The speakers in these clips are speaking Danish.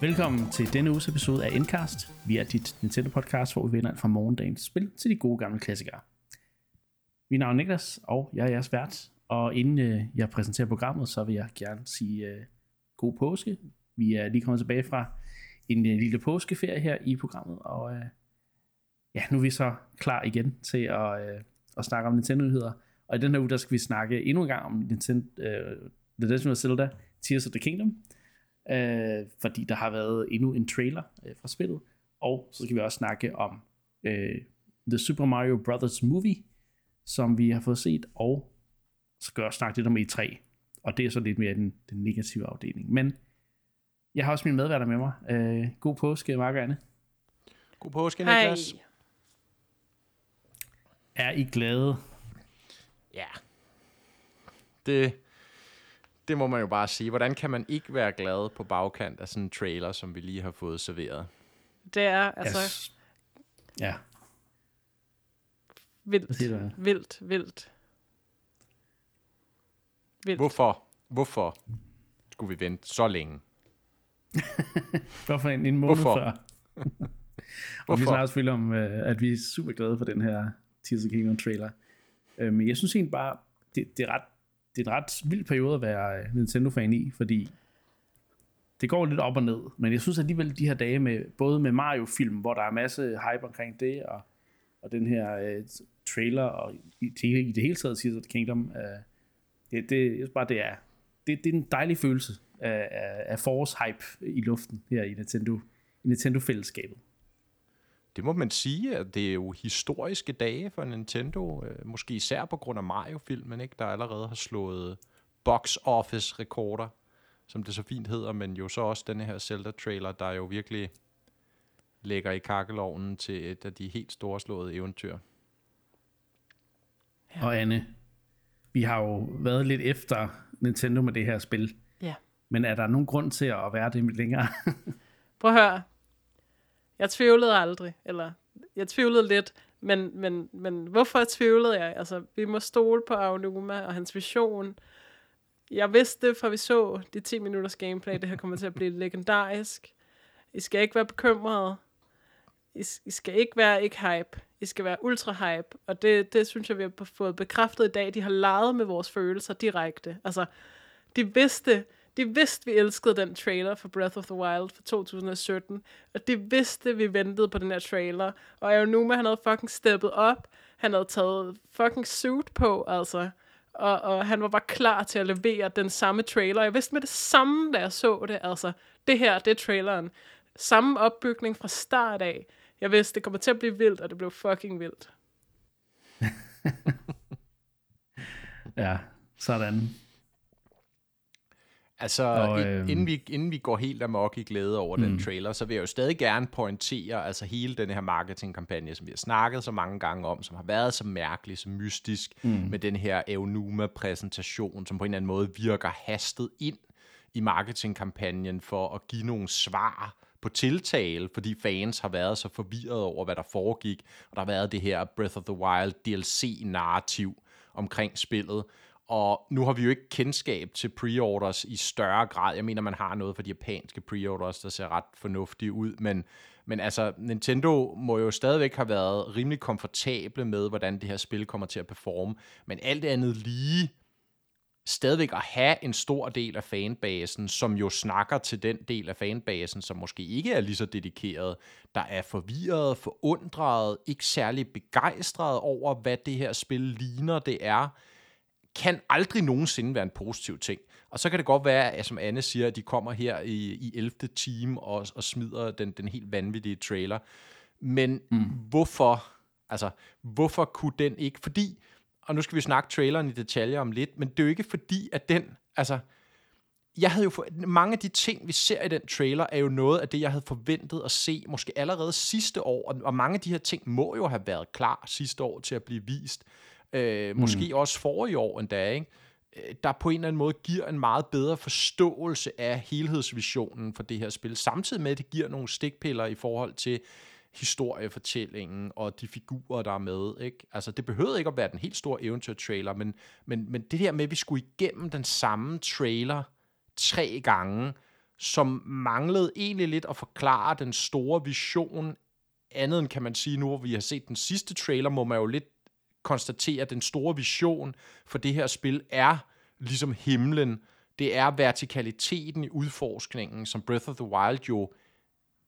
Velkommen til denne uges episode af Endcast. Vi er dit Nintendo-podcast, hvor vi vender alt fra morgendagens spil til de gode gamle klassikere. Mit navn er Niklas, og jeg er jeres vært. Og inden øh, jeg præsenterer programmet, så vil jeg gerne sige øh, god påske. Vi er lige kommet tilbage fra en øh, lille påskeferie her i programmet, og øh, ja, nu er vi så klar igen til at, øh, at snakke om Nintendo-nyheder. Og i den her uge, der skal vi snakke endnu en gang om Nintendo, øh, The Legend of Zelda Tears of the Kingdom, øh, fordi der har været endnu en trailer øh, fra spillet, og så skal vi også snakke om øh, The Super Mario Brothers Movie, som vi har fået set, og så skal jeg også snakke lidt om E3, og det er så lidt mere den, den negative afdeling. Men jeg har også min medværter med mig. Øh, god påske, Mark og Anne. God påske, Hej. Niklas. Er I glade? Ja. Det, det må man jo bare sige. Hvordan kan man ikke være glad på bagkant af sådan en trailer, som vi lige har fået serveret? Det er altså Jeg- ja, vildt, vildt, vildt. Vildt. Hvorfor? Hvorfor skulle vi vente så længe? Hvorfor en, en måned Hvorfor? før? og vi Hvorfor? snakker selvfølgelig om, øh, at vi er super glade for den her Tears of Kingdom trailer. Øh, men jeg synes egentlig bare, det, det, er ret, det er en ret vild periode at være øh, Nintendo-fan i, fordi det går lidt op og ned. Men jeg synes alligevel, de her dage med, både med Mario-film, hvor der er masse hype omkring det, og, og den her øh, trailer, og i, til, i det hele taget siger the Kingdom, øh, det, det, jeg synes bare, det er, det, det er en dejlig følelse af, af, af forårshype i luften her i Nintendo, i Nintendo-fællesskabet. Det må man sige, at det er jo historiske dage for Nintendo. øh, Måske især på grund af Mario-filmen, ikke? der allerede har slået box office rekorder, som det så fint hedder, men jo så også denne her Zelda-trailer, der jo virkelig lægger i kakkelovnen til et af de helt store slåede eventyr. Ja. Og Anne, vi har jo været lidt efter Nintendo med det her spil. Ja. Men er der nogen grund til at være det længere? Prøv at høre. Jeg tvivlede aldrig, eller jeg tvivlede lidt, men, men, men hvorfor tvivlede jeg? Altså, vi må stole på Aonuma og hans vision. Jeg vidste det, fra vi så de 10 minutters gameplay, det her kommer til at blive legendarisk. I skal ikke være bekymrede. I, I skal ikke være ikke hype. I skal være ultra hype. Og det, det synes jeg, vi har fået bekræftet i dag. De har leget med vores følelser direkte. Altså, de vidste, de vidste, vi elskede den trailer for Breath of the Wild fra 2017, og de vidste, vi ventede på den her trailer, og Aonuma, han havde fucking steppet op, han havde taget fucking suit på, altså, og, og han var bare klar til at levere den samme trailer. Jeg vidste med det samme, da jeg så det, altså, det her, det er traileren. Samme opbygning fra start af. Jeg vidste, det kommer til at blive vildt, og det blev fucking vildt. ja, sådan. Altså, Og, øhm, inden, vi, inden vi går helt amok i glæde over mm. den trailer, så vil jeg jo stadig gerne pointere, altså hele den her marketingkampagne, som vi har snakket så mange gange om, som har været så mærkelig, så mystisk, mm. med den her Eunuma-præsentation, som på en eller anden måde virker hastet ind i marketingkampagnen for at give nogle svar på tiltale, fordi fans har været så forvirret over, hvad der foregik, og der har været det her Breath of the Wild DLC-narrativ omkring spillet, og nu har vi jo ikke kendskab til pre-orders i større grad. Jeg mener, man har noget for de japanske pre-orders, der ser ret fornuftige ud, men, men altså, Nintendo må jo stadigvæk have været rimelig komfortable med, hvordan det her spil kommer til at performe, men alt andet lige stadigvæk at have en stor del af fanbasen, som jo snakker til den del af fanbasen, som måske ikke er lige så dedikeret, der er forvirret, forundret, ikke særlig begejstret over, hvad det her spil ligner, det er, kan aldrig nogensinde være en positiv ting. Og så kan det godt være, at som Anne siger, at de kommer her i, i 11. time og, og smider den, den helt vanvittige trailer. Men mm. hvorfor, altså, hvorfor kunne den ikke? Fordi, og nu skal vi snakke traileren i detaljer om lidt, men det er jo ikke fordi, at den, altså, jeg havde jo for, mange af de ting, vi ser i den trailer, er jo noget af det, jeg havde forventet at se, måske allerede sidste år, og, og mange af de her ting må jo have været klar sidste år til at blive vist. Øh, måske mm. også forrige år endda, ikke? Øh, der på en eller anden måde giver en meget bedre forståelse af helhedsvisionen for det her spil, samtidig med, at det giver nogle stikpiller i forhold til historiefortællingen og de figurer, der er med. Ikke? Altså, det behøvede ikke at være den helt store eventyr-trailer, men, men, men det her med, at vi skulle igennem den samme trailer tre gange, som manglede egentlig lidt at forklare den store vision, andet end kan man sige, nu hvor vi har set den sidste trailer, må man jo lidt konstatere, at den store vision for det her spil er ligesom himlen. Det er vertikaliteten i udforskningen, som Breath of the Wild jo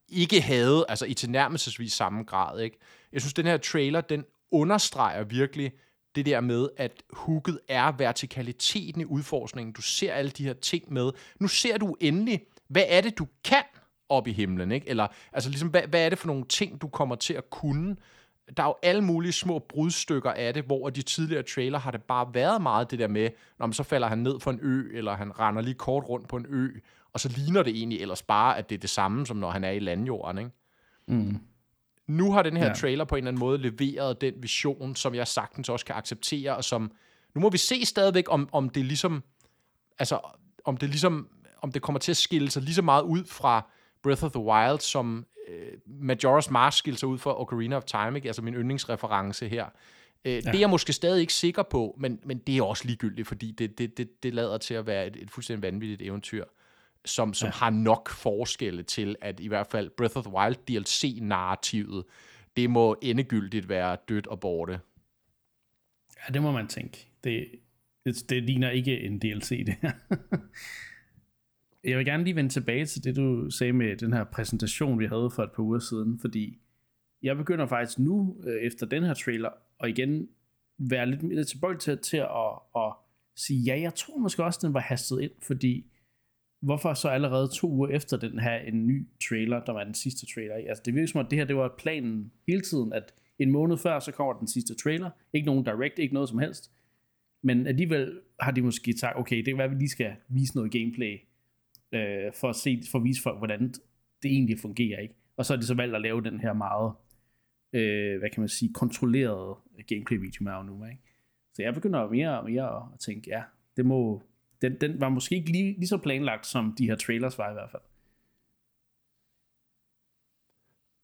ikke havde, altså i tilnærmelsesvis samme grad. Ikke? Jeg synes, den her trailer, den understreger virkelig det der med, at hooket er vertikaliteten i udforskningen. Du ser alle de her ting med. Nu ser du endelig, hvad er det, du kan op i himlen, ikke? Eller, altså ligesom, hvad, hvad er det for nogle ting, du kommer til at kunne? Der er jo alle mulige små brudstykker af det, hvor de tidligere trailer har det bare været meget det der med, når man så falder han ned for en ø, eller han render lige kort rundt på en ø, og så ligner det egentlig ellers bare, at det er det samme, som når han er i landjorden, ikke? Mm. Nu har den her ja. trailer på en eller anden måde leveret den vision, som jeg sagtens også kan acceptere, og som, nu må vi se stadigvæk, om, om det ligesom, altså, om det ligesom, om det kommer til at skille sig lige så meget ud fra Breath of the Wild, som øh, Majora's Mask skilte sig ud fra Ocarina of Time, ikke? altså min yndlingsreference her. Øh, ja. Det er jeg måske stadig ikke sikker på, men, men det er også ligegyldigt, fordi det, det, det, det lader til at være et, et fuldstændig vanvittigt eventyr som, som ja. har nok forskelle til, at i hvert fald Breath of the Wild DLC-narrativet, det må endegyldigt være dødt og borte. Ja, det må man tænke. Det, det, det ligner ikke en DLC, det her. Jeg vil gerne lige vende tilbage til det, du sagde med den her præsentation, vi havde for et par uger siden, fordi jeg begynder faktisk nu, øh, efter den her trailer, og igen være lidt mere tilbøjelig til, til at, at, sige, ja, jeg tror måske også, den var hastet ind, fordi hvorfor så allerede to uger efter den her en ny trailer, der var den sidste trailer? Altså det virker som at det her det var planen hele tiden, at en måned før, så kommer den sidste trailer. Ikke nogen direct, ikke noget som helst. Men alligevel har de måske sagt, okay, det kan være, at vi lige skal vise noget gameplay, øh, for, at se, for at vise folk, hvordan det egentlig fungerer. ikke. Og så har de så valgt at lave den her meget, øh, hvad kan man sige, kontrollerede gameplay-video med nu. Ikke? Så jeg begynder mere og mere at tænke, ja, det må, den, den var måske ikke lige, lige så planlagt, som de her trailers var i hvert fald.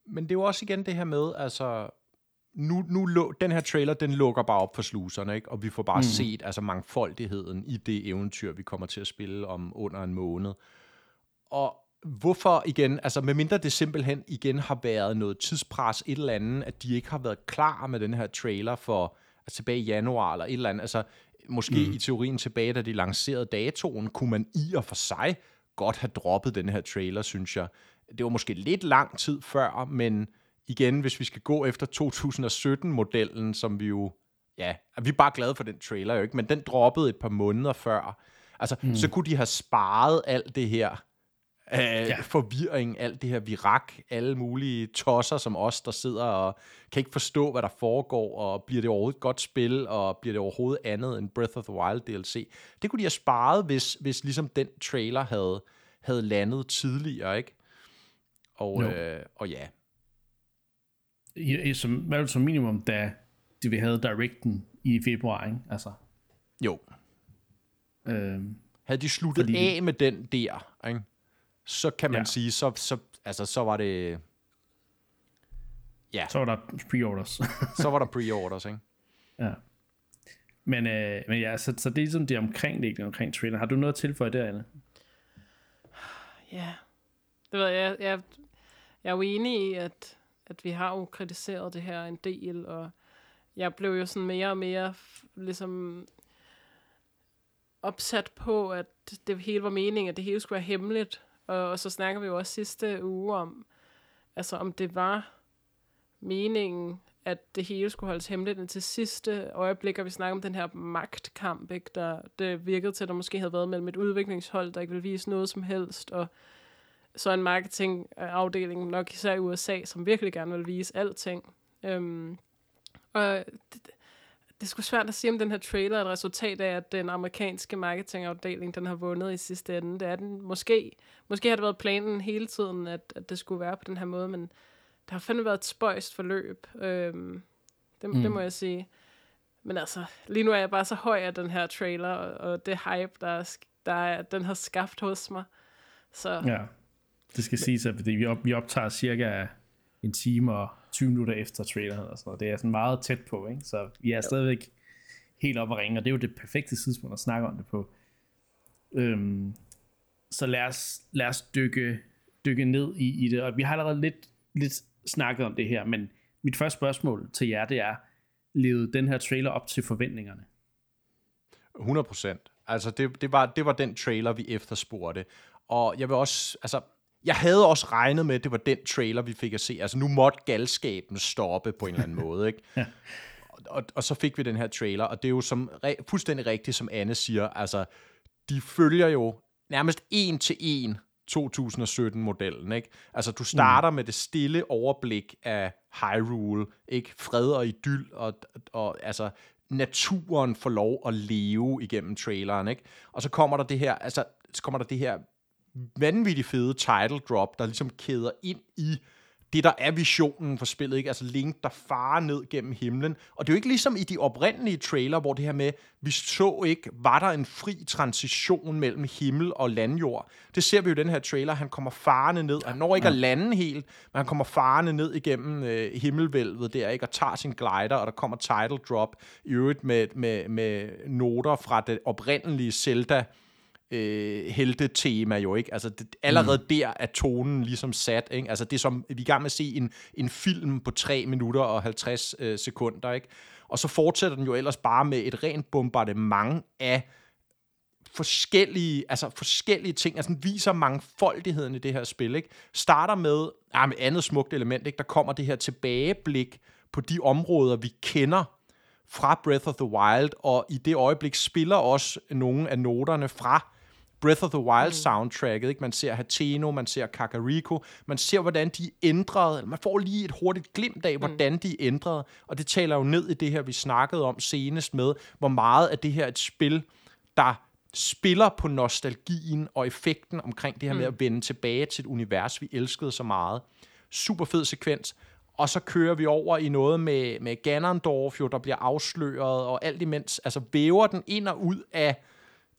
Men det er jo også igen det her med, altså, nu, nu den her trailer, den lukker bare op for sluserne, ikke? og vi får bare mm. set altså, mangfoldigheden i det eventyr, vi kommer til at spille om under en måned. Og hvorfor igen, altså medmindre det simpelthen igen har været noget tidspres, et eller andet, at de ikke har været klar med den her trailer for altså, tilbage i januar eller et eller andet. Altså, måske mm. i teorien tilbage, da de lancerede datoen, kunne man i og for sig godt have droppet den her trailer, synes jeg. Det var måske lidt lang tid før, men igen, hvis vi skal gå efter 2017-modellen, som vi jo, ja, vi er bare glade for den trailer jo ikke, men den droppede et par måneder før. Altså, mm. så kunne de have sparet alt det her øh, ja. forvirring, alt det her virak, alle mulige tosser som os, der sidder og kan ikke forstå, hvad der foregår, og bliver det overhovedet et godt spil, og bliver det overhovedet andet end Breath of the Wild DLC. Det kunne de have sparet, hvis, hvis ligesom den trailer havde, havde landet tidligere, ikke? Og, øh, og ja. I, som, hvad som minimum, da de vi havde directen i februar, ikke? Altså. Jo. Øhm, havde de sluttet fordi... af med den der, ikke? Så kan man ja. sige, så, så, altså, så var det... Ja. Så var der pre-orders. så var der pre-orders, ikke? Ja. Men, øh, men ja, så, så det er ligesom det omkring det, omkring trailer. Har du noget at tilføje der, Anne? Ja. Det ved jeg, jeg, jeg er jo enig i, at, at vi har jo kritiseret det her en del, og jeg blev jo sådan mere og mere ligesom opsat på, at det hele var meningen, at det hele skulle være hemmeligt, og, og så snakker vi jo også sidste uge om, altså om det var meningen, at det hele skulle holdes hemmeligt indtil sidste øjeblik, og vi snakker om den her magtkamp, ikke, der det virkede til, at der måske havde været mellem et udviklingshold, der ikke ville vise noget som helst, og så en marketingafdeling, nok især i USA, som virkelig gerne vil vise alting. Øhm, og det, det er sgu svært at sige, om den her trailer er et resultat af, at den amerikanske marketingafdeling, den har vundet i sidste ende. Det er den måske. Måske har det været planen hele tiden, at, at det skulle være på den her måde, men der har fandme været et spøjst forløb. Øhm, det, mm. det må jeg sige. Men altså, lige nu er jeg bare så høj af den her trailer, og, og det hype, der, er, der er, den har skabt hos mig. Så. Ja, det skal siges, at vi, op, vi optager cirka en time og 20 minutter efter traileren og sådan noget. Det er sådan meget tæt på, ikke? Så vi er ja. stadigvæk helt op og ringe, og det er jo det perfekte tidspunkt at snakke om det på. Øhm, så lad os, lad os dykke, dykke ned i, i det. Og vi har allerede lidt, lidt snakket om det her, men mit første spørgsmål til jer, det er, levede den her trailer op til forventningerne? 100 procent. Altså, det, det, var, det var den trailer, vi efterspurgte. Og jeg vil også, altså, jeg havde også regnet med, at det var den trailer, vi fik at se. Altså, nu måtte galskaben stoppe på en eller anden måde, ikke? ja. og, og så fik vi den her trailer, og det er jo som, fuldstændig rigtigt, som Anne siger, altså, de følger jo nærmest en til en 2017-modellen, ikke? Altså, du starter mm. med det stille overblik af Hyrule, ikke? Fred og idyll, og, og altså, naturen får lov at leve igennem traileren, ikke? Og så kommer der det her, altså, så kommer der det her vanvittigt fede title drop, der ligesom kæder ind i det, der er visionen for spillet, ikke? Altså Link, der farer ned gennem himlen. Og det er jo ikke ligesom i de oprindelige trailer, hvor det her med, vi så ikke, var der en fri transition mellem himmel og landjord. Det ser vi jo i den her trailer. Han kommer farende ned. Han når ikke ja. at lande helt, men han kommer farende ned igennem øh, himmelvælvet der, ikke? Og tager sin glider, og der kommer title drop i øvrigt med, med, med noter fra det oprindelige Zelda øh, helte-tema jo, ikke? Altså, det, allerede mm. der er tonen ligesom sat, ikke? Altså, det er som, vi er i gang med at se en, en film på 3 minutter og 50 øh, sekunder, ikke? Og så fortsætter den jo ellers bare med et rent bombardement af forskellige, altså forskellige ting, altså den viser mangfoldigheden i det her spil, ikke? Starter med, ja, med andet smukt element, ikke? Der kommer det her tilbageblik på de områder, vi kender fra Breath of the Wild, og i det øjeblik spiller også nogle af noterne fra Breath of the Wild mm. soundtracket, ikke? Man ser Hateno, man ser Kakariko, man ser, hvordan de ændrede, man får lige et hurtigt glimt af, mm. hvordan de ændrede, og det taler jo ned i det her, vi snakkede om senest med, hvor meget af det her et spil, der spiller på nostalgien og effekten omkring det her mm. med at vende tilbage til et univers, vi elskede så meget. Super fed sekvens. Og så kører vi over i noget med, med Ganondorf, jo, der bliver afsløret, og alt imens, altså væver den ind og ud af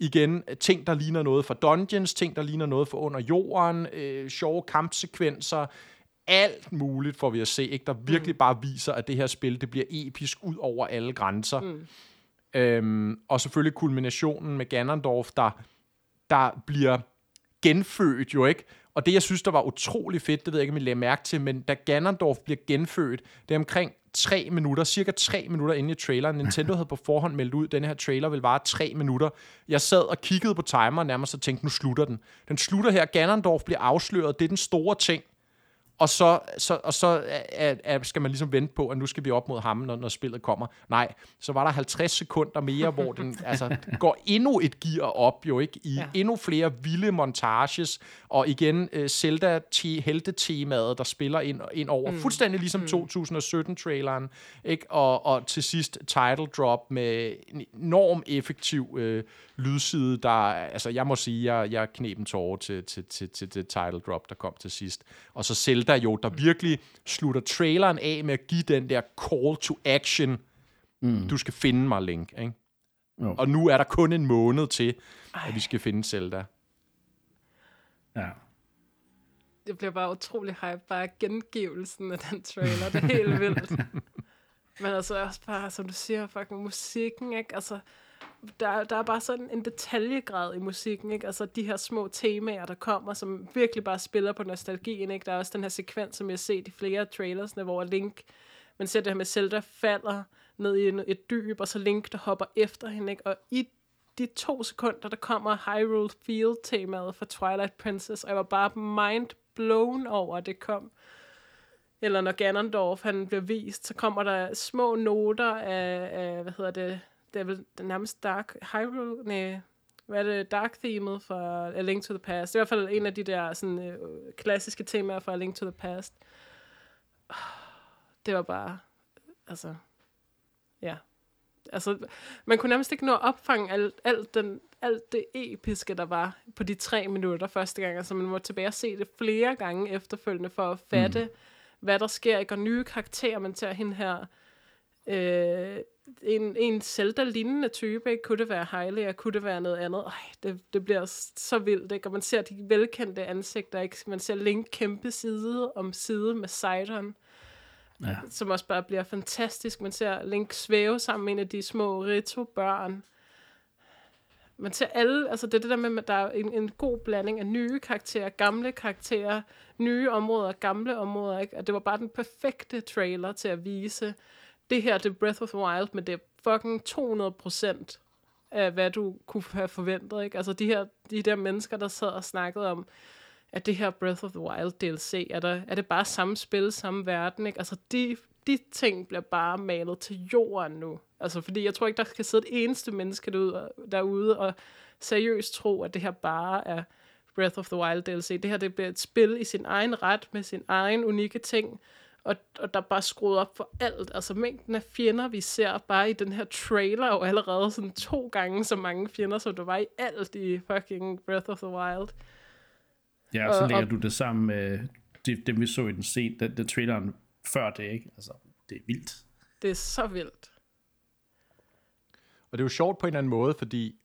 igen, ting, der ligner noget fra Dungeons, ting, der ligner noget fra under jorden, øh, sjove kampsekvenser, alt muligt får vi at se, ikke? der virkelig mm. bare viser, at det her spil, det bliver episk ud over alle grænser. Mm. Øhm, og selvfølgelig kulminationen med Ganondorf, der, der bliver genfødt jo ikke. Og det, jeg synes, der var utrolig fedt, det ved jeg ikke, om I lagde mærke til, men da Ganondorf bliver genfødt, det er omkring tre minutter, cirka tre minutter inde i traileren. Nintendo havde på forhånd meldt ud, at den her trailer vil vare tre minutter. Jeg sad og kiggede på timeren nærmest og tænkte, nu slutter den. Den slutter her, Ganondorf bliver afsløret, det er den store ting og så, så, og så er, er, skal man ligesom vente på, at nu skal vi op mod ham, når, når spillet kommer. Nej, så var der 50 sekunder mere, hvor den altså, går endnu et gear op, jo ikke, i ja. endnu flere vilde montages, og igen uh, zelda helte-temaet, der spiller ind, ind over, mm. fuldstændig ligesom mm. 2017-traileren, ikke, og, og til sidst title drop med en enorm effektiv uh, lydside, der, altså jeg må sige, jeg, jeg knep en tårer til, til, til, til det title drop, der kom til sidst. Og så Zelda jo, der virkelig slutter traileren af med at give den der call to action. Mm. Du skal finde mig, Link. Ikke? Jo. Og nu er der kun en måned til, Ej. at vi skal finde Zelda. Ja. Det bliver bare utrolig hype, bare gengivelsen af den trailer. Det er helt vildt. Men altså også bare, som du siger, fucking musikken, ikke? Altså, der, der er bare sådan en detaljegrad i musikken, ikke? Altså de her små temaer, der kommer, som virkelig bare spiller på nostalgien, ikke? Der er også den her sekvens, som jeg har set i flere trailersne, hvor Link, man ser det her med Zelda falder ned i et dyb, og så Link, der hopper efter hende, ikke? Og i de to sekunder, der kommer Hyrule Field-temaet fra Twilight Princess, og jeg var bare mind blown over, at det kom. Eller når Ganondorf, han bliver vist, så kommer der små noter af, af hvad hedder det, det er vel nærmest Dark Hyrule, nej, hvad er det, Dark Themet fra A Link to the Past. Det er i hvert fald en af de der sådan, øh, klassiske temaer fra A Link to the Past. Det var bare, altså, ja. Altså, man kunne nærmest ikke nå at opfange alt, alt, den, alt det episke, der var på de tre minutter første gang. Altså, man må tilbage og se det flere gange efterfølgende for at fatte, mm. hvad der sker. Ikke? Og nye karakterer, man tager hende her, øh, en, en Zelda-lignende type, ikke? Kunne det være Hylia, kunne det være noget andet? Ej, det, det bliver så vildt, ikke? Og man ser de velkendte ansigter, ikke? Man ser Link kæmpe side om side med Sidon, ja. som også bare bliver fantastisk. Man ser Link svæve sammen med en af de små Rito-børn. man ser alle, altså det er det der med, at der er en, en god blanding af nye karakterer, gamle karakterer, nye områder, gamle områder, ikke? Og det var bare den perfekte trailer til at vise, det her, det er Breath of the Wild, men det er fucking 200 procent af, hvad du kunne have forventet, ikke? Altså de her, de der mennesker, der sad og snakkede om, at det her Breath of the Wild DLC, er, der, er det bare samme spil, samme verden, ikke? Altså de, de ting bliver bare malet til jorden nu. Altså fordi jeg tror ikke, der kan sidde et eneste menneske derude, derude og seriøst tro, at det her bare er Breath of the Wild DLC. Det her det bliver et spil i sin egen ret, med sin egen unikke ting, og, og der er bare skruet op for alt. Altså mængden af fjender, vi ser bare i den her trailer, og allerede sådan to gange så mange fjender, som der var i alt i fucking Breath of the Wild. Ja, og så lægger og, du det sammen med det, det vi så i den scene, den, den traileren før det, ikke? Altså, det er vildt. Det er så vildt. Og det er jo sjovt på en eller anden måde, fordi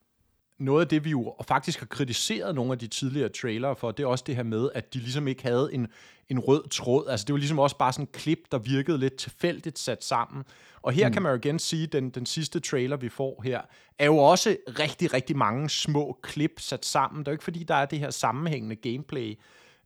noget af det, vi jo faktisk har kritiseret nogle af de tidligere trailere for, det er også det her med, at de ligesom ikke havde en, en rød tråd. Altså det var ligesom også bare sådan en klip, der virkede lidt tilfældigt sat sammen. Og her mm. kan man jo igen sige, at den, den sidste trailer, vi får her, er jo også rigtig, rigtig mange små klip sat sammen. Det er jo ikke fordi, der er det her sammenhængende gameplay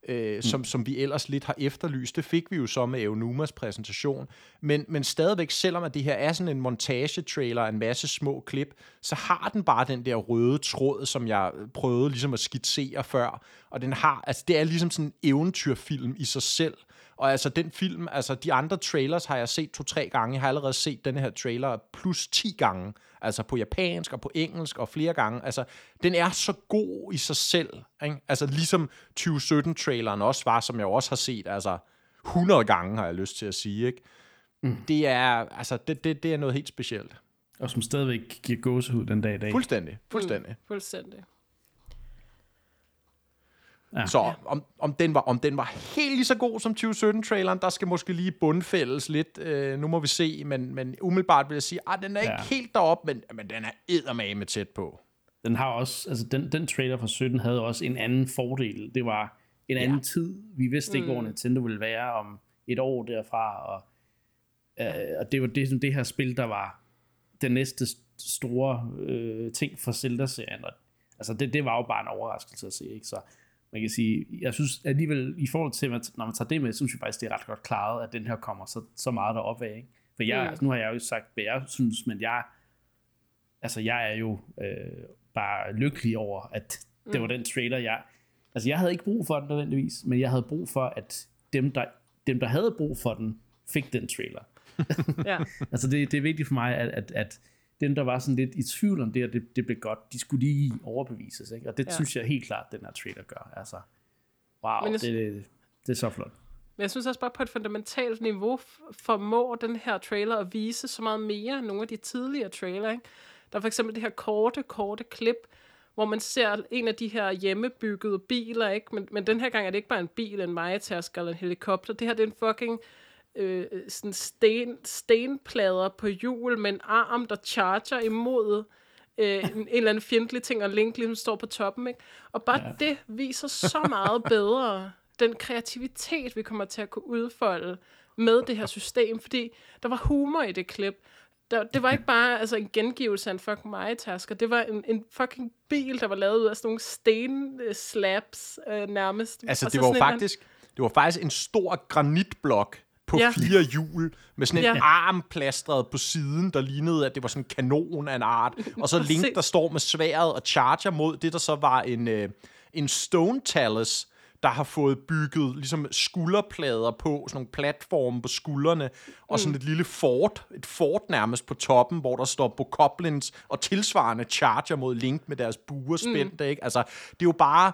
øh, mm. som, som vi ellers lidt har efterlyst. Det fik vi jo så med Eunumas præsentation. Men, men stadigvæk, selvom at det her er sådan en montage-trailer, en masse små klip, så har den bare den der røde tråd, som jeg prøvede ligesom at skitsere før. Og den har, altså det er ligesom sådan en eventyrfilm i sig selv. Og altså den film, altså de andre trailers har jeg set to-tre gange. Jeg har allerede set den her trailer plus 10 gange. Altså på japansk og på engelsk og flere gange. Altså den er så god i sig selv. Ikke? Altså ligesom 2017-traileren også var, som jeg også har set. Altså 100 gange har jeg lyst til at sige. Ikke? Mm. Det er altså det, det, det er noget helt specielt. Og som stadigvæk giver gåsehud den dag i dag. Fuldstændig. Fuldstændig. Mm, fuldstændig. Ja. Så om, om, den var, om den var helt lige så god som 2017-traileren, der skal måske lige bundfældes lidt. Øh, nu må vi se, men, men umiddelbart vil jeg sige, at den er ja. ikke helt derop, men, men den er eddermame tæt på. Den har også, altså den, den trailer fra 17 havde også en anden fordel. Det var en anden ja. tid. Vi vidste ikke, mm. hvor Nintendo ville være om et år derfra, og, øh, og det var det, det her spil, der var den næste store øh, ting for Zelda-serien. Altså det, det var jo bare en overraskelse at se, ikke? Så man kan sige, jeg synes alligevel, i forhold til, når man tager det med, synes jeg faktisk, det er ret godt klaret, at den her kommer så, så meget derop af, ikke? For jeg, mm. altså, nu har jeg jo sagt, hvad jeg synes, men jeg, altså jeg er jo øh, bare lykkelig over, at det mm. var den trailer, jeg, altså jeg havde ikke brug for den nødvendigvis, men jeg havde brug for, at dem, der, dem, der havde brug for den, fik den trailer. ja. altså det, det er vigtigt for mig, at, at, at dem, der var sådan lidt i tvivl om det, og det, det blev godt, de skulle lige overbevises. Ikke? Og det ja. synes jeg helt klart, den her trailer gør. Altså, wow, Men jeg, det, det, det er så flot. Men jeg synes også bare på et fundamentalt niveau formår den her trailer at vise så meget mere end nogle af de tidligere trailer. Ikke? Der er for eksempel det her korte, korte klip, hvor man ser en af de her hjemmebyggede biler, ikke? Men, men den her gang er det ikke bare en bil, en majetasker eller en helikopter. Det her det er en fucking øh, sådan sten, stenplader på hjul med en arm, der charger imod øh, en, en eller anden fjendtlig ting, og Link ligesom står på toppen. Ikke? Og bare ja. det viser så meget bedre den kreativitet, vi kommer til at kunne udfolde med det her system, fordi der var humor i det klip. Der, det var ikke bare altså, en gengivelse af en fucking majetasker. Det var en, en fucking bil, der var lavet ud af sådan nogle stenslabs øh, nærmest. Altså, det var faktisk... Det var faktisk en stor granitblok, på ja. fire hjul, med sådan en ja. arm plastret på siden, der lignede, at det var sådan en kanon af en art. Og så Link, der står med sværet og charger mod det, der så var en, øh, en Stone Talus, der har fået bygget ligesom skulderplader på, sådan nogle platforme på skuldrene, og sådan mm. et lille fort, et fort nærmest på toppen, hvor der står Bokoblins og tilsvarende charger mod Link med deres buer spændte, mm. ikke? Altså, det er jo bare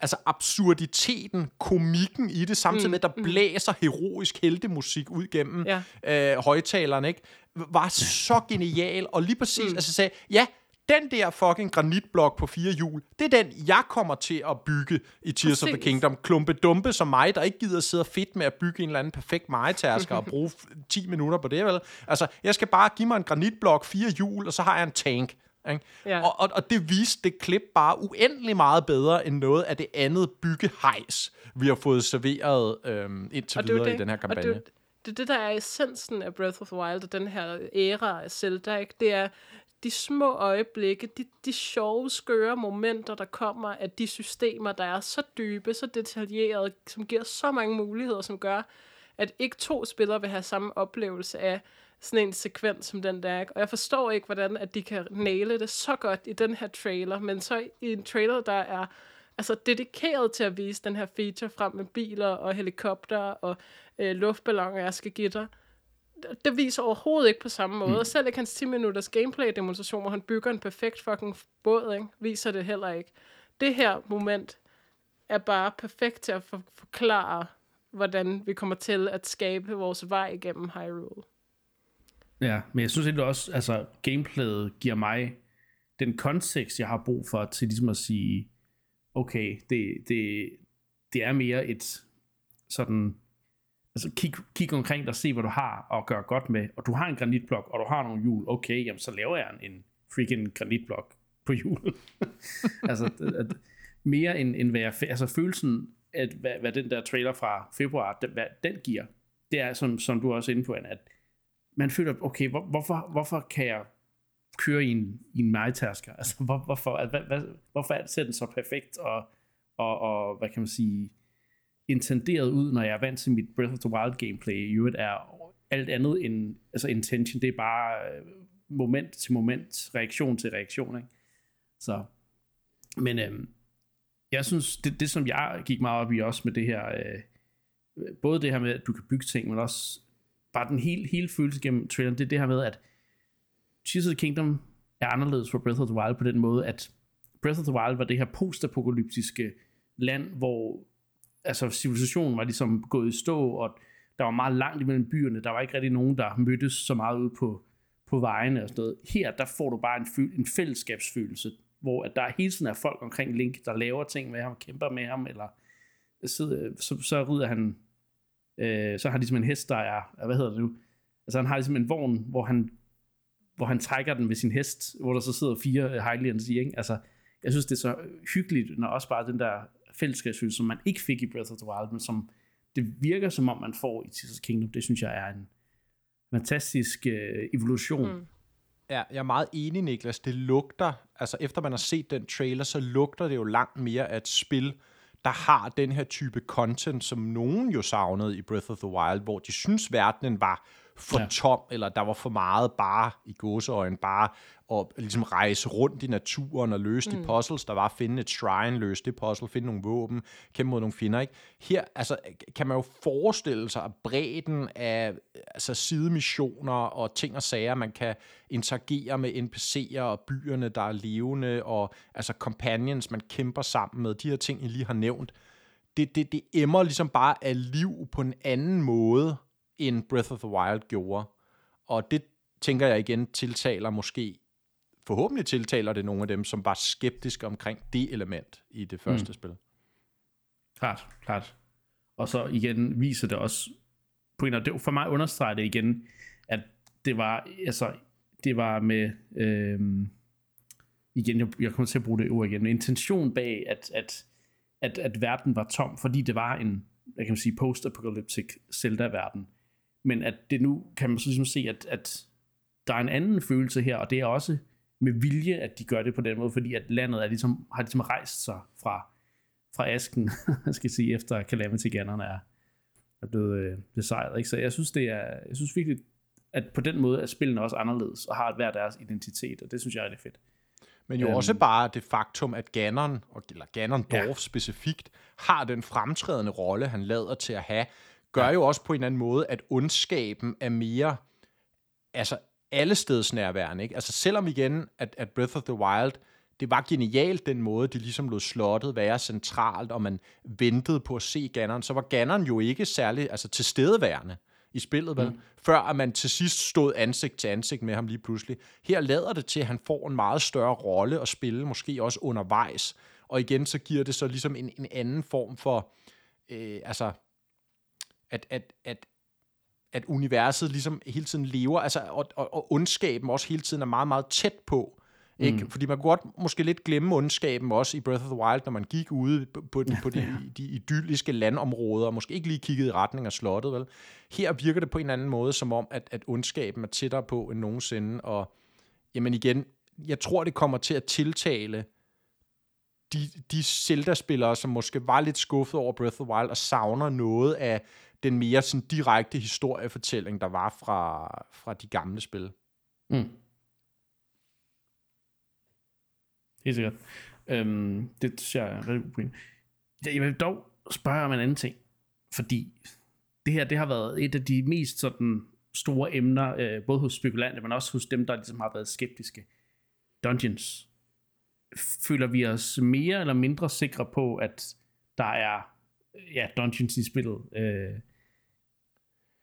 altså absurditeten, komikken i det, samtidig mm, med, at der mm. blæser heroisk heltemusik ud gennem ja. øh, højtalerne, ikke? var så genial, og lige præcis, mm. altså sagde, ja, den der fucking granitblok på fire hjul, det er den, jeg kommer til at bygge i Tears Præcis. of the Kingdom. Klumpe dumpe som mig, der ikke gider at sidde og fedt med at bygge en eller anden perfekt majetasker og bruge 10 minutter på det, vel? Altså, jeg skal bare give mig en granitblok, fire hjul, og så har jeg en tank. Ikke? Ja. Og, og, og det viste det klip bare uendelig meget bedre end noget af det andet byggehejs, vi har fået serveret øhm, indtil og videre det, i den her kampagne. Og det, det er det, der er essensen af Breath of the Wild, og den her æra af Zelda, ikke? det er de små øjeblikke, de, de sjove, skøre momenter, der kommer af de systemer, der er så dybe, så detaljerede, som giver så mange muligheder, som gør, at ikke to spillere vil have samme oplevelse af sådan en sekvens som den der. Og jeg forstår ikke, hvordan at de kan næle det så godt i den her trailer, men så i en trailer, der er altså dedikeret til at vise den her feature frem med biler og helikopter og øh, luftballoner, give dig. Det viser overhovedet ikke på samme måde. Mm. Selv ikke hans 10 minutters gameplay-demonstration, hvor han bygger en perfekt fucking båd, ikke? viser det heller ikke. Det her moment er bare perfekt til at for- forklare, hvordan vi kommer til at skabe vores vej igennem Hyrule. Ja, men jeg synes egentlig også, altså gameplayet giver mig den kontekst, jeg har brug for til ligesom at sige, okay, det, det, det er mere et sådan, altså kig, kig omkring dig, se hvad du har og gøre godt med, og du har en granitblok, og du har nogle hjul, okay, jamen så laver jeg en, en freaking granitblok på hjul. altså, at, mere end, end hvad jeg, altså følelsen, at hvad, hvad den der trailer fra februar, den, hvad den giver, det er, som, som du er også inde på, Anna, at man føler, okay, hvor, hvorfor, hvorfor kan jeg køre i en, i en majtasker? Altså, hvor, hvorfor, hvad, hvad, hvorfor ser den så perfekt og, og, og, hvad kan man sige, intenderet ud, når jeg er vant til mit Breath of the Wild gameplay, i øvrigt er alt andet end, altså intention, det er bare øh, moment til moment, reaktion til reaktion, ikke? Så, men øhm, jeg synes, det, det som jeg gik meget op i også med det her, øh, både det her med, at du kan bygge ting, men også bare den hele, hele følelse gennem traileren, det er det her med, at Tears of the Kingdom er anderledes for Breath of the Wild på den måde, at Breath of the Wild var det her postapokalyptiske land, hvor altså civilisationen var ligesom gået i stå, og der var meget langt imellem byerne, der var ikke rigtig nogen, der mødtes så meget ude på, på vejene og sådan noget. Her, der får du bare en, en fællesskabsfølelse, hvor at der hele tiden er folk omkring Link, der laver ting med ham, kæmper med ham, eller så, så, så rider han, øh, så har han ligesom en hest, der er, hvad hedder det nu, altså han har ligesom en vogn, hvor han, hvor han trækker den med sin hest, hvor der så sidder fire Hylians i, ikke? Altså, jeg synes, det er så hyggeligt, når også bare den der fællesskabsfølelse, som man ikke fik i Breath of the Wild, men som det virker som om, man får i Tears of Kingdom. Det synes jeg er en fantastisk øh, evolution. Mm. Ja, jeg er meget enig, Niklas. Det lugter, altså efter man har set den trailer, så lugter det jo langt mere af et spil, der har den her type content, som nogen jo savnede i Breath of the Wild, hvor de synes, verdenen var for ja. tom, eller der var for meget bare i gåseøjen, bare at ligesom rejse rundt i naturen og løse mm. de puzzles, der var, finde et shrine, løse det puzzle, finde nogle våben, kæmpe mod nogle fjender, ikke? Her, altså, kan man jo forestille sig, bredden af altså, sidemissioner og ting og sager, man kan interagere med NPC'er og byerne, der er levende, og altså companions, man kæmper sammen med, de her ting, I lige har nævnt, det, det, det emmer ligesom bare af liv på en anden måde, end Breath of the Wild gjorde. Og det tænker jeg igen tiltaler måske, forhåbentlig tiltaler det nogle af dem, som var skeptiske omkring det element i det første mm. spil. Klart, klart. Og så igen viser det også, på en det, for mig understreger det igen, at det var, altså, det var med, øhm, igen, jeg, jeg kommer til at bruge det ord igen, intention bag, at, at, at, at verden var tom, fordi det var en, jeg kan sige, post-apocalyptic Zelda-verden men at det nu kan man så ligesom se, at, at der er en anden følelse her, og det er også med vilje, at de gør det på den måde, fordi at landet er ligesom, har ligesom rejst sig fra, fra asken, jeg skal sige, efter Calamity Ganon er, er blevet øh, besejret. Ikke? Så jeg synes, det er, jeg synes virkelig, at på den måde er spillene også anderledes, og har hver deres identitet, og det synes jeg er rigtig fedt. Men jo um, også bare det faktum, at Ganon, eller Ganondorf ja. specifikt, har den fremtrædende rolle, han lader til at have, gør jo også på en eller anden måde, at ondskaben er mere, altså alle steds nærværende. Ikke? Altså selvom igen, at, at Breath of the Wild, det var genialt den måde, de ligesom lod slottet være centralt, og man ventede på at se Ganon, så var Ganon jo ikke særlig altså, tilstedeværende i spillet, vel? Mm. før at man til sidst stod ansigt til ansigt med ham lige pludselig. Her lader det til, at han får en meget større rolle at spille, måske også undervejs. Og igen, så giver det så ligesom en, en anden form for, øh, altså at, at, at, at universet ligesom hele tiden lever, altså, og, og, og ondskaben også hele tiden er meget, meget tæt på. Ikke? Mm. Fordi man kunne godt måske lidt glemme ondskaben også i Breath of the Wild, når man gik ude på, på, de, på de, de idylliske landområder, og måske ikke lige kiggede i retning af slottet. Vel? Her virker det på en anden måde, som om, at, at ondskaben er tættere på end nogensinde, og jamen igen, jeg tror, det kommer til at tiltale de, de Zelda-spillere, som måske var lidt skuffet over Breath of the Wild, og savner noget af den mere sådan direkte historiefortælling, der var fra, fra de gamle spil. Mm. Helt sikkert. Øhm, det synes jeg er rigtig god Jeg vil dog spørge om en anden ting, fordi det her det har været et af de mest sådan store emner, øh, både hos spekulanter, men også hos dem, der ligesom har været skeptiske. Dungeons. Føler vi os mere eller mindre sikre på, at der er ja, dungeons i spillet? Øh,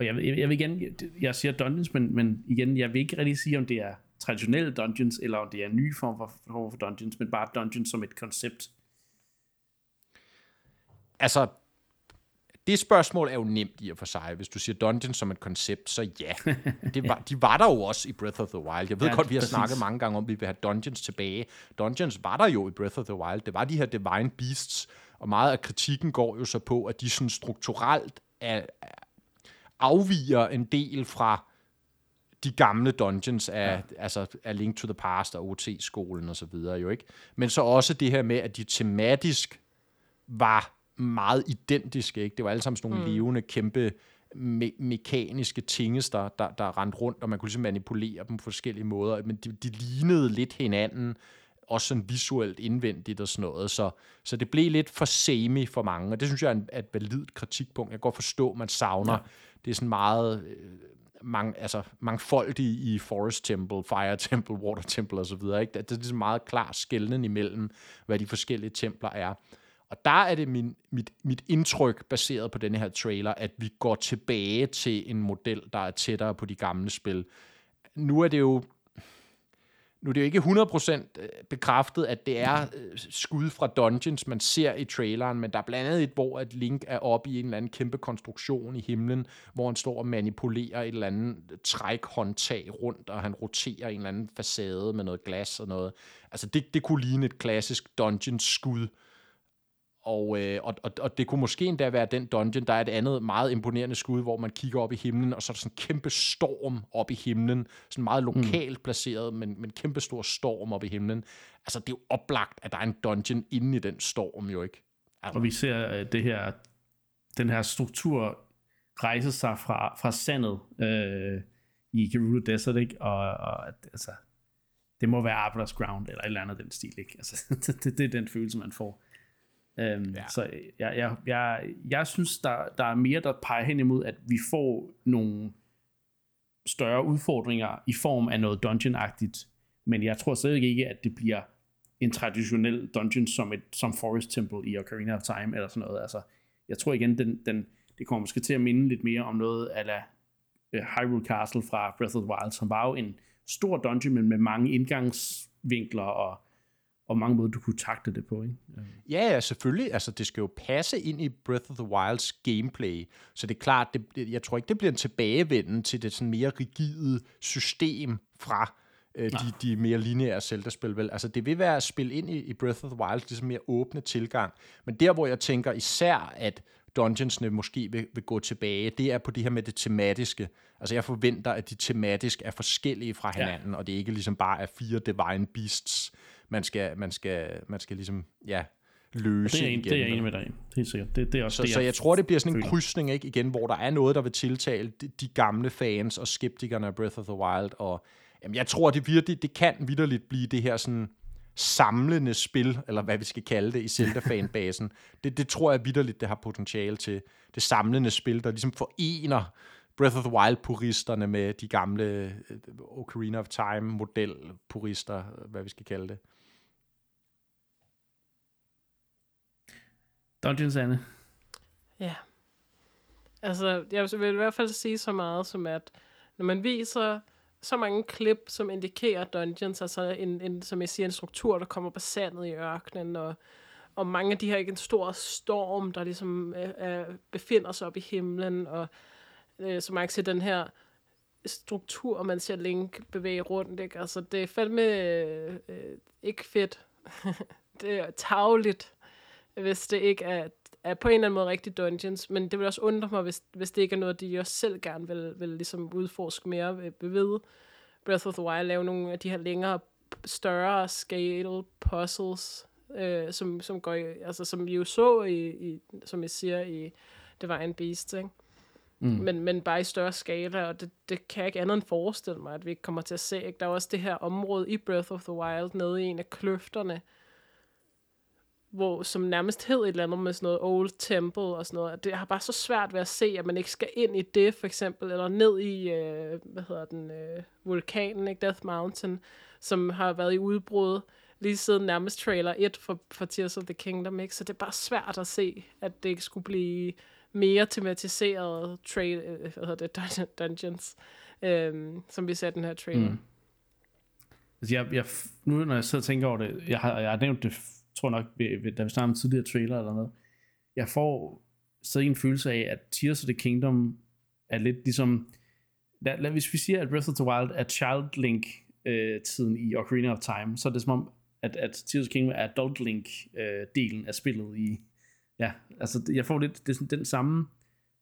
og jeg, jeg, jeg vil igen, jeg siger dungeons, men, men igen, jeg vil ikke rigtig sige, om det er traditionelle dungeons, eller om det er en ny form for, form for dungeons, men bare dungeons som et koncept. Altså, det spørgsmål er jo nemt i og for sig. Hvis du siger dungeons som et koncept, så ja. Det var, de var der jo også i Breath of the Wild. Jeg ved ja, godt, vi har præcis. snakket mange gange om, at vi vil have dungeons tilbage. Dungeons var der jo i Breath of the Wild. Det var de her divine beasts, og meget af kritikken går jo så på, at de sådan strukturelt er, afviger en del fra de gamle dungeons af, ja. altså, af Link to the Past og OT-skolen og så videre jo ikke. Men så også det her med, at de tematisk var meget identiske, ikke? Det var alle sammen sådan nogle mm. levende, kæmpe me- mekaniske tinges, der, der, der rendte rundt, og man kunne ligesom manipulere dem på forskellige måder, men de, de lignede lidt hinanden, også sådan visuelt indvendigt og sådan noget, så, så det blev lidt for semi for mange, og det synes jeg er, en, er et validt kritikpunkt. Jeg kan godt forstå, at man savner, ja det er sådan meget øh, mang, altså, mangfoldig i Forest Temple, Fire Temple, Water Temple osv., ikke? Det er ligesom meget klar skældning imellem, hvad de forskellige templer er. Og der er det min, mit, mit indtryk, baseret på denne her trailer, at vi går tilbage til en model, der er tættere på de gamle spil. Nu er det jo nu er det jo ikke 100% øh, bekræftet, at det er øh, skud fra dungeons, man ser i traileren, men der er blandt andet et, hvor at Link er oppe i en eller anden kæmpe konstruktion i himlen, hvor han står og manipulerer et eller andet trækhåndtag rundt, og han roterer en eller anden facade med noget glas og noget. Altså det, det kunne ligne et klassisk dungeon-skud, og, øh, og, og, og det kunne måske endda være den dungeon, der er et andet meget imponerende skud, hvor man kigger op i himlen, og så er der sådan en kæmpe storm op i himlen, sådan meget mm. lokalt mm. placeret, men, men kæmpe stor storm op i himlen. Altså, det er jo oplagt, at der er en dungeon inde i den storm, jo ikke? Altså. Og vi ser uh, det her, den her struktur rejse sig fra, fra sandet øh, i Gerudo Desert, ikke? Og, og altså, det må være Abras Ground, eller et eller andet den stil, ikke? Altså, det, det er den følelse, man får. Øhm, ja. Så jeg, jeg, jeg, jeg synes, der, der er mere, der peger hen imod, at vi får nogle større udfordringer i form af noget dungeon-agtigt. Men jeg tror stadig ikke, at det bliver en traditionel dungeon som, et, som Forest Temple i Ocarina of Time, eller sådan noget. Altså, jeg tror igen, den, den, det kommer måske til at minde lidt mere om noget af uh, Hyrule Castle fra Breath of the Wild, som var jo en stor dungeon, men med mange indgangsvinkler og og mange måder, du kunne takte det på. Ikke? Ja, ja, selvfølgelig. Altså, det skal jo passe ind i Breath of the Wilds gameplay. Så det er klart, det, jeg tror ikke, det bliver en tilbagevenden til det sådan mere rigide system fra øh, de, de mere lineære Zelda-spil. Vel? Altså, det vil være at spille ind i, i Breath of the Wild, ligesom mere åbne tilgang. Men der, hvor jeg tænker især, at dungeonsne måske vil, vil gå tilbage, det er på det her med det tematiske. Altså jeg forventer, at de tematisk er forskellige fra hinanden, ja. og det ikke ligesom bare er fire Divine Beasts, man skal, man skal, man skal ligesom, ja, løse det er, en, igen. Det er jeg enig med dig Helt sikkert. Det, det er også så, det, så jeg, jeg tror, det bliver sådan en føler. krydsning ikke, igen, hvor der er noget, der vil tiltale de, de gamle fans og skeptikerne af Breath of the Wild. Og jamen, jeg tror, det virkelig, det kan vidderligt blive det her sådan samlende spil, eller hvad vi skal kalde det, i Zelda-fanbasen. det, det tror jeg vidderligt, det har potentiale til. Det samlende spil, der ligesom forener Breath of the Wild-puristerne med de gamle øh, Ocarina of Time-model-purister, hvad vi skal kalde det. Dungeons, Anne? Ja. Altså, jeg vil i hvert fald sige så meget som, at når man viser så mange klip, som indikerer dungeons, altså en, en, som jeg siger, en struktur, der kommer på sandet i ørkenen, og, og mange af de her, ikke en stor storm, der ligesom øh, øh, befinder sig op i himlen, og øh, så man ikke ser den her struktur, man ser Link bevæge rundt, ikke? Altså, det er fandme øh, øh, ikke fedt. det er tageligt hvis det ikke er, er på en eller anden måde rigtig dungeons, men det vil også undre mig, hvis, hvis det ikke er noget, de også selv gerne vil, vil ligesom udforske mere ved. ved. Breath of the Wild lave nogle af de her længere, større scale puzzles, øh, som, som, går i, altså, som vi jo så i, i som jeg siger, i Divine Beast, ikke? Mm. Men, men bare i større skala, og det, det kan jeg ikke andet end forestille mig, at vi ikke kommer til at se. Ikke? Der er også det her område i Breath of the Wild, nede i en af kløfterne, hvor, som nærmest hed et eller andet med sådan noget Old Temple og sådan noget. Det har bare så svært ved at se, at man ikke skal ind i det, for eksempel, eller ned i, øh, hvad hedder den, øh, vulkanen, ikke? Death Mountain, som har været i udbrud lige siden nærmest trailer 1 for, for Tears of the Kingdom, ikke? Så det er bare svært at se, at det ikke skulle blive mere tematiseret trail, øh, hvad hedder det, dungeons, øh, som vi ser den her trailer. Mm. Altså jeg, jeg, nu når jeg sidder og tænker over det, jeg har, jeg har nævnt det, tror nok, ved, da vi snakkede om tidligere trailer eller noget, jeg får stadig en følelse af, at Tears of the Kingdom er lidt ligesom, lad, lad, hvis vi siger, at Breath of the Wild er Child Link øh, tiden i Ocarina of Time, så er det som om, at, at Tears of the Kingdom er Adult Link øh, delen af spillet i, ja, altså jeg får lidt, det er sådan den samme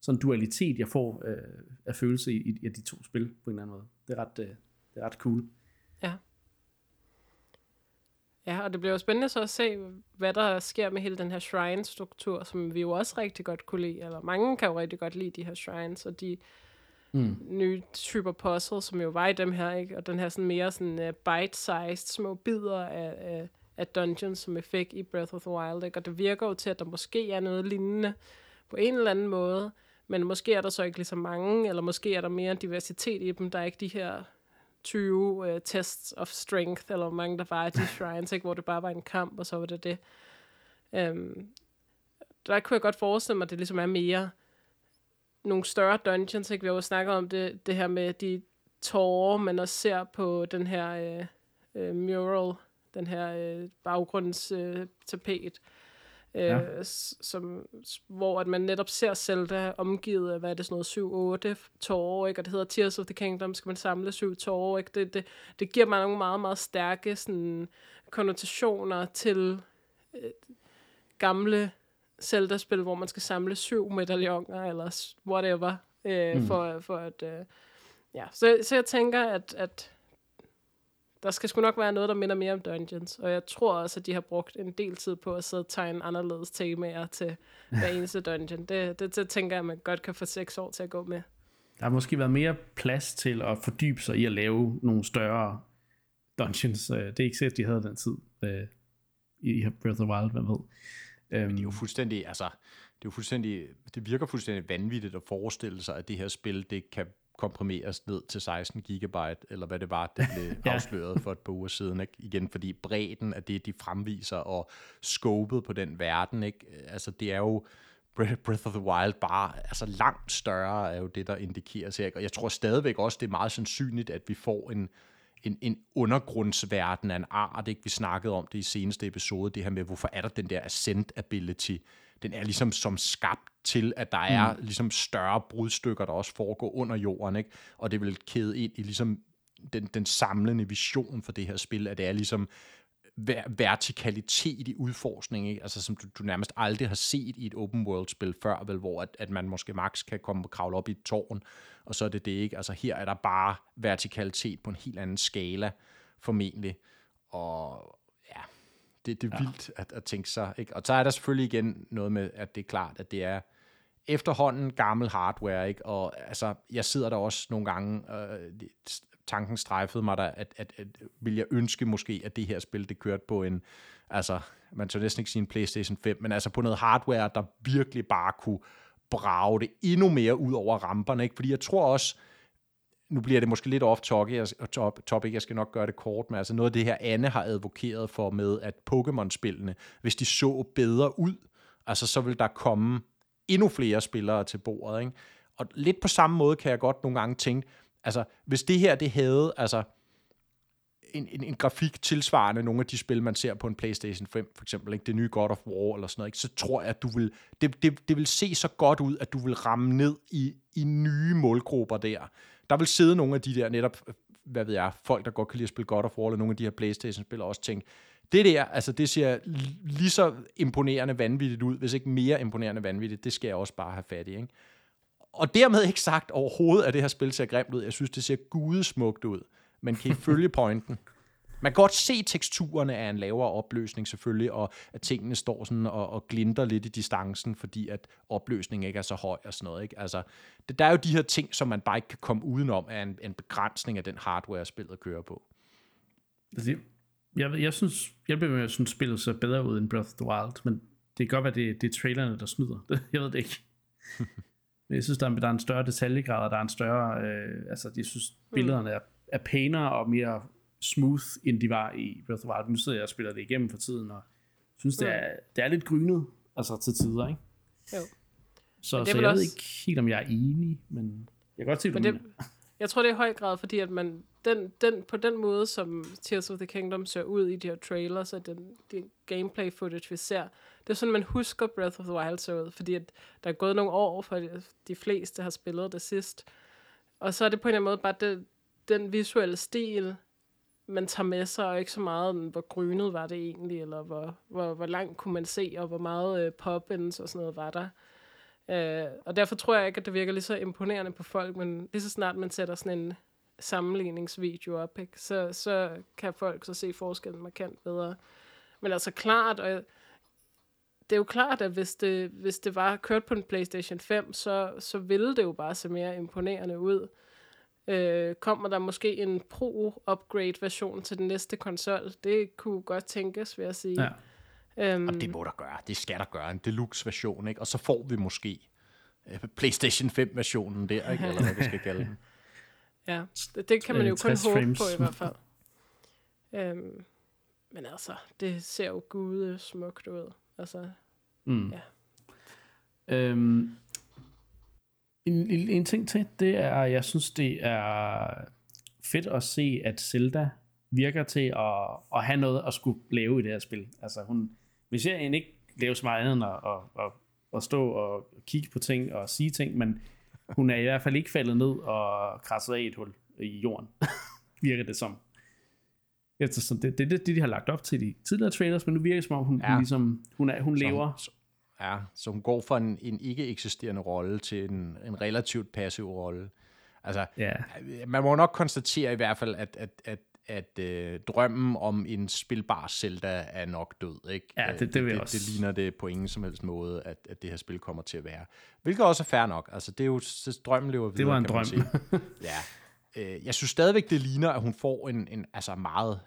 sådan dualitet, jeg får øh, af følelse i, i, i de to spil på en eller anden måde. Det er ret, øh, det er ret cool. Ja. Og det bliver jo spændende så at se, hvad der sker med hele den her shrine-struktur, som vi jo også rigtig godt kunne lide, eller mange kan jo rigtig godt lide de her shrines, og de mm. nye typer puzzles, som jo var i dem her, ikke? og den her sådan mere sådan uh, bite-sized små bidder af, af, af dungeons, som vi fik i Breath of the Wild, ikke? og det virker jo til, at der måske er noget lignende på en eller anden måde, men måske er der så ikke lige så mange, eller måske er der mere diversitet i dem, der er ikke de her 20 uh, øh, tests of strength, eller hvor mange der var i de shrines, ikke? hvor det bare var en kamp, og så var det det. Um, der kunne jeg godt forestille mig, at det ligesom er mere nogle større dungeons, ikke? Vi har jo snakket om det, det her med de tårer, man også ser på den her uh, uh, mural, den her uh, baggrundstapet. Tapet ja. øh, som, hvor at man netop ser Zelda omgivet af, hvad er det, sådan noget 7-8 tårer, ikke? og det hedder Tears of the Kingdom, skal man samle syv tårer, ikke? Det, det, det giver mig nogle meget, meget stærke sådan, konnotationer til øh, gamle Zelda-spil, hvor man skal samle syv medaljoner, eller whatever, øh, mm. for, for at, øh, ja, så, så jeg tænker, at, at der skal sgu nok være noget, der minder mere om Dungeons. Og jeg tror også, at de har brugt en del tid på at sidde og tegne anderledes temaer til hver eneste dungeon. Det, det, det tænker jeg, at man godt kan få seks år til at gå med. Der har måske været mere plads til at fordybe sig i at lave nogle større dungeons. Øh, det er ikke sikkert, de havde den tid øh, i Breath of the Wild, hvad ved. Men det er jo fuldstændig, altså, det er jo fuldstændig, det virker fuldstændig vanvittigt at forestille sig, at det her spil, det kan komprimeres ned til 16 gigabyte, eller hvad det var, det blev ja. afsløret for et par uger siden. Ikke? Igen, fordi bredden af det, de fremviser, og scopet på den verden, ikke? altså det er jo Breath of the Wild bare altså langt større er jo det, der indikeres her. Og jeg tror stadigvæk også, det er meget sandsynligt, at vi får en, en, en undergrundsverden af en art. Ikke? Vi snakkede om det i seneste episode, det her med, hvorfor er der den der ascent ability, den er ligesom som skabt til, at der er mm. ligesom større brudstykker, der også foregår under jorden, ikke? og det vil kæde ind i ligesom den, den samlende vision for det her spil, at det er ligesom vertikalitet i udforskning, ikke? Altså, som du, du nærmest aldrig har set i et open world-spil før, vel, hvor at, at man måske max kan komme og kravle op i et tårn, og så er det det ikke. Altså her er der bare vertikalitet på en helt anden skala, formentlig. Og det, det er vildt ja. at, at tænke sig. Ikke? Og så er der selvfølgelig igen noget med, at det er klart, at det er efterhånden gammel hardware, ikke? og altså, jeg sidder der også nogle gange, øh, tanken strejfede mig der, at, at, at, vil jeg ønske måske, at det her spil, det kørte på en, altså, man tør næsten ikke sige en Playstation 5, men altså på noget hardware, der virkelig bare kunne brage det endnu mere ud over ramperne, ikke? fordi jeg tror også, nu bliver det måske lidt off topic, jeg skal nok gøre det kort, men altså noget af det her, Anne har advokeret for med, at Pokémon-spillene, hvis de så bedre ud, altså så vil der komme endnu flere spillere til bordet, ikke? Og lidt på samme måde kan jeg godt nogle gange tænke, altså hvis det her, det havde, altså en, en, en grafik tilsvarende nogle af de spil, man ser på en PlayStation 5, for eksempel, ikke? det nye God of War eller sådan noget, ikke? så tror jeg, at du vil, det, det, det vil se så godt ud, at du vil ramme ned i, i nye målgrupper der der vil sidde nogle af de der netop, hvad ved jeg, folk, der godt kan lide at spille God of War, eller nogle af de her Playstation-spillere også tænke, det der, altså det ser lige så imponerende vanvittigt ud, hvis ikke mere imponerende vanvittigt, det skal jeg også bare have fat i, ikke? Og dermed ikke sagt overhovedet, at det her spil ser grimt ud. Jeg synes, det ser gudesmukt ud. men kan I følge pointen? Man kan godt se teksturerne af en lavere opløsning selvfølgelig, og at tingene står sådan og, og glinter lidt i distancen, fordi at opløsningen ikke er så høj og sådan noget. Ikke? Altså, det, der er jo de her ting, som man bare ikke kan komme udenom af en, en begrænsning af den hardware, spillet kører på. Altså, jeg, jeg synes, jeg bliver med at synes, spillet ser bedre ud end Breath of the Wild, men det kan godt være, det, det er trailerne, der snyder. jeg ved det ikke. men jeg synes, der er, der er en større detaljegrad, og der er en større... Øh, altså, jeg synes, billederne er, er pænere og mere smooth, end de var i Breath of the Wild. Nu sidder jeg og spiller det igennem for tiden, og synes, det er, det er lidt grynet, altså til tider, ikke? Jo. Så, så jeg også... ved ikke helt, om jeg er enig, men jeg kan godt se, men det, Jeg tror, det er i høj grad, fordi at man, den, den, på den måde, som Tears of the Kingdom ser ud i de her trailers, og den, de gameplay footage, vi ser, det er sådan, man husker Breath of the Wild så ud, fordi at der er gået nogle år, for de, de fleste har spillet det sidst. Og så er det på en eller anden måde bare det, den visuelle stil, man tager med sig, og ikke så meget, mm, hvor grynet var det egentlig, eller hvor, hvor, hvor langt kunne man se, og hvor meget øh, pop og sådan noget var der. Øh, og derfor tror jeg ikke, at det virker lige så imponerende på folk, men lige så snart man sætter sådan en sammenligningsvideo op, ikke, så, så kan folk så se forskellen markant bedre. Men altså klart, og det er jo klart, at hvis det, hvis det var kørt på en PlayStation 5, så, så ville det jo bare se mere imponerende ud. Øh, kommer der måske en Pro-upgrade-version til den næste konsol? Det kunne godt tænkes, vil jeg sige. Ja. Øhm, og det må der gøre. Det skal der gøre. En deluxe-version, ikke? Og så får vi måske øh, PlayStation 5-versionen der, ikke? Eller hvad vi skal kalde den. Ja, det, det kan man jo kun håbe frames. på i hvert fald. øhm, men altså, det ser jo gude smukt ud. Altså, mm. ja. Øhm, en, en, en ting til, det er, jeg synes, det er fedt at se, at Zelda virker til at, at have noget at skulle lave i det her spil. Altså hun, vi ser hende ikke lave så meget andet end at, at, at, at stå og kigge på ting og sige ting, men hun er i hvert fald ikke faldet ned og krasset af et hul i jorden, virker det som. Eftersom det, det er det, de har lagt op til de tidligere trailers, men nu virker det som om, hun, ja. hun, ligesom, hun, er, hun lever. Så, ja, så hun går fra en, en ikke eksisterende rolle til en, en relativt passiv rolle. Altså, ja. man må nok konstatere i hvert fald, at, at, at at øh, drømmen om en spilbar Zelda er nok død. Ikke? Ja, det, det, vil det, også. det ligner det på ingen som helst måde, at, at det her spil kommer til at være. Hvilket også er fair nok. Altså, det er jo, drømmen lever videre, Det var en drøm. ja. Øh, jeg synes stadigvæk, det ligner, at hun får en, en altså meget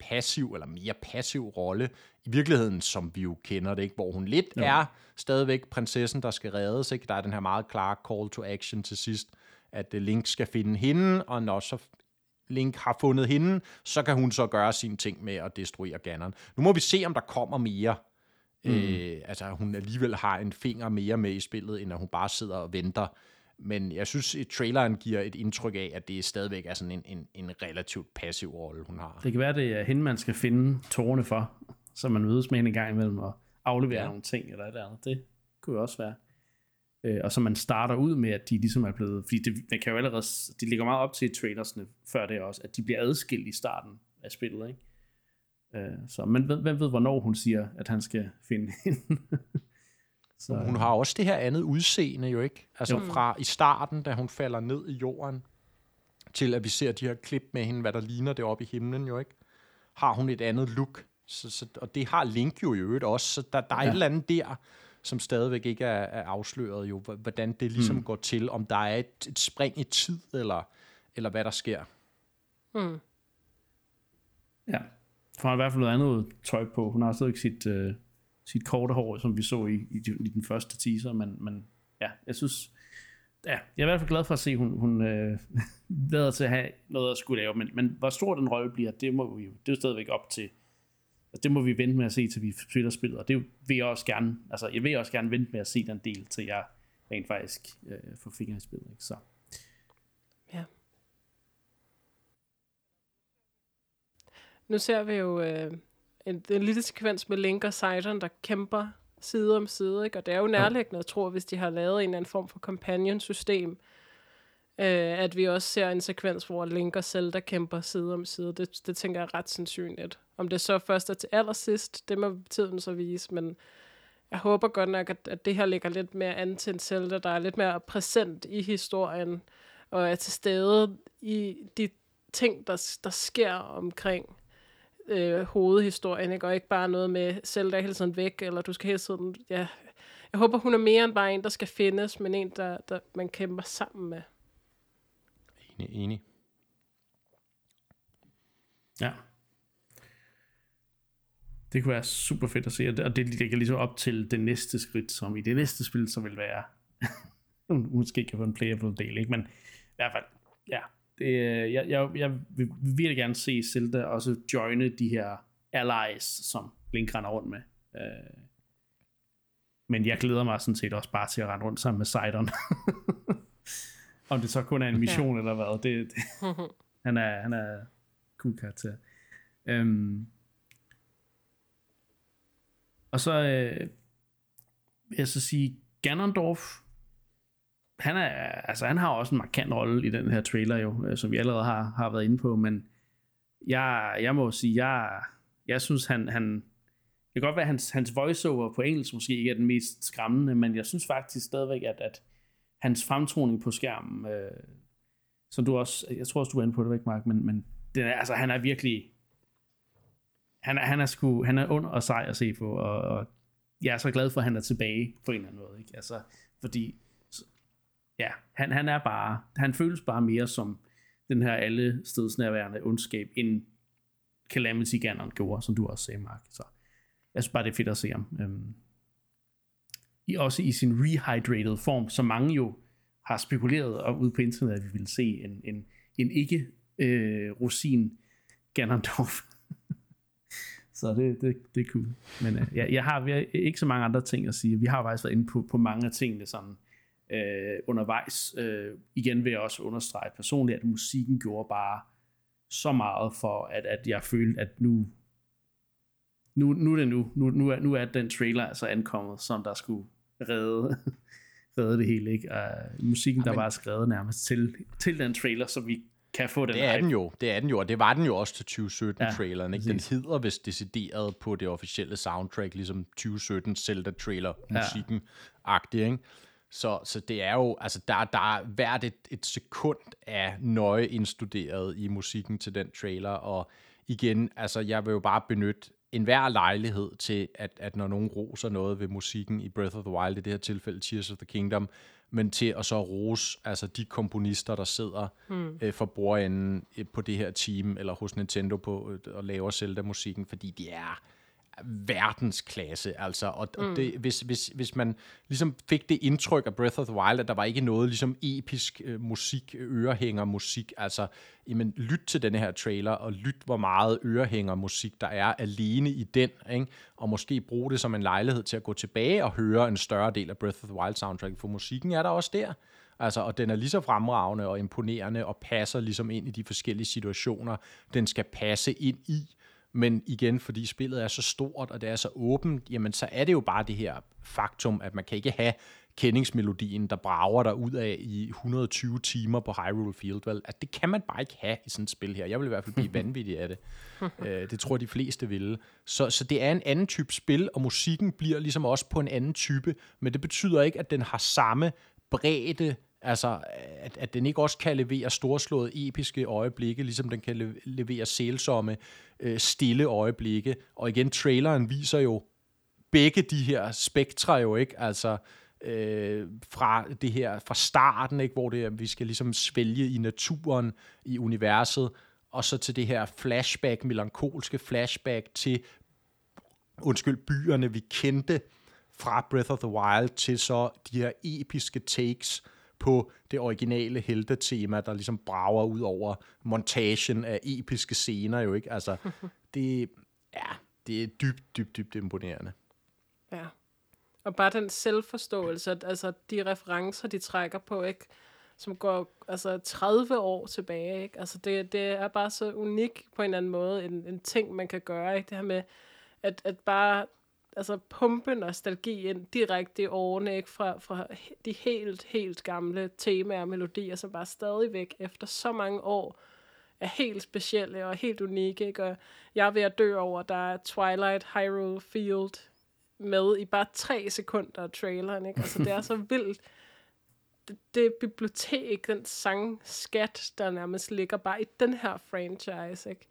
passiv, eller mere passiv rolle, i virkeligheden, som vi jo kender det, ikke? hvor hun lidt jo. er stadigvæk prinsessen, der skal reddes. Ikke? Der er den her meget klare call to action til sidst, at Link skal finde hende, og når så Link har fundet hende, så kan hun så gøre sine ting med at destruere Ganon. Nu må vi se, om der kommer mere. Mm. Øh, altså, hun alligevel har en finger mere med i spillet, end at hun bare sidder og venter. Men jeg synes, at traileren giver et indtryk af, at det stadigvæk er sådan en, en, en relativt passiv rolle, hun har. Det kan være, det er hende, man skal finde tårne for, så man mødes med hende en gang imellem og aflevere ja. nogle ting eller et eller andet. Det kunne jo også være. Øh, og så man starter ud med, at de ligesom er blevet, fordi det, man kan jo allerede, de ligger meget op til trailersne før det også, at de bliver adskilt i starten af spillet, ikke? Øh, så men hvem ved, hvornår hun siger, at han skal finde hende? så, hun har også det her andet udseende jo ikke? Altså jo. fra i starten, da hun falder ned i jorden, til at vi ser de her klip med hende, hvad der ligner det oppe i himlen jo ikke? Har hun et andet look? Så, så, og det har Link jo i øvrigt også, så der, der er ja. et eller andet der, som stadigvæk ikke er, er afsløret, jo, hvordan det ligesom mm. går til, om der er et, et spring i tid, eller, eller hvad der sker. Mm. Ja, for hun har i hvert fald noget andet tøj på. Hun har stadig sit, uh, sit korte hår, som vi så i, i, i den første teaser, men, men ja, jeg synes, ja, jeg er i hvert fald glad for at se, at hun, hun øh, lader til at have noget at skulle lave, men, men hvor stor den rolle bliver, det må vi jo, det er jo stadigvæk op til Altså, det må vi vente med at se, til vi spiller spillet, og det vil jeg også gerne, altså jeg vil også gerne vente med at se den del, til jeg rent faktisk øh, får fingre i spillet, ikke? Så. Ja. Nu ser vi jo øh, en, en lille sekvens med Link og Sidon, der kæmper side om side, ikke? og det er jo nærliggende at tro, hvis de har lavet en eller anden form for companion-system, øh, at vi også ser en sekvens, hvor Link og Zelda kæmper side om side. Det, det tænker jeg er ret sandsynligt. Om det så først er til allersidst, det må tiden så vise, men jeg håber godt nok, at, at det her ligger lidt mere an til en Zelda, der er lidt mere præsent i historien, og er til stede i de ting, der, der sker omkring øh, hovedhistorien, ikke? og ikke bare noget med Zelda hele tiden væk, eller du skal hele tiden, ja, jeg håber, hun er mere end bare en, der skal findes, men en, der, der man kæmper sammen med. Enig, enig. Ja. Det kunne være super fedt at se, og det, ligger ligesom op til det næste skridt, som i det næste spil, som vil være, måske kan få en playable del, ikke? men i hvert fald, ja, det, øh, jeg, jeg, jeg vil virkelig gerne se Zelda også joine de her allies, som Link render rundt med. Øh, men jeg glæder mig sådan set også bare til at rende rundt sammen med Sidon. Om det så kun er en mission ja. eller hvad, det, det han er, han er cool karakter. Øhm, og så øh, vil jeg så sige, Ganondorf, han, er, altså, han har også en markant rolle i den her trailer jo, øh, som vi allerede har, har været inde på, men jeg, jeg må sige, jeg, jeg synes, han, han, det kan godt være, at hans, hans voiceover på engelsk måske ikke er den mest skræmmende, men jeg synes faktisk stadigvæk, at, at hans fremtoning på skærmen, øh, som du også, jeg tror også, du er inde på det, ikke Mark, men, men den er, altså, han er virkelig, han er, han er, sku, han er ond og sej at se på, og, og jeg er så glad for, at han er tilbage på en eller anden måde, ikke? Altså, fordi, ja, han, han er bare, han føles bare mere som den her alle stedsnærværende ondskab, end Calamity Ganon gjorde, som du også sagde, Mark. Så jeg synes bare, det er fedt at se ham. Øhm, i, også i sin rehydrated form, som mange jo har spekuleret og ude på internettet, at vi ville se en, en, en ikke øh, rosin Ganondorf. så det, det, det er cool. Men øh, jeg, jeg har jeg, ikke så mange andre ting at sige. Vi har faktisk været inde på, på mange af tingene sådan øh, undervejs. Øh, igen vil jeg også understrege personligt, at musikken gjorde bare så meget for, at, at jeg følte, at nu, nu, nu er det nu. Nu, nu, er, nu er den trailer altså ankommet, som der skulle redde, redde det hele. Ikke? Uh, musikken, Jamen, der var skrevet nærmest til, til den trailer, så vi kan få den Det er hype. den jo, det er den jo, og det var den jo også til 2017-traileren. Ja, ikke? Den hedder vist decideret på det officielle soundtrack, ligesom 2017 Zelda-trailer, musikken ja. ikke? Så, så det er jo, altså der, der er hvert et, et sekund af nøje indstuderet i musikken til den trailer, og igen, altså jeg vil jo bare benytte enhver lejlighed til, at, at når nogen roser noget ved musikken i Breath of the Wild, i det her tilfælde Tears of the Kingdom, men til at så rose altså de komponister, der sidder hmm. øh, for bordenden øh, på det her team, eller hos Nintendo på øh, og laver Zelda-musikken, fordi de er verdensklasse, altså, og, mm. og det, hvis, hvis, hvis man ligesom fik det indtryk af Breath of the Wild, at der var ikke noget ligesom episk øh, musik, ørehænger musik, altså, jamen, lyt til denne her trailer, og lyt, hvor meget ørehænger musik der er alene i den, ikke? og måske bruge det som en lejlighed til at gå tilbage og høre en større del af Breath of the Wild soundtrack, for musikken er der også der. Altså, og den er lige så fremragende og imponerende og passer ligesom ind i de forskellige situationer, den skal passe ind i. Men igen, fordi spillet er så stort, og det er så åbent, jamen så er det jo bare det her faktum, at man kan ikke have kendingsmelodien, der brager der ud af i 120 timer på Hyrule Field. Vel? At det kan man bare ikke have i sådan et spil her. Jeg vil i hvert fald blive vanvittig af det. Øh, det tror jeg, de fleste ville. Så, så det er en anden type spil, og musikken bliver ligesom også på en anden type, men det betyder ikke, at den har samme bredde Altså, at, at den ikke også kan levere storslåede episke øjeblikke, ligesom den kan levere sælsomme, øh, stille øjeblikke. Og igen, traileren viser jo begge de her spektre jo, ikke? Altså, øh, fra det her, fra starten, ikke? Hvor det er, vi skal ligesom svælge i naturen, i universet, og så til det her flashback, melankolske flashback til, undskyld, byerne, vi kendte fra Breath of the Wild, til så de her episke takes, på det originale heltetema, der ligesom brager ud over montagen af episke scener jo, ikke? Altså, det, ja, det er dybt, dybt, dybt imponerende. Ja. Og bare den selvforståelse, at, altså de referencer, de trækker på, ikke? som går altså 30 år tilbage. Ikke? Altså det, det er bare så unik på en eller anden måde, en, en ting, man kan gøre. Ikke? Det her med, at, at bare altså pumpe nostalgi ind direkte i årene, ikke? Fra, fra de helt, helt gamle temaer og melodier, som bare stadigvæk efter så mange år er helt specielle og helt unikke, ikke? Og jeg er ved at dø over, der er Twilight Hyrule Field med i bare tre sekunder af traileren, ikke? Altså, det er så vildt, det, det bibliotek, den sangskat, der nærmest ligger bare i den her franchise, ikke?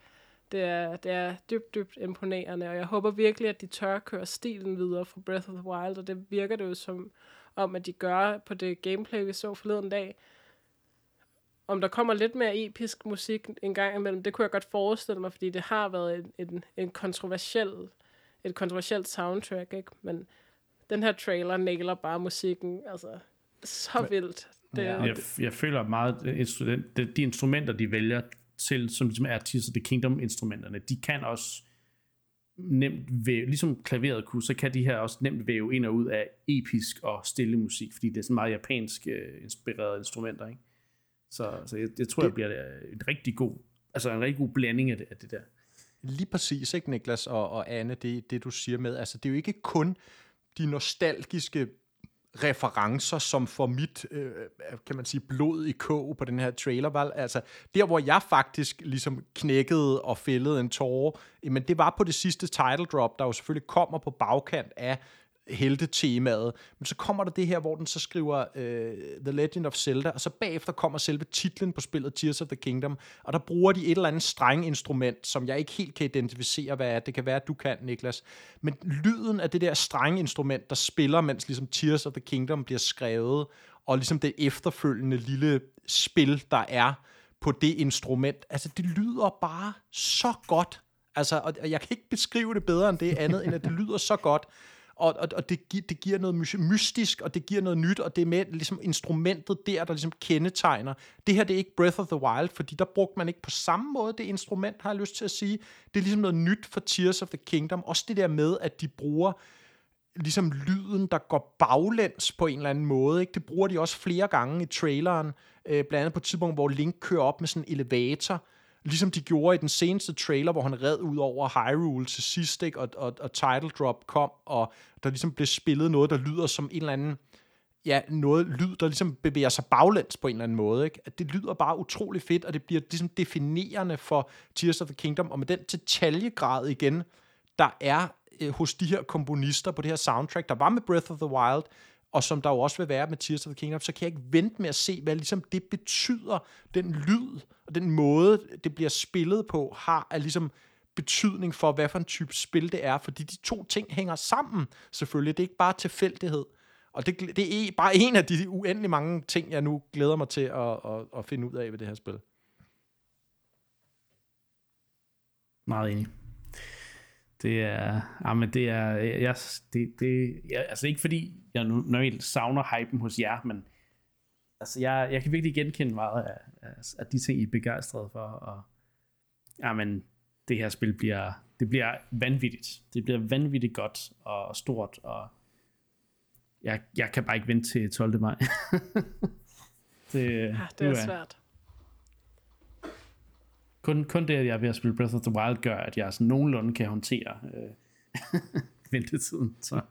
Det er, det er dybt, dybt imponerende, og jeg håber virkelig, at de tør at køre stilen videre fra Breath of the Wild, og det virker det jo som om, at de gør på det gameplay, vi så forleden dag. Om der kommer lidt mere episk musik en gang imellem, det kunne jeg godt forestille mig, fordi det har været en, en, en kontroversiel, et kontroversielt soundtrack, ikke? Men den her trailer nailer bare musikken, altså så vildt. Det, ja, jeg, jeg føler meget, de instrumenter, de vælger til, som ligesom er Tears of the Kingdom-instrumenterne, de kan også nemt væve, ligesom klaveret kunne, så kan de her også nemt væve ind og ud af episk og stille musik, fordi det er sådan meget japansk uh, inspirerede instrumenter, ikke? Så, så jeg, jeg tror, det, det bliver en rigtig god, altså en rigtig god blanding af det, af det der. Lige præcis, ikke Niklas og, og Anne, det, det du siger med, altså det er jo ikke kun de nostalgiske referencer, som får mit, øh, kan man sige, blod i kog på den her trailer. Vel? Altså, der hvor jeg faktisk ligesom knækkede og fældede en tårer, men det var på det sidste title drop, der jo selvfølgelig kommer på bagkant af heltetemaet. Men så kommer der det her, hvor den så skriver uh, The Legend of Zelda, og så bagefter kommer selve titlen på spillet Tears of the Kingdom, og der bruger de et eller andet streng instrument, som jeg ikke helt kan identificere, hvad er. Det kan være, at du kan, Niklas. Men lyden af det der streng instrument, der spiller, mens ligesom Tears of the Kingdom bliver skrevet, og ligesom det efterfølgende lille spil, der er på det instrument, altså det lyder bare så godt. Altså, og jeg kan ikke beskrive det bedre end det andet, end at det lyder så godt og, og, og det, gi- det giver noget mystisk, og det giver noget nyt, og det er med ligesom instrumentet der, der ligesom kendetegner. Det her, det er ikke Breath of the Wild, fordi der brugte man ikke på samme måde det instrument, har jeg lyst til at sige. Det er ligesom noget nyt for Tears of the Kingdom. Også det der med, at de bruger ligesom lyden, der går baglæns på en eller anden måde. Ikke? Det bruger de også flere gange i traileren, øh, blandt andet på et tidspunkt, hvor Link kører op med sådan en elevator, Ligesom de gjorde i den seneste trailer, hvor han red ud over Hyrule til sidst, ikke? Og, og, og title drop kom, og der ligesom blev spillet noget, der lyder som en eller anden ja, noget lyd, der ligesom bevæger sig baglæns på en eller anden måde. Ikke? At det lyder bare utrolig fedt, og det bliver ligesom definerende for Tears of the Kingdom, og med den detaljegrad igen, der er øh, hos de her komponister på det her soundtrack, der var med Breath of the Wild, og som der jo også vil være med Tears of the Kingdom, så kan jeg ikke vente med at se, hvad ligesom det betyder, den lyd og den måde, det bliver spillet på, har af ligesom betydning for, hvad for en type spil det er, fordi de to ting hænger sammen, selvfølgelig. Det er ikke bare tilfældighed. Og det, det er e- bare en af de uendelig mange ting, jeg nu glæder mig til at, at, at finde ud af ved det her spil. Meget enig. Det er, ja, men det er, jeg, det, det, jeg, altså ikke fordi jeg nu normalt savner hypen hos jer, men altså jeg, jeg kan virkelig genkende meget af, af, af de ting, I er begejstrede for, og ja, men det her spil bliver, det bliver vanvittigt. Det bliver vanvittigt godt og stort, og jeg, jeg kan bare ikke vente til 12. maj. det, ja, det er svært kun, kun det, at jeg er ved at spille Breath of the Wild, gør, at jeg sådan nogenlunde kan håndtere øh, ventetiden. Så.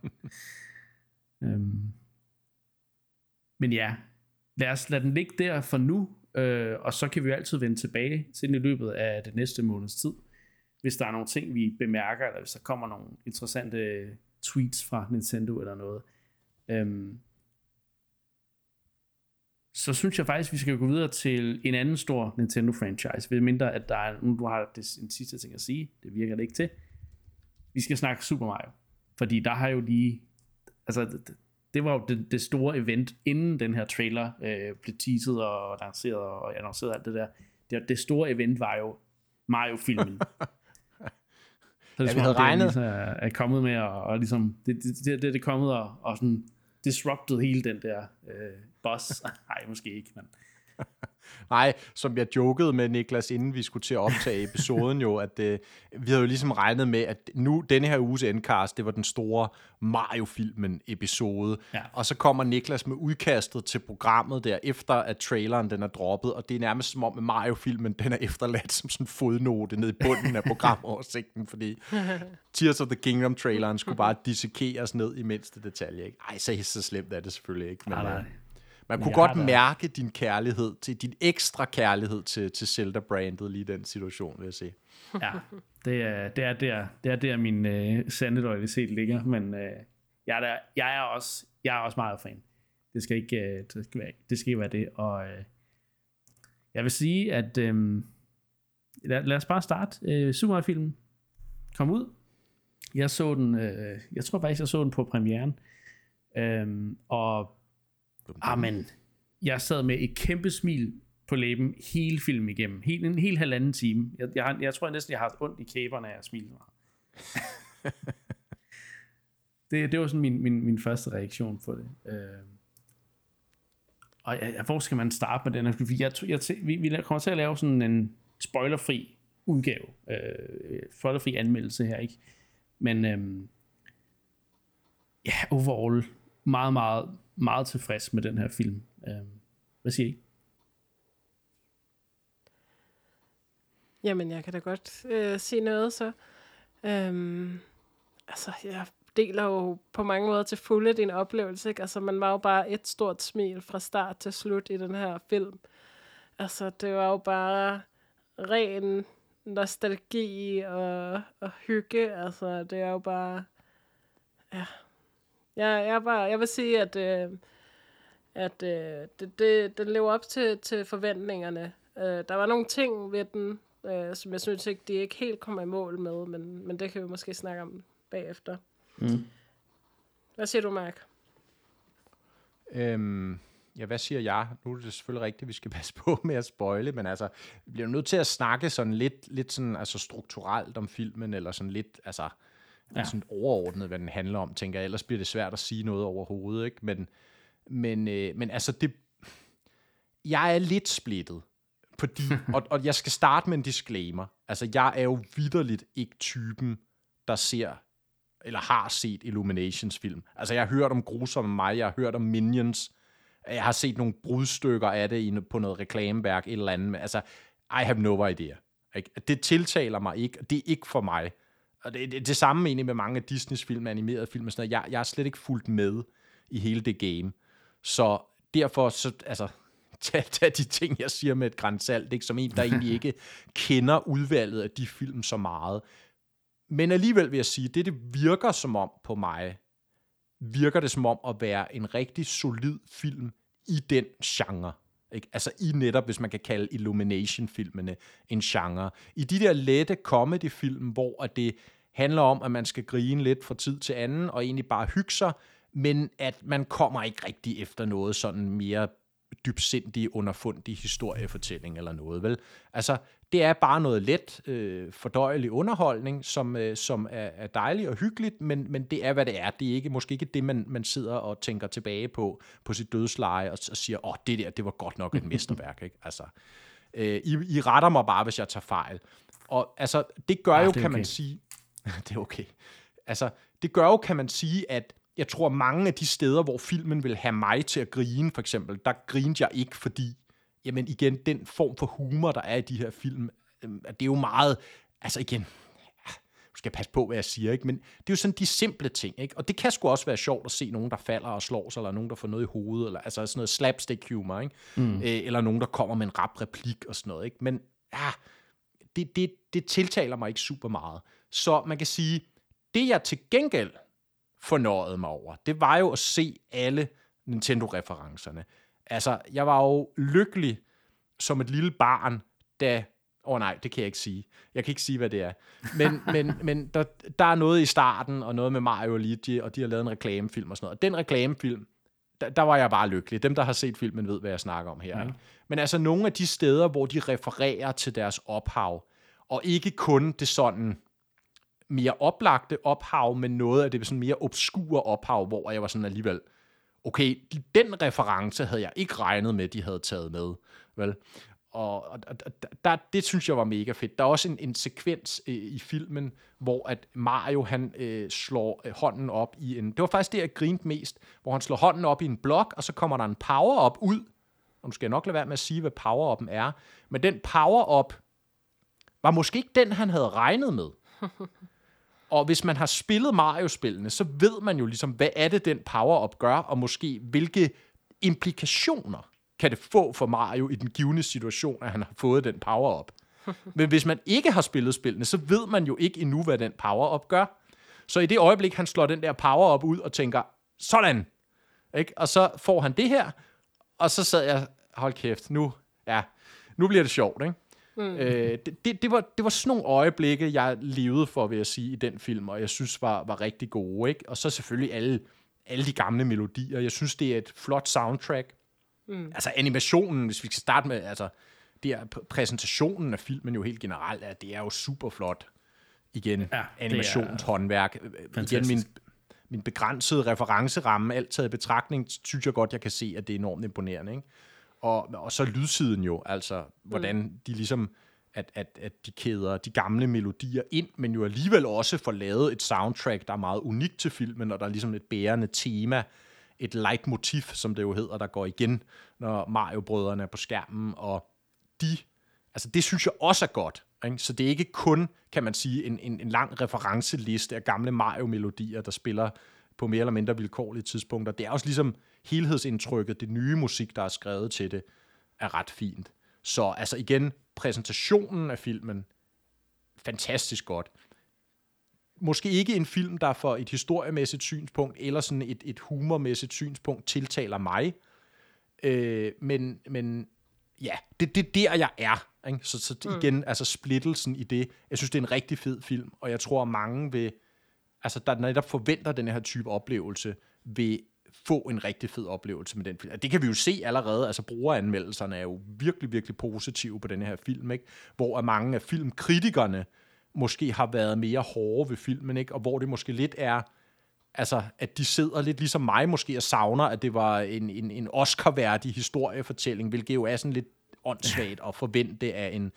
øhm. Men ja, lad os lade den ligge der for nu, øh, og så kan vi jo altid vende tilbage til den i løbet af det næste måneds tid. Hvis der er nogle ting, vi bemærker, eller hvis der kommer nogle interessante tweets fra Nintendo eller noget. Øhm, så synes jeg faktisk, at vi skal gå videre til en anden stor Nintendo-franchise, ved mindre at der er, nu du har det, en sidste ting at sige, det virker det ikke til. Vi skal snakke Super Mario, fordi der har jo lige, altså det, det var jo det, det store event, inden den her trailer øh, blev teaset og lanceret og annonceret alt det der. Det, det store event var jo Mario-filmen. Så det, ja, vi havde regnet. Det, er, er kommet med, og, og ligesom, det, det, det, det, det er kommet og, og sådan disrupted hele den der øh, boss. Nej, måske ikke, men... Nej, som jeg jokede med Niklas, inden vi skulle til at optage episoden jo, at øh, vi havde jo ligesom regnet med, at nu, denne her uges endcast, det var den store Mario-filmen episode, ja. og så kommer Niklas med udkastet til programmet der, efter at traileren den er droppet, og det er nærmest som om, at Mario-filmen den er efterladt som sådan en fodnote ned i bunden af programoversigten, fordi Tears of the Kingdom-traileren skulle bare dissekeres ned i mindste detalje. Ikke? Ej, så, så slemt er det selvfølgelig ikke. Men, nej, nej. Man kunne godt mærke din kærlighed, til din ekstra kærlighed til, til Zelda-brandet lige den situation, vil jeg sige. Ja, det er, det er der, det er der min øh, sande loyalitet ligger, men øh, jeg, er der, jeg, er også, jeg er også meget fan. Det skal ikke, øh, det skal være det. Skal være det. Og øh, jeg vil sige, at øh, lad, lad os bare starte. Øh, Superman-filmen kom ud. Jeg så den, øh, jeg tror faktisk, jeg så den på premieren. Øh, og, amen, jeg sad med et kæmpe smil på læben hele filmen igennem. Helt, en hel halvanden time. Jeg, jeg, jeg tror jeg næsten, jeg har haft ondt i kæberne af at smile meget. det, det var sådan min, min, min første reaktion på det. Øh, og ja, hvor skal man starte med den her? Jeg, jeg, jeg, vi, vi kommer til at lave sådan en spoilerfri udgave, øh, spoilerfri anmeldelse her, ikke? Men øh, ja, overall meget, meget, meget tilfreds med den her film. Øh, hvad siger I? Jamen, jeg kan da godt øh, sige noget så. Øhm, altså, jeg deler jo på mange måder til fulde din oplevelse. Ikke? Altså, man var jo bare et stort smil fra start til slut i den her film. Altså, det var jo bare ren nostalgi og, og hygge. Altså, det er jo bare... Ja. Jeg, jeg, bare, jeg vil sige, at, øh, at øh, det, det, den lever op til, til forventningerne. Øh, der var nogle ting ved den, øh, som jeg synes ikke, de ikke helt kommer i mål med, men, men det kan vi måske snakke om bagefter. Mm. Hvad siger du, Mark? Øhm, ja, hvad siger jeg? Nu er det selvfølgelig rigtigt, at vi skal passe på med at spoile, men altså, vi bliver nødt til at snakke sådan lidt, lidt sådan, altså strukturelt om filmen, eller sådan lidt, altså, ja. sådan overordnet, hvad den handler om, tænker jeg. Ellers bliver det svært at sige noget overhovedet, ikke? Men, men, øh, men altså, det, jeg er lidt splittet. Fordi, og, og jeg skal starte med en disclaimer. Altså, jeg er jo vidderligt ikke typen, der ser eller har set Illuminations film. Altså, jeg har hørt om grusomme mig, jeg har hørt om Minions, jeg har set nogle brudstykker af det på noget reklameværk, et eller andet. Altså, I have no idea. Ikke? Det tiltaler mig ikke, det er ikke for mig. Og det, det, det samme egentlig med mange af Disneys film, animerede film og sådan noget. Jeg, jeg er slet ikke fuldt med i hele det game. Så derfor, så, altså, tag, tag de ting, jeg siger med et grænsalt, ikke? som en, der egentlig ikke kender udvalget af de film så meget. Men alligevel vil jeg sige, det det virker som om på mig, virker det som om at være en rigtig solid film i den genre. Ikke? Altså i netop, hvis man kan kalde Illumination-filmene en genre. I de der lette comedy-film, hvor at det handler om, at man skal grine lidt fra tid til anden, og egentlig bare hygge sig, men at man kommer ikke rigtig efter noget sådan mere dybsindig, underfundig historiefortælling eller noget, vel? Altså, det er bare noget let, øh, fordøjelig underholdning, som, øh, som er, er dejligt og hyggeligt, men, men det er, hvad det er. Det er ikke, måske ikke det, man, man sidder og tænker tilbage på, på sit dødsleje, og, og siger, åh, oh, det der, det var godt nok et mesterværk, ikke? Altså, øh, I, I retter mig bare, hvis jeg tager fejl. Og altså, det gør ja, jo, det kan okay. man sige, det er okay. Altså, det gør jo, kan man sige, at jeg tror, mange af de steder, hvor filmen vil have mig til at grine, for eksempel, der grinede jeg ikke, fordi, jamen igen, den form for humor, der er i de her film, øh, det er jo meget, altså igen, du skal passe på, hvad jeg siger, ikke? men det er jo sådan de simple ting, ikke? og det kan sgu også være sjovt at se nogen, der falder og slår sig, eller nogen, der får noget i hovedet, eller altså sådan noget slapstick humor, ikke? Mm. Øh, eller nogen, der kommer med en rap replik og sådan noget, ikke? men ja, det, det, det tiltaler mig ikke super meget. Så man kan sige, det jeg til gengæld fornøjede mig over, det var jo at se alle Nintendo-referencerne. Altså, jeg var jo lykkelig som et lille barn, da... Åh oh, nej, det kan jeg ikke sige. Jeg kan ikke sige, hvad det er. Men, men, men der, der er noget i starten, og noget med Mario og Luigi, og de har lavet en reklamefilm og sådan noget. Og den reklamefilm, der, der var jeg bare lykkelig. Dem, der har set filmen, ved, hvad jeg snakker om her. Ja. Ikke? Men altså, nogle af de steder, hvor de refererer til deres ophav, og ikke kun det sådan mere oplagte ophav, men noget af det sådan mere obskure ophav, hvor jeg var sådan alligevel, okay, den reference havde jeg ikke regnet med, de havde taget med, vel? Og, og der, det synes jeg var mega fedt. Der er også en, en sekvens øh, i filmen, hvor at Mario han øh, slår øh, hånden op i en... Det var faktisk det, jeg grinte mest, hvor han slår hånden op i en blok, og så kommer der en power-up ud. Og nu skal jeg nok lade være med at sige, hvad power-up'en er. Men den power-up var måske ikke den, han havde regnet med. Og hvis man har spillet Mario-spillene, så ved man jo ligesom, hvad er det, den power-up gør, og måske hvilke implikationer kan det få for Mario i den givende situation, at han har fået den power-up. Men hvis man ikke har spillet spillene, så ved man jo ikke endnu, hvad den power-up gør. Så i det øjeblik, han slår den der power-up ud og tænker, sådan, Ikke? Og så får han det her, og så sad jeg, hold kæft, nu, ja, nu bliver det sjovt, ikke? Mm. Øh, det, det, det, var, det var sådan nogle øjeblikke, jeg levede for, vil jeg sige, i den film, og jeg synes var, var rigtig gode. Ikke? Og så selvfølgelig alle, alle de gamle melodier. Jeg synes, det er et flot soundtrack. Mm. Altså animationen, hvis vi skal starte med, altså, det er præsentationen af filmen jo helt generelt, at det er jo super flot. Igen, ja, animationshåndværk. Igen, min, min begrænsede referenceramme, alt taget i betragtning, synes jeg godt, jeg kan se, at det er enormt imponerende. Ikke? Og, og så lydsiden jo, altså hvordan mm. de ligesom, at, at, at de kæder de gamle melodier ind, men jo alligevel også får lavet et soundtrack, der er meget unikt til filmen, og der er ligesom et bærende tema, et leitmotiv, som det jo hedder, der går igen, når Mario-brødrene er på skærmen, og de, altså det synes jeg også er godt. Ikke? Så det er ikke kun, kan man sige, en, en, en lang referenceliste af gamle Mario-melodier, der spiller på mere eller mindre vilkårlige tidspunkter. Det er også ligesom helhedsindtrykket, det nye musik, der er skrevet til det, er ret fint. Så altså igen, præsentationen af filmen, fantastisk godt. Måske ikke en film, der for et historiemæssigt synspunkt, eller sådan et, et humormæssigt synspunkt, tiltaler mig. Øh, men, men ja, det, det er der, jeg er. Ikke? Så, så mm. igen, mm. altså splittelsen i det. Jeg synes, det er en rigtig fed film, og jeg tror, mange vil, altså der netop forventer den her type oplevelse, vil få en rigtig fed oplevelse med den film. Det kan vi jo se allerede, altså brugeranmeldelserne er jo virkelig, virkelig positive på den her film, ikke? hvor mange af filmkritikerne måske har været mere hårde ved filmen, ikke? og hvor det måske lidt er, altså, at de sidder lidt ligesom mig måske og savner, at det var en, en, en Oscar-værdig historiefortælling, hvilket jo er sådan lidt åndssvagt at forvente af en,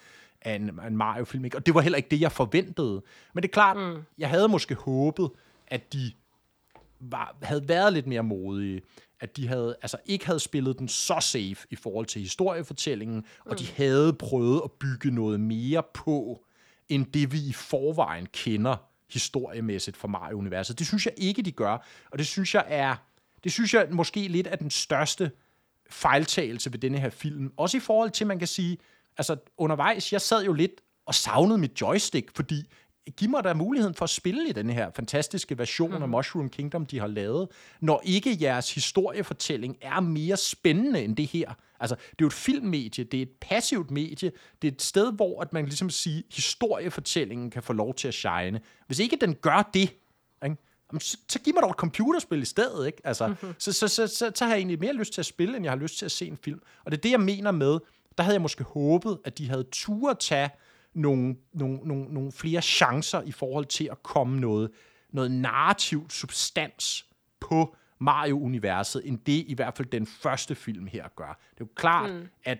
af en, en Mario-film. Ikke? Og det var heller ikke det, jeg forventede. Men det er klart, mm. jeg havde måske håbet, at de var, havde været lidt mere modige, at de havde, altså ikke havde spillet den så safe i forhold til historiefortællingen, mm. og de mm. havde prøvet at bygge noget mere på, end det vi i forvejen kender historiemæssigt fra Mario-universet. Det synes jeg ikke, de gør, og det synes jeg er, det synes jeg måske lidt er den største fejltagelse ved denne her film. Også i forhold til, man kan sige, altså undervejs, jeg sad jo lidt og savnede mit joystick, fordi giv mig da muligheden for at spille i den her fantastiske version mm. af mhm. Mushroom Kingdom, de har lavet, når ikke jeres historiefortælling er mere spændende end det her. Altså, det er jo et filmmedie, det er et passivt medie, det er et sted, hvor at man ligesom siger, historiefortællingen kan få lov til at shine. Hvis ikke den gør det, ikke? Så, så giv mig dog et computerspil i stedet, ikke? Altså, mm-hmm. så, så, så, så, så har jeg egentlig mere lyst til at spille, end jeg har lyst til at se en film. Og det er det, jeg mener med, der havde jeg måske håbet, at de havde tur at tage nogle, nogle, nogle, nogle flere chancer i forhold til at komme noget, noget narrativt substans på Mario-universet, end det i hvert fald den første film her gør. Det er jo klart, mm. at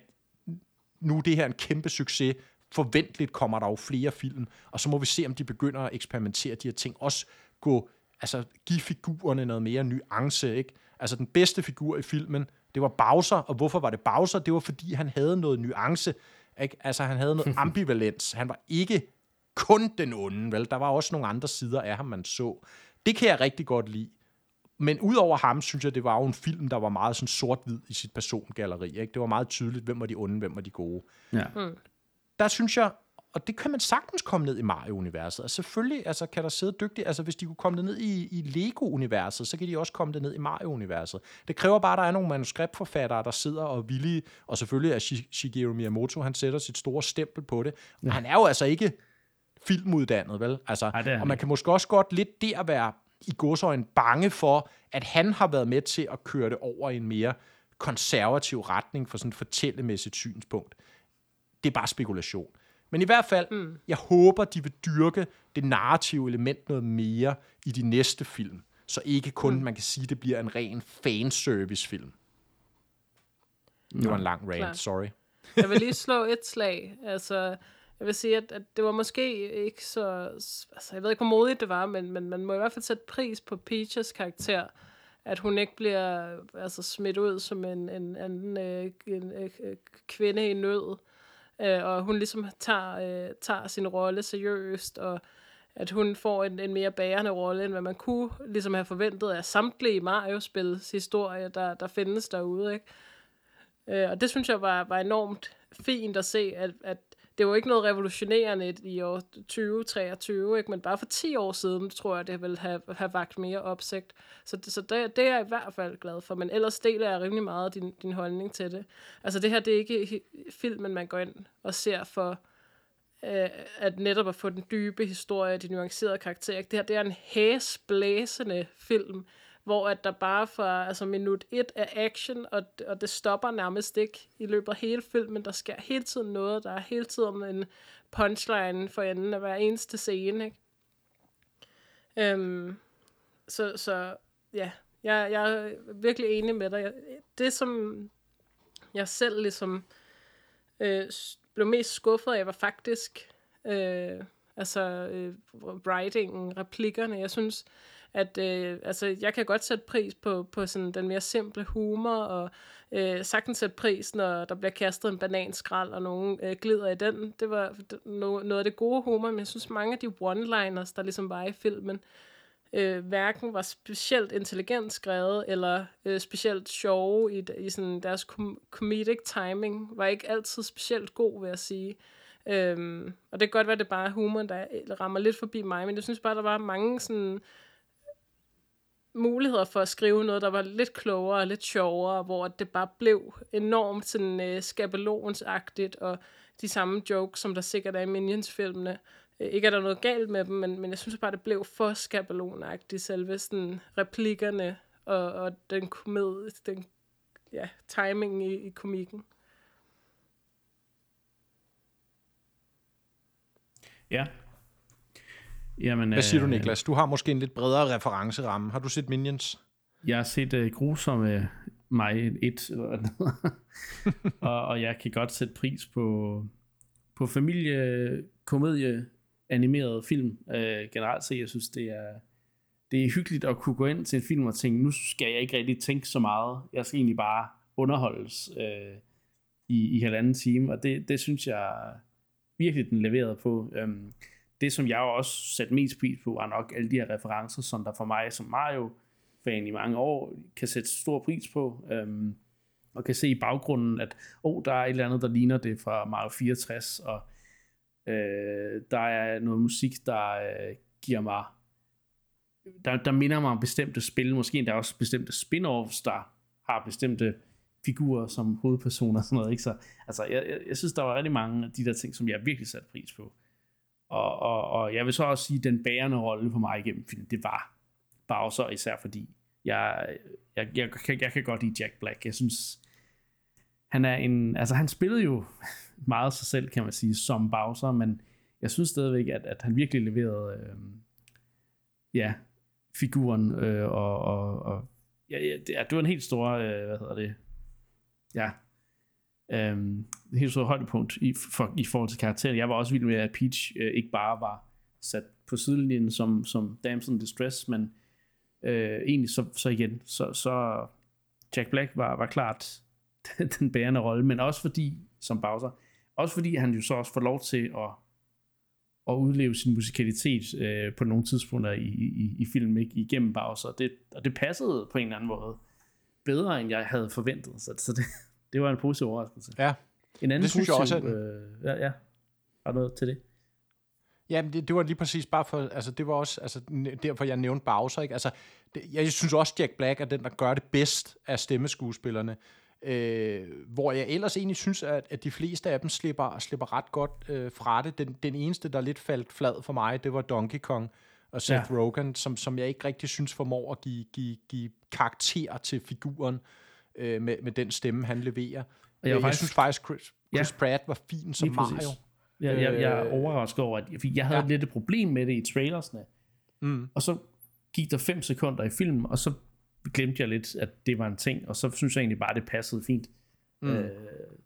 nu er det her en kæmpe succes. Forventeligt kommer der jo flere film, og så må vi se, om de begynder at eksperimentere de her ting. Også gå, altså give figurerne noget mere nuance, ikke? Altså den bedste figur i filmen, det var Bowser, og hvorfor var det Bowser? Det var fordi, han havde noget nuance. Ikke? Altså, han havde noget ambivalens. Han var ikke kun den onde, vel? Der var også nogle andre sider af ham, man så. Det kan jeg rigtig godt lide. Men udover ham, synes jeg, det var jo en film, der var meget sådan sort-hvid i sit persongalleri. Ikke? Det var meget tydeligt, hvem var de onde, hvem var de gode. Ja. Mm. Der synes jeg, og det kan man sagtens komme ned i Mario-universet. Altså selvfølgelig altså, kan der sidde dygtige, altså hvis de kunne komme ned i, i Lego-universet, så kan de også komme ned i Mario-universet. Det kræver bare, at der er nogle manuskriptforfattere, der sidder og villige, og selvfølgelig er Shigeru Miyamoto, han sætter sit store stempel på det. Ja. Han er jo altså ikke filmuddannet, vel? Altså, Ej, og man kan måske også godt lidt der være i godsøjen bange for, at han har været med til at køre det over i en mere konservativ retning for sådan et fortællemæssigt synspunkt. Det er bare spekulation. Men i hvert fald, mm. jeg håber, de vil dyrke det narrative element noget mere i de næste film. Så ikke kun, mm. man kan sige, det bliver en ren fanservice-film. Det var en lang rant, Klar. sorry. jeg vil lige slå et slag. Altså, jeg vil sige, at, at det var måske ikke så... Altså, jeg ved ikke, hvor modigt det var, men, men man må i hvert fald sætte pris på Peaches karakter. At hun ikke bliver altså, smidt ud som en, en anden øh, en, øh, kvinde i nød øh, og hun ligesom tager, øh, tager sin rolle seriøst, og at hun får en, en mere bærende rolle, end hvad man kunne ligesom have forventet af samtlige Mario-spils historie, der, der findes derude. Ikke? Øh, og det synes jeg var, var enormt fint at se, at, at det var ikke noget revolutionerende i år 2023, ikke? men bare for 10 år siden, tror jeg, det ville have, have vagt mere opsigt. Så, så det, det er jeg i hvert fald glad for, men ellers deler jeg rimelig meget din, din holdning til det. Altså det her, det er ikke filmen, man går ind og ser for øh, at netop at få den dybe historie, de nuancerede karakterer. Det her, det er en hæsblæsende film, hvor at der bare fra altså minut et er action, og, og det stopper nærmest ikke i løbet af hele filmen. Der sker hele tiden noget, der er hele tiden en punchline for enden af hver eneste scene, ikke? Øhm, så, så ja, jeg, jeg er virkelig enig med dig. Det, som jeg selv ligesom øh, blev mest skuffet af, var faktisk øh, altså øh, writingen, replikkerne. Jeg synes, at øh, altså, jeg kan godt sætte pris på, på sådan den mere simple humor, og øh, sagtens sætte pris, når der bliver kastet en bananskrald, og nogen øh, glider i den. Det var no, noget af det gode humor, men jeg synes, mange af de one-liners, der ligesom var i filmen, øh, hverken var specielt intelligent skrevet, eller øh, specielt sjove i, i sådan deres com- comedic timing, var ikke altid specielt god, vil jeg sige. Øhm, og det kan godt være, at det bare er humor, der øh, rammer lidt forbi mig, men jeg synes bare, der var mange sådan muligheder for at skrive noget, der var lidt klogere og lidt sjovere, hvor det bare blev enormt sådan øh, skabelonsagtigt, og de samme jokes, som der sikkert er i Minions-filmene. Øh, ikke er der noget galt med dem, men, men jeg synes bare, det blev for skabelonagtigt, selve sådan replikkerne og, og den komedie, den ja, timing i, i komikken. Ja, Jamen, Hvad siger du, øh, Niklas? Du har måske en lidt bredere referenceramme. Har du set Minions? Jeg har set uh, grusomme mig et og, og jeg kan godt sætte pris på, på familie, komedie, animeret film uh, generelt set. Jeg synes, det er, det er hyggeligt at kunne gå ind til en film og tænke, nu skal jeg ikke rigtig tænke så meget. Jeg skal egentlig bare underholdes uh, i, i halvanden time, og det, det synes jeg virkelig, den leverede på. Um, det, som jeg også satte mest pris på, var nok alle de her referencer, som der for mig som Mario-fan i mange år kan sætte stor pris på. Øhm, og kan se i baggrunden, at oh, der er et eller andet, der ligner det fra Mario 64, og øh, der er noget musik, der øh, giver mig der, der minder mig om bestemte spil, måske endda også bestemte spin-offs, der har bestemte figurer som hovedpersoner og sådan noget. Ikke? Så, altså, jeg, jeg, jeg synes, der var rigtig mange af de der ting, som jeg virkelig satte pris på. Og, og, og jeg vil så også sige, at den bærende rolle for mig igennem filmen, det var Bowser, især fordi jeg, jeg, jeg, jeg, jeg kan godt lide Jack Black. Jeg synes, han er en, altså han spillede jo meget sig selv, kan man sige, som Bowser, men jeg synes stadigvæk, at, at han virkelig leverede, øh, ja, figuren, øh, og, og, og ja, ja, det, det var en helt stor, øh, hvad hedder det, ja, Øhm, det helt så højdepunkt i, for, i forhold til karakteren. Jeg var også vild med, at Peach øh, ikke bare var sat på sidelinjen som, som damsel in distress, men øh, egentlig så, så igen, så, så Jack Black var, var klart den bærende rolle, men også fordi, som Bowser, også fordi han jo så også får lov til at, at udleve sin musikalitet øh, på nogle tidspunkter i, i, i filmen, ikke? igennem Bowser, det, og det passede på en eller anden måde bedre, end jeg havde forventet, så, så det, det var en positiv overraskelse. Ja, en anden det synes positiv, jeg også. Øh, ja, ja. Har noget til det? Ja, men det, det var lige præcis bare for, altså det var også, altså derfor jeg nævnte Bowser, ikke? Altså, det, jeg synes også, Jack Black er den, der gør det bedst af stemmeskuespillerne. Øh, hvor jeg ellers egentlig synes, at, at de fleste af dem slipper, slipper ret godt øh, fra det. Den, den eneste, der lidt faldt flad for mig, det var Donkey Kong og Seth ja. Rogen, som, som jeg ikke rigtig synes formår at give, give, give karakter til figuren øh, med, med den stemme, han leverer. Og jeg, jeg faktisk, synes faktisk, Chris, Chris ja, Pratt var fin som Mario. Ja, jeg, jeg er øh, overrasket over, at jeg havde ja. lidt et problem med det i trailersne. Mm. Og så gik der fem sekunder i filmen, og så glemte jeg lidt, at det var en ting, og så synes jeg egentlig bare, at det passede fint. Mm. Øh,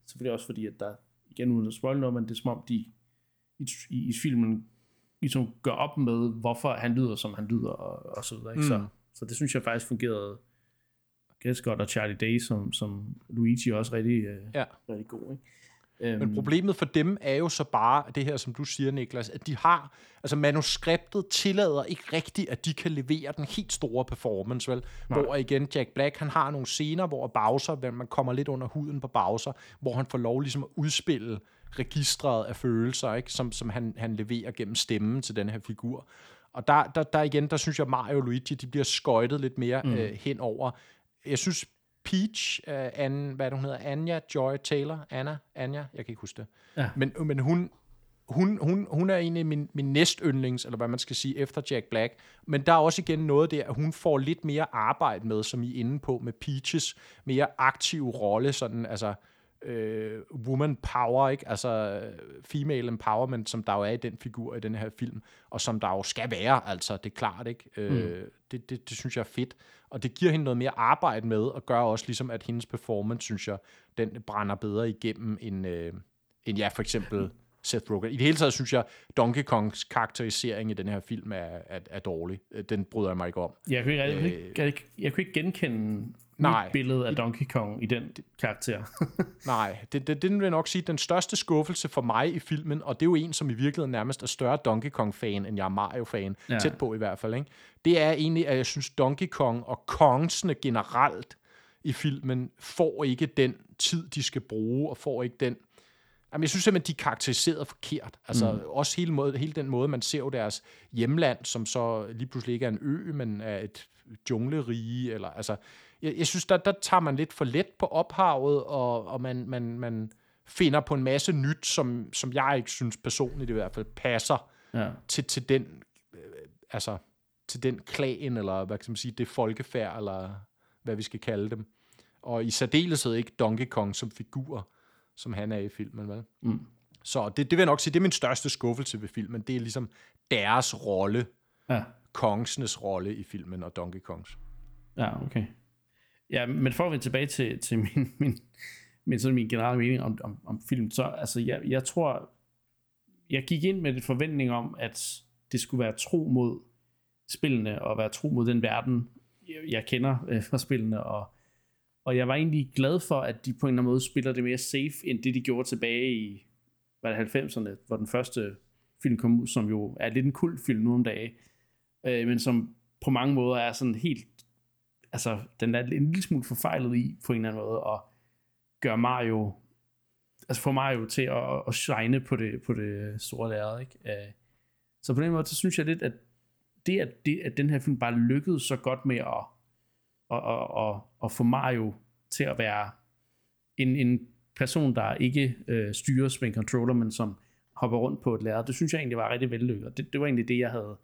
selvfølgelig også fordi, at der, igen uden at spoil noget, men det er som om, de i, i, i filmen ligesom gør op med, hvorfor han lyder, som han lyder, og, og så videre. Ikke? Mm. Så, så det synes jeg faktisk fungerede Scott og Charlie Day som, som Luigi også rigtig, øh, ja. rigtig god. Ikke? Men øhm. problemet for dem er jo så bare det her, som du siger, Niklas, at de har, altså manuskriptet tillader ikke rigtigt, at de kan levere den helt store performance, vel? Nej. Hvor igen, Jack Black, han har nogle scener, hvor Bowser, hvor man kommer lidt under huden på Bowser, hvor han får lov ligesom at udspille registret af følelser, ikke? Som, som han, han leverer gennem stemmen til den her figur. Og der, der, der igen, der synes jeg, Mario og Luigi, de bliver skøjtet lidt mere mm. øh, henover. Jeg synes, Peach, uh, Anne, hvad det, hun hedder? Anja Joy Taylor? Anna? Anja? Jeg kan ikke huske det. Ja. Men, men hun, hun, hun, hun er egentlig min, min næst yndlings, eller hvad man skal sige, efter Jack Black. Men der er også igen noget der, at hun får lidt mere arbejde med, som I er inde på, med Peaches mere aktiv rolle, sådan, altså, øh, woman power, ikke? altså female empowerment, som der jo er i den figur i den her film, og som der jo skal være, altså, det er klart, ikke? Øh, mm. Øh, det, det, det synes jeg er fedt, og det giver hende noget mere arbejde med, og gør også ligesom, at hendes performance, synes jeg, den brænder bedre igennem, end, øh, end ja, for eksempel Seth Rogen. I det hele taget synes jeg, Donkey Kongs karakterisering i den her film er, er, er dårlig. Den bryder jeg mig ikke om. Jeg kunne ikke, jeg, kunne ikke, jeg, jeg kunne ikke genkende nej, billede af Donkey Kong i den karakter. nej, det, det, det vil jeg nok sige, den største skuffelse for mig i filmen, og det er jo en, som i virkeligheden nærmest er større Donkey Kong-fan, end jeg er Mario-fan, ja. tæt på i hvert fald, ikke? det er egentlig, at jeg synes, Donkey Kong og Kongsene generelt i filmen får ikke den tid, de skal bruge, og får ikke den Jamen, jeg synes simpelthen, de er karakteriseret forkert. Altså, mm. også hele, måde, hele den måde, man ser jo deres hjemland, som så lige pludselig ikke er en ø, men er et junglerige, eller altså, jeg, jeg synes, der, der tager man lidt for let på ophavet, og, og man, man, man finder på en masse nyt, som, som jeg ikke synes personligt i hvert fald passer ja. til, til den, øh, altså, til den klan, eller hvad kan man sige, det folkefærd, eller hvad vi skal kalde dem. Og i særdeleshed ikke Donkey Kong som figur som han er i filmen, vel? Mm. Så det, det vil jeg nok sige, det er min største skuffelse ved filmen. Det er ligesom deres rolle, ja. Kongsnes rolle i filmen, og Donkey Kongs. Ja, okay. Ja, men for at vende tilbage til, til min, min, min, sådan min generelle mening om, om, om film, så altså, jeg, jeg tror, jeg gik ind med et forventning om, at det skulle være tro mod spillene, og være tro mod den verden, jeg, jeg kender øh, fra spillene, og og jeg var egentlig glad for, at de på en eller anden måde spiller det mere safe, end det de gjorde tilbage i var det, 90'erne, hvor den første film kom ud, som jo er lidt en kult film nu om dagen, øh, men som på mange måder er sådan helt, altså den er en lille smule forfejlet i på en eller anden måde, og gør Mario, altså får Mario til at, at shine på det, på det store lærred, ikke? Øh, så på den måde, så synes jeg lidt, at det, at, det, at den her film bare lykkedes så godt med at og, og, og, og få Mario til at være en, en person, der ikke øh, styres med en controller, men som hopper rundt på et lærred. Det synes jeg egentlig var rigtig vellykket. Det, det var egentlig det, jeg havde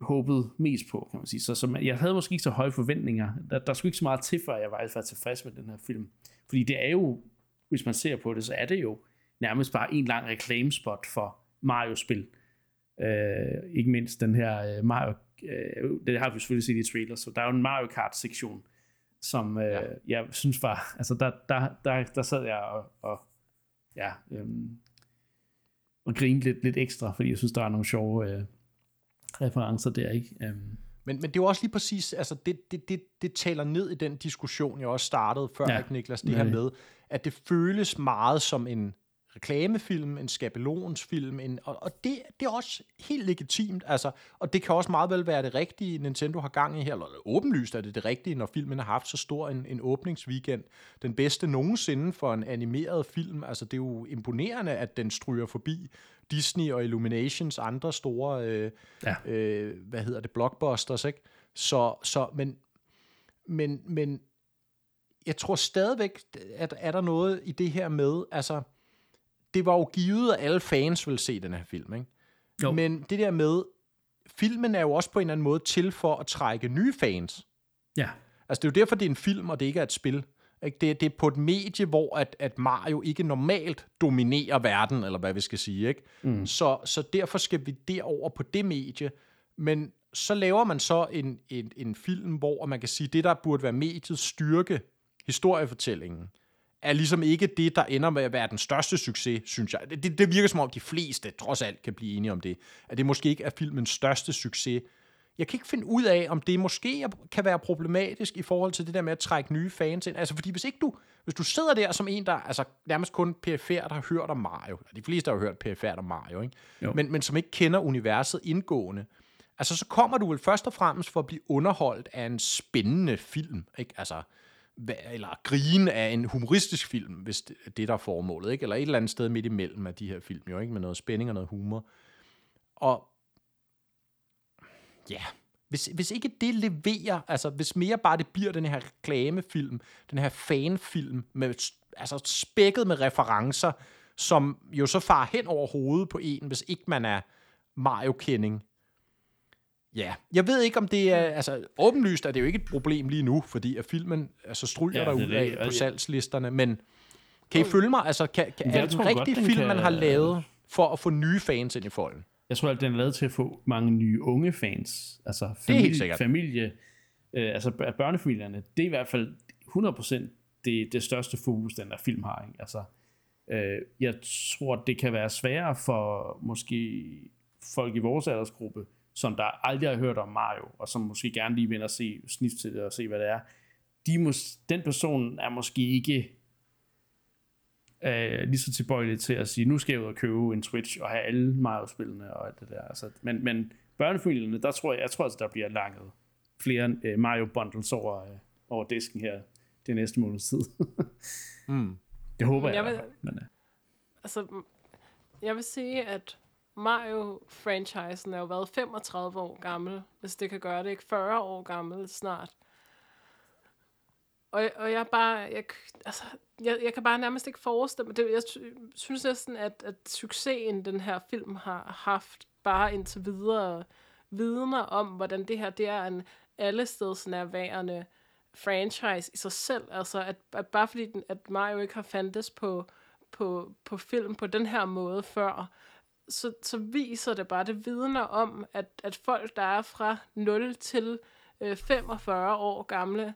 håbet mest på, kan man sige. Så, så jeg havde måske ikke så høje forventninger. Der, der skulle ikke så meget til, før jeg var, var tilfreds med den her film. Fordi det er jo, hvis man ser på det, så er det jo nærmest bare en lang reklamespot for Mario-spil. Øh, ikke mindst den her øh, Mario øh, det har vi selvfølgelig set i trailer, så der er jo en Mario Kart sektion, som øh, ja. jeg synes var, altså der, der, der, der sad jeg og, og ja, øhm, og grinede lidt, lidt ekstra, fordi jeg synes, der er nogle sjove øh, referencer der, ikke? Øhm. Men, men det er jo også lige præcis, altså det, det, det, det taler ned i den diskussion, jeg også startede før, ja. Niklas, det her med, at det føles meget som en reklamefilm, en skabelonsfilm, en, og, og det, det er også helt legitimt, altså, og det kan også meget vel være det rigtige, Nintendo har gang i her, eller åbenlyst er det det rigtige, når filmen har haft så stor en, en åbningsweekend, den bedste nogensinde for en animeret film, altså det er jo imponerende, at den stryger forbi Disney og Illuminations andre store, øh, ja. øh, hvad hedder det, blockbusters, ikke? Så, så men, men, men jeg tror stadigvæk, at er der noget i det her med, altså, det var jo givet, at alle fans vil se den her film, ikke? Jo. Men det der med, filmen er jo også på en eller anden måde til for at trække nye fans. Ja. Altså, det er jo derfor, det er en film, og det ikke er et spil. Ikke? Det, det er på et medie, hvor at, at Mario ikke normalt dominerer verden, eller hvad vi skal sige. Ikke? Mm. Så, så derfor skal vi derover på det medie. Men så laver man så en, en, en film, hvor man kan sige, det der burde være mediets styrke, historiefortællingen, er ligesom ikke det, der ender med at være den største succes, synes jeg. Det, det virker som om de fleste trods alt kan blive enige om det. At det måske ikke er filmens største succes. Jeg kan ikke finde ud af, om det måske kan være problematisk i forhold til det der med at trække nye fans ind. Altså fordi hvis ikke du, hvis du sidder der som en, der altså nærmest kun PFR, har hørt om Mario. De fleste har jo hørt PFR om Mario, ikke? Men, men som ikke kender universet indgående. Altså så kommer du vel først og fremmest for at blive underholdt af en spændende film. Ikke? Altså, eller grine af en humoristisk film, hvis det, det der er formålet, ikke? eller et eller andet sted midt imellem af de her film, jo ikke med noget spænding og noget humor. Og ja, hvis, hvis ikke det leverer, altså hvis mere bare det bliver den her reklamefilm, den her fanfilm, med, altså spækket med referencer, som jo så far hen over hovedet på en, hvis ikke man er Mario-kending. Ja, jeg ved ikke, om det er... Altså, åbenlyst er det jo ikke et problem lige nu, fordi at filmen altså, stryger ja, der ud af på salgslisterne, men kan I følge mig? Altså, kan, kan, er det en rigtig film, kan... man har lavet for at få nye fans ind i folden? Jeg tror, at den er lavet til at få mange nye unge fans. Altså familie, det er familie øh, altså børnefamilierne. Det er i hvert fald 100% det, det største fokus, den der film har. Ikke? Altså, øh, jeg tror, det kan være sværere for måske folk i vores aldersgruppe, som der aldrig har hørt om Mario, og som måske gerne lige vil se snit til det og se, hvad det er. De mås- den person er måske ikke øh, lige så tilbøjelig til at sige, nu skal jeg ud og købe en Switch og have alle Mario-spillene og alt det der. Altså, men, men børnefamilierne, der tror jeg, jeg tror altså, der bliver langet flere øh, Mario-bundles over, øh, over disken her det næste måneds tid. mm. Det håber jeg. jeg vil, men, øh. Altså, jeg vil sige, at Mario-franchisen er jo været 35 år gammel, hvis det kan gøre det, ikke 40 år gammel snart. Og, og jeg bare, jeg, altså, jeg, jeg kan bare nærmest ikke forestille mig, det, jeg synes næsten, at, at succesen den her film har haft, bare indtil videre, vidner om, hvordan det her, det er en allesteds nærværende franchise i sig selv. Altså, at, at bare fordi den, at Mario ikke har fandtes på, på, på film på den her måde før, så, så viser det bare, det vidner om, at, at folk, der er fra 0 til øh, 45 år gamle,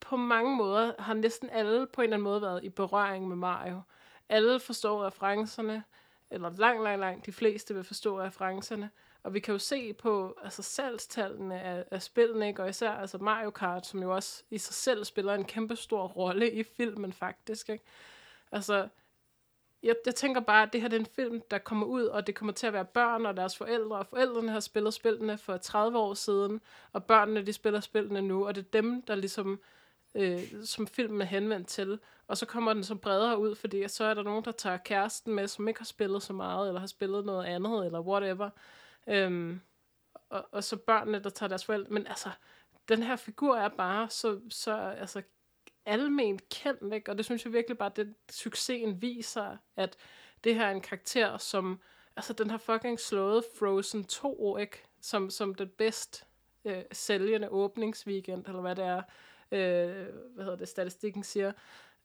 på mange måder har næsten alle på en eller anden måde været i berøring med Mario. Alle forstår referencerne, eller langt, langt, langt de fleste vil forstå referencerne. Og vi kan jo se på altså, salgstallene af, af spillene, ikke? og især altså Mario Kart, som jo også i sig selv spiller en kæmpe stor rolle i filmen faktisk. Ikke? Altså, jeg, jeg tænker bare, at det her er en film, der kommer ud, og det kommer til at være børn og deres forældre, og forældrene har spillet spillene for 30 år siden, og børnene de spiller spillene nu, og det er dem, der ligesom øh, som filmen er henvendt til. Og så kommer den så bredere ud, fordi så er der nogen, der tager kæresten med, som ikke har spillet så meget, eller har spillet noget andet, eller whatever. Øhm, og, og så børnene, der tager deres forældre. Men altså, den her figur er bare så, så altså, alment kendt, ikke? og det synes jeg virkelig bare, at succesen viser, at det her er en karakter, som, altså den har fucking slået Frozen 2, ikke? Som, som det bedst øh, sælgende åbningsweekend, eller hvad det er, øh, hvad hedder det, statistikken siger.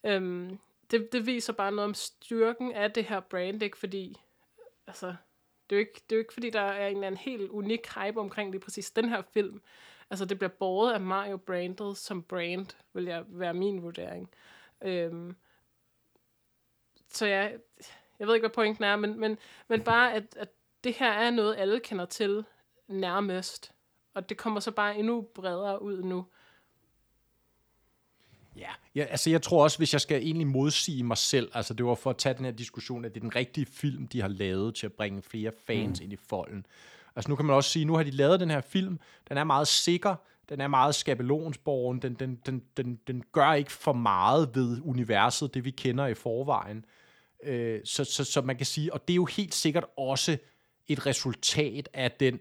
Øhm, det, det viser bare noget om styrken af det her brand, ikke? Fordi, altså, det er, jo ikke, det er jo ikke, fordi der er en eller anden helt unik hype omkring lige præcis den her film. Altså, det bliver båret af Mario brandet som brand, vil jeg være min vurdering. Øhm, så jeg, jeg ved ikke, hvad pointen er, men, men, men bare, at, at det her er noget, alle kender til nærmest. Og det kommer så bare endnu bredere ud nu. Ja, ja, altså jeg tror også, hvis jeg skal egentlig modsige mig selv, altså det var for at tage den her diskussion, at det er den rigtige film, de har lavet til at bringe flere fans mm. ind i folden. Altså nu kan man også sige, nu har de lavet den her film, den er meget sikker, den er meget skabelonsborgen, den, den, den, den, den gør ikke for meget ved universet, det vi kender i forvejen. Øh, så, så, så man kan sige, og det er jo helt sikkert også et resultat af den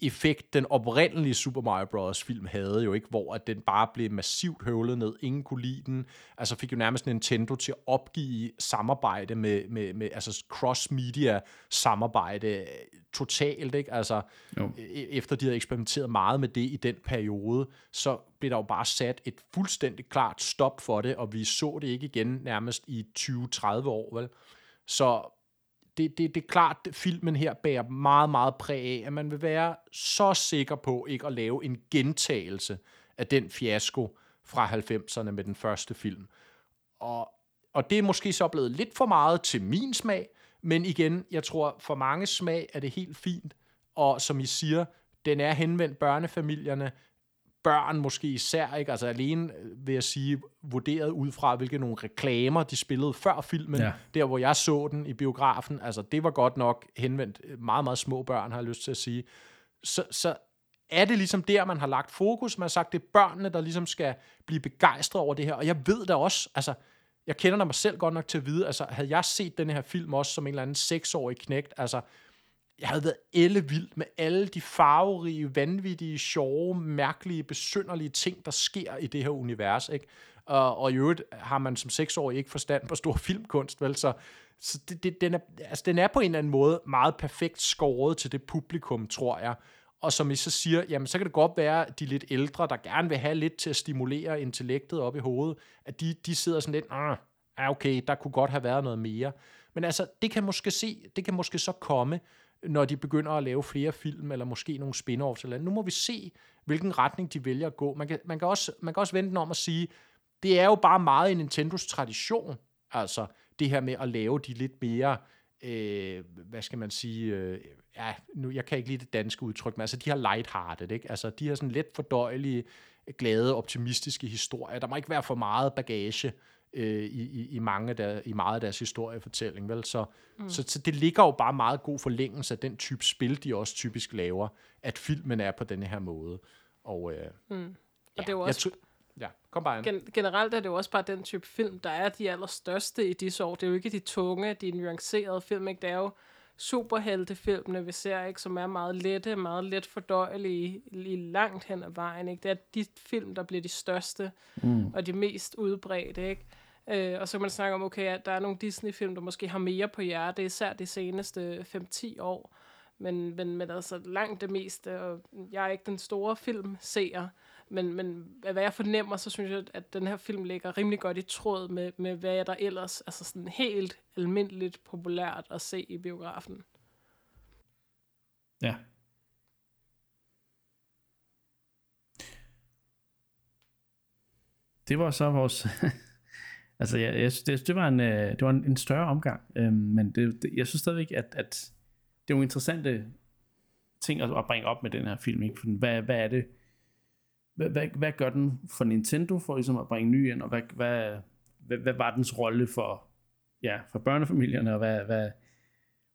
effekt, den oprindelige Super Mario Bros. film havde jo ikke, hvor at den bare blev massivt høvlet ned, ingen kunne lide den, altså fik jo nærmest Nintendo til at opgive samarbejde med, med, med altså cross-media samarbejde totalt, ikke? Altså, jo. E, efter de havde eksperimenteret meget med det i den periode, så blev der jo bare sat et fuldstændig klart stop for det, og vi så det ikke igen nærmest i 20-30 år, vel? Så det, det, det er klart, at filmen her bærer meget, meget præg af, at man vil være så sikker på ikke at lave en gentagelse af den fiasko fra 90'erne med den første film. Og, og det er måske så blevet lidt for meget til min smag, men igen, jeg tror, for mange smag er det helt fint, og som I siger, den er henvendt børnefamilierne, børn måske især, ikke? altså alene øh, vil jeg sige, vurderet ud fra, hvilke nogle reklamer de spillede før filmen, ja. der hvor jeg så den i biografen, altså det var godt nok henvendt meget, meget små børn, har jeg lyst til at sige. Så, så er det ligesom der, man har lagt fokus. Man har sagt, det er børnene, der ligesom skal blive begejstret over det her. Og jeg ved da også, altså, jeg kender da mig selv godt nok til at vide, altså, havde jeg set den her film også som en eller anden seksårig knægt, altså, jeg havde været ellevild med alle de farverige, vanvittige, sjove, mærkelige, besynderlige ting, der sker i det her univers, ikke? Og, og i øvrigt har man som seksårig ikke forstand på stor filmkunst, vel? Så, så det, det, den, er, altså, den er på en eller anden måde meget perfekt skåret til det publikum, tror jeg. Og som I så siger, jamen så kan det godt være, at de lidt ældre, der gerne vil have lidt til at stimulere intellektet op i hovedet, at de, de sidder sådan lidt, ah, okay, der kunne godt have været noget mere. Men altså, det kan måske se, det kan måske så komme, når de begynder at lave flere film, eller måske nogle spin-offs eller Nu må vi se, hvilken retning de vælger at gå. Man kan, man kan, også, man kan også vente om at sige, det er jo bare meget i Nintendos tradition, altså det her med at lave de lidt mere, øh, hvad skal man sige, øh, ja, nu, jeg kan ikke lide det danske udtryk, men altså de her lighthearted, ikke? Altså de her sådan let fordøjelige, glade, optimistiske historier. Der må ikke være for meget bagage øh, i, i, i, mange af der, i meget af deres historiefortælling. Vel? Så, mm. så, så det ligger jo bare meget god forlængelse af den type spil, de også typisk laver, at filmen er på denne her måde. Og, øh, mm. og ja, det er jo også... Ja, kom bare Gen- generelt er det jo også bare den type film, der er de allerstørste i disse år. Det er jo ikke de tunge, de nuancerede film, ikke? Det er jo superheltefilmene, vi ser, ikke? som er meget lette, meget let fordøjelige i langt hen ad vejen. Ikke? Det er de film, der bliver de største mm. og de mest udbredte. Ikke? Øh, og så kan man snakke om, okay, at der er nogle Disney-film, der måske har mere på hjerte, især de seneste 5-10 år. Men, men, men altså langt det meste, og jeg er ikke den store filmseer, men, men hvad jeg fornemmer, så synes jeg, at den her film ligger rimelig godt i tråd med, med hvad der ellers altså sådan helt almindeligt populært at se i biografen. Ja. Det var så vores... altså, jeg, jeg, det, det var en, øh, det var en, en større omgang, øh, men det, det, jeg synes stadigvæk, at, at det er nogle interessante ting at, at bringe op med den her film. Ikke? For hvad, hvad er det, hvad, hvad, hvad gør den for Nintendo for ligesom at bringe ny ind, og hvad, hvad, hvad, hvad var dens rolle for, ja, for børnefamilierne, og hvad, hvad,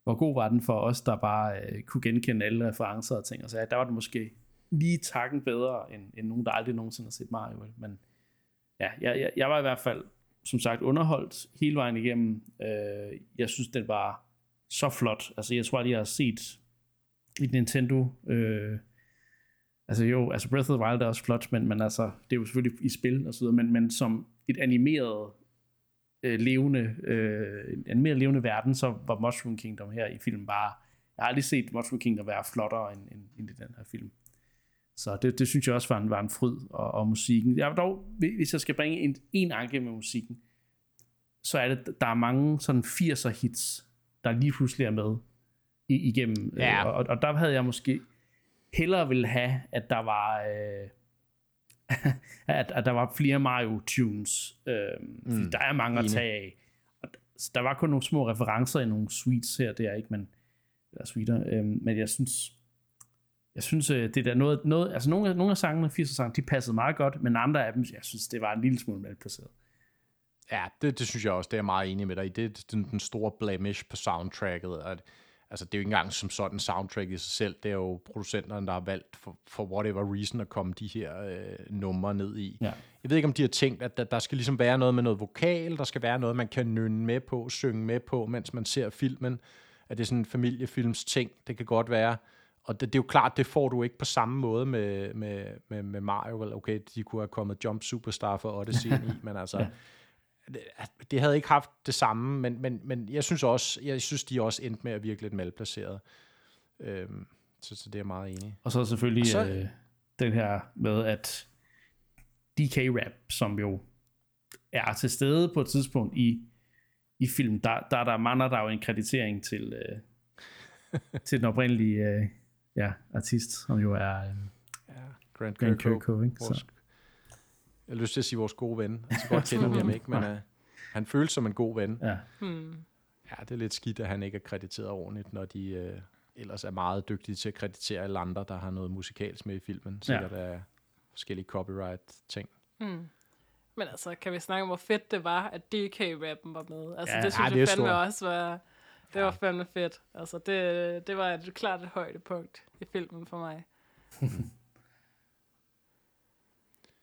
hvor god var den for os, der bare øh, kunne genkende alle referencer og ting, og så ja, der var det måske lige takken bedre, end, end nogen, der aldrig nogensinde har set Mario, men ja, jeg, jeg, jeg var i hvert fald, som sagt, underholdt hele vejen igennem. Øh, jeg synes, den var så flot. Altså, jeg tror, at jeg har set et Nintendo øh, Altså jo, altså Breath of the Wild er også flot, men, men altså, det er jo selvfølgelig i spil og så videre, men, men som et animeret øh, levende, øh, en animeret levende verden, så var Mushroom Kingdom her i filmen bare, jeg har aldrig set Mushroom Kingdom være flottere end, end, end i den her film. Så det, det synes jeg også var en, var en fryd og, og musikken. Jeg dog, hvis jeg skal bringe en, en anke med musikken, så er det, der er mange sådan 80'er hits, der lige pludselig er med i, igennem. Ja. Øh, og, og der havde jeg måske hellere vil have, at der var... Øh, at, at der var flere Mario tunes. Øh, mm. Der er mange at tage af. Og der var kun nogle små referencer i nogle suites her, det er ikke, men eller suiter, øh, men jeg synes, jeg synes, øh, det der noget, noget altså nogle, nogle af sangene, 80'er sange, de passede meget godt, men andre af dem, jeg synes, det var en lille smule malplaceret. Ja, det, det synes jeg også, det er jeg meget enig med dig i. Det er den, den store blemish på soundtracket, at altså det er jo ikke engang som sådan soundtrack i sig selv, det er jo producenterne, der har valgt for, for whatever reason at komme de her øh, numre ned i. Ja. Jeg ved ikke, om de har tænkt, at der, der skal ligesom være noget med noget vokal, der skal være noget, man kan nynne med på, synge med på, mens man ser filmen. At det er sådan en familiefilms ting, det kan godt være. Og det, det er jo klart, det får du ikke på samme måde med, med, med, med Mario. Vel, okay, de kunne have kommet Jump Superstar for Odyssey i, men altså... ja det havde ikke haft det samme, men, men, men jeg synes også, jeg synes, de også endte med at virke lidt malplaceret. Øhm, så, så det er jeg meget enig Og så selvfølgelig så, øh, den her med, at DK-rap, som jo er til stede på et tidspunkt i, i film, der, der, der mangler der jo en kreditering til, øh, til den oprindelige øh, ja, artist, som jo er øh, ja, Grant, Grant Kirkhope, ikke? Så jeg har lyst til at sige vores gode ven. Altså godt kender vi ham ikke, men uh, han føles som en god ven. Ja. Hmm. ja, det er lidt skidt, at han ikke er krediteret ordentligt, når de uh, ellers er meget dygtige til at kreditere alle andre, der har noget musikalsk med i filmen. Sikkert ja. er forskellige copyright-ting. Hmm. Men altså, kan vi snakke om, hvor fedt det var, at DK-rappen var med? Altså, ja, det synes ja, det jeg fandme stor. også var... Det var fandme fedt. Altså, det, det var et klart et højdepunkt i filmen for mig.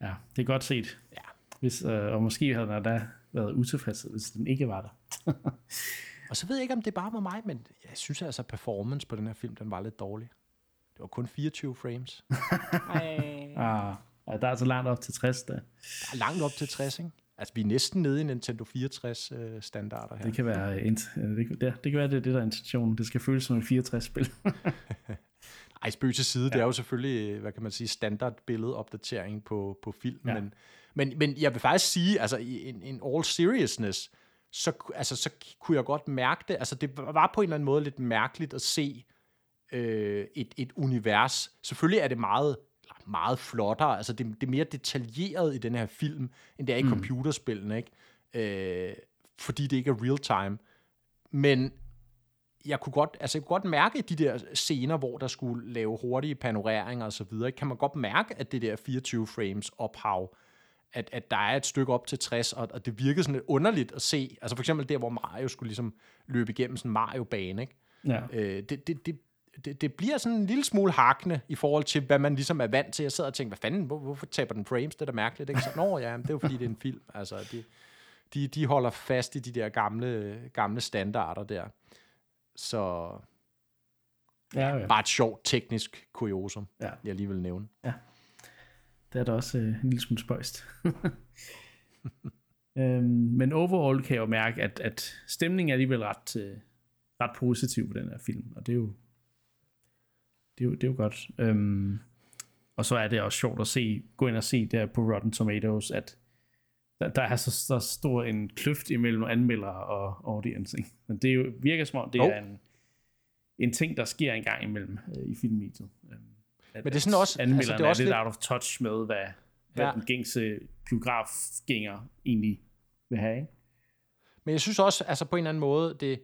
Ja, det er godt set. Ja. Hvis, øh, og måske havde der da været utilfreds, hvis den ikke var der. Og så ved jeg ikke, om det bare var mig, men jeg synes altså, at performance på den her film, den var lidt dårlig. Det var kun 24 frames. Ej. ah, der er altså langt op til 60 da. Der er langt op til 60, ikke? Altså, vi er næsten nede i Nintendo 64 øh, standarder her. Det kan være, øh, det, kan- det, det kan være, det det, der er intentionen. Det skal føles som en 64-spil. Ej, spøg til side, ja. det er jo selvfølgelig, øh, hvad kan man sige, standard billedopdatering på, på film, ja. men, men, men jeg vil faktisk sige, altså i en, en all seriousness, så, altså, så kunne jeg godt mærke det, altså det var på en eller anden måde lidt mærkeligt at se øh, et, et univers. Selvfølgelig er det meget, eller meget flottere, altså det, det er mere detaljeret i den her film, end det er i mm. computerspillene, ikke? Øh, fordi det ikke er real time. Men jeg kunne godt, altså jeg kunne godt mærke de der scener, hvor der skulle lave hurtige panoreringer og så videre, kan man godt mærke, at det der 24 frames ophav, at, at der er et stykke op til 60, og, og det virkede sådan lidt underligt at se. Altså for eksempel der, hvor Mario skulle ligesom løbe igennem sådan en Mario-bane, ikke? ja. Øh, det, det, det, det, det bliver sådan en lille smule hakkende i forhold til, hvad man ligesom er vant til. Jeg sidder og tænker, hvad fanden, hvor, hvorfor taber den frames? Det er da mærkeligt. Ikke? Så, Nå ja, men det er jo fordi, det er en film. Altså, de, de, de holder fast i de der gamle, gamle standarder der. Så Ja, ja. bare et sjovt teknisk kuriosum, Ja. jeg lige vil nævne. Det er da også øh, en lille smule spøjst. øhm, men overall kan jeg jo mærke, at, at stemningen er alligevel ret, øh, ret positiv på den her film, og det er jo, det er jo, det er jo godt. Øhm, og så er det også sjovt at se, gå ind og se der på Rotten Tomatoes, at der, der er så, så stor en kløft imellem anmeldere og audience. Ikke? Men det er jo, virker som om, det Jo. er en, en ting, der sker en gang imellem øh, i filmmediet. Øhm, at, Men det er sådan også- Anmelderne altså, det er også er lidt lidt- out of touch med, hvad, hvad Ja. den gængse biografgænger egentlig vil have. Ikke? Men jeg synes også, altså på en eller anden måde, det,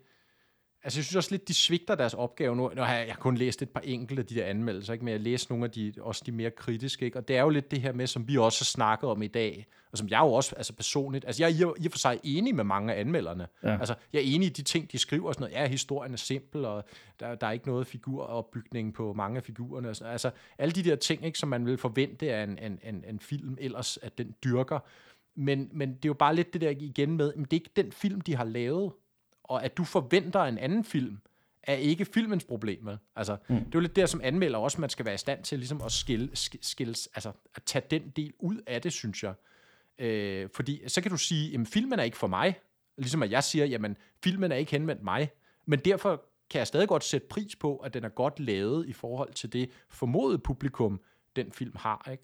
altså jeg synes også lidt, de svigter deres opgave nu. Har jeg, jeg har kun læst et par enkelte af de der anmeldelser, ikke? men jeg har læst nogle af de, også de mere kritiske. Ikke? Og det er jo lidt det her med, som vi også har snakket om i dag, og som jeg jo også altså personligt, altså jeg er i og- for sig enig med mange af anmelderne. Ja. Altså jeg er enig i de ting, de skriver og sådan noget. Ja, historien er simpel, og der, der er ikke noget figuropbygning på mange af figurerne. Og sådan. Altså alle de der ting, ikke, som man vil forvente af en, en, en, en film ellers, at den dyrker. Men, men det er jo bare lidt det der igen med, men det er ikke den film, de har lavet. Og at du forventer en anden film, er ikke filmens problem. vel? Altså, mm. Det er jo lidt der, som anmelder også, man skal være i stand til ligesom at skille, sk- skilles, altså at tage den del ud af det, synes jeg. Øh, fordi så kan du sige, jamen filmen er ikke for mig. Ligesom at jeg siger, jamen filmen er ikke henvendt mig. Men derfor kan jeg stadig godt sætte pris på, at den er godt lavet i forhold til det formodede publikum, den film har. Ikke?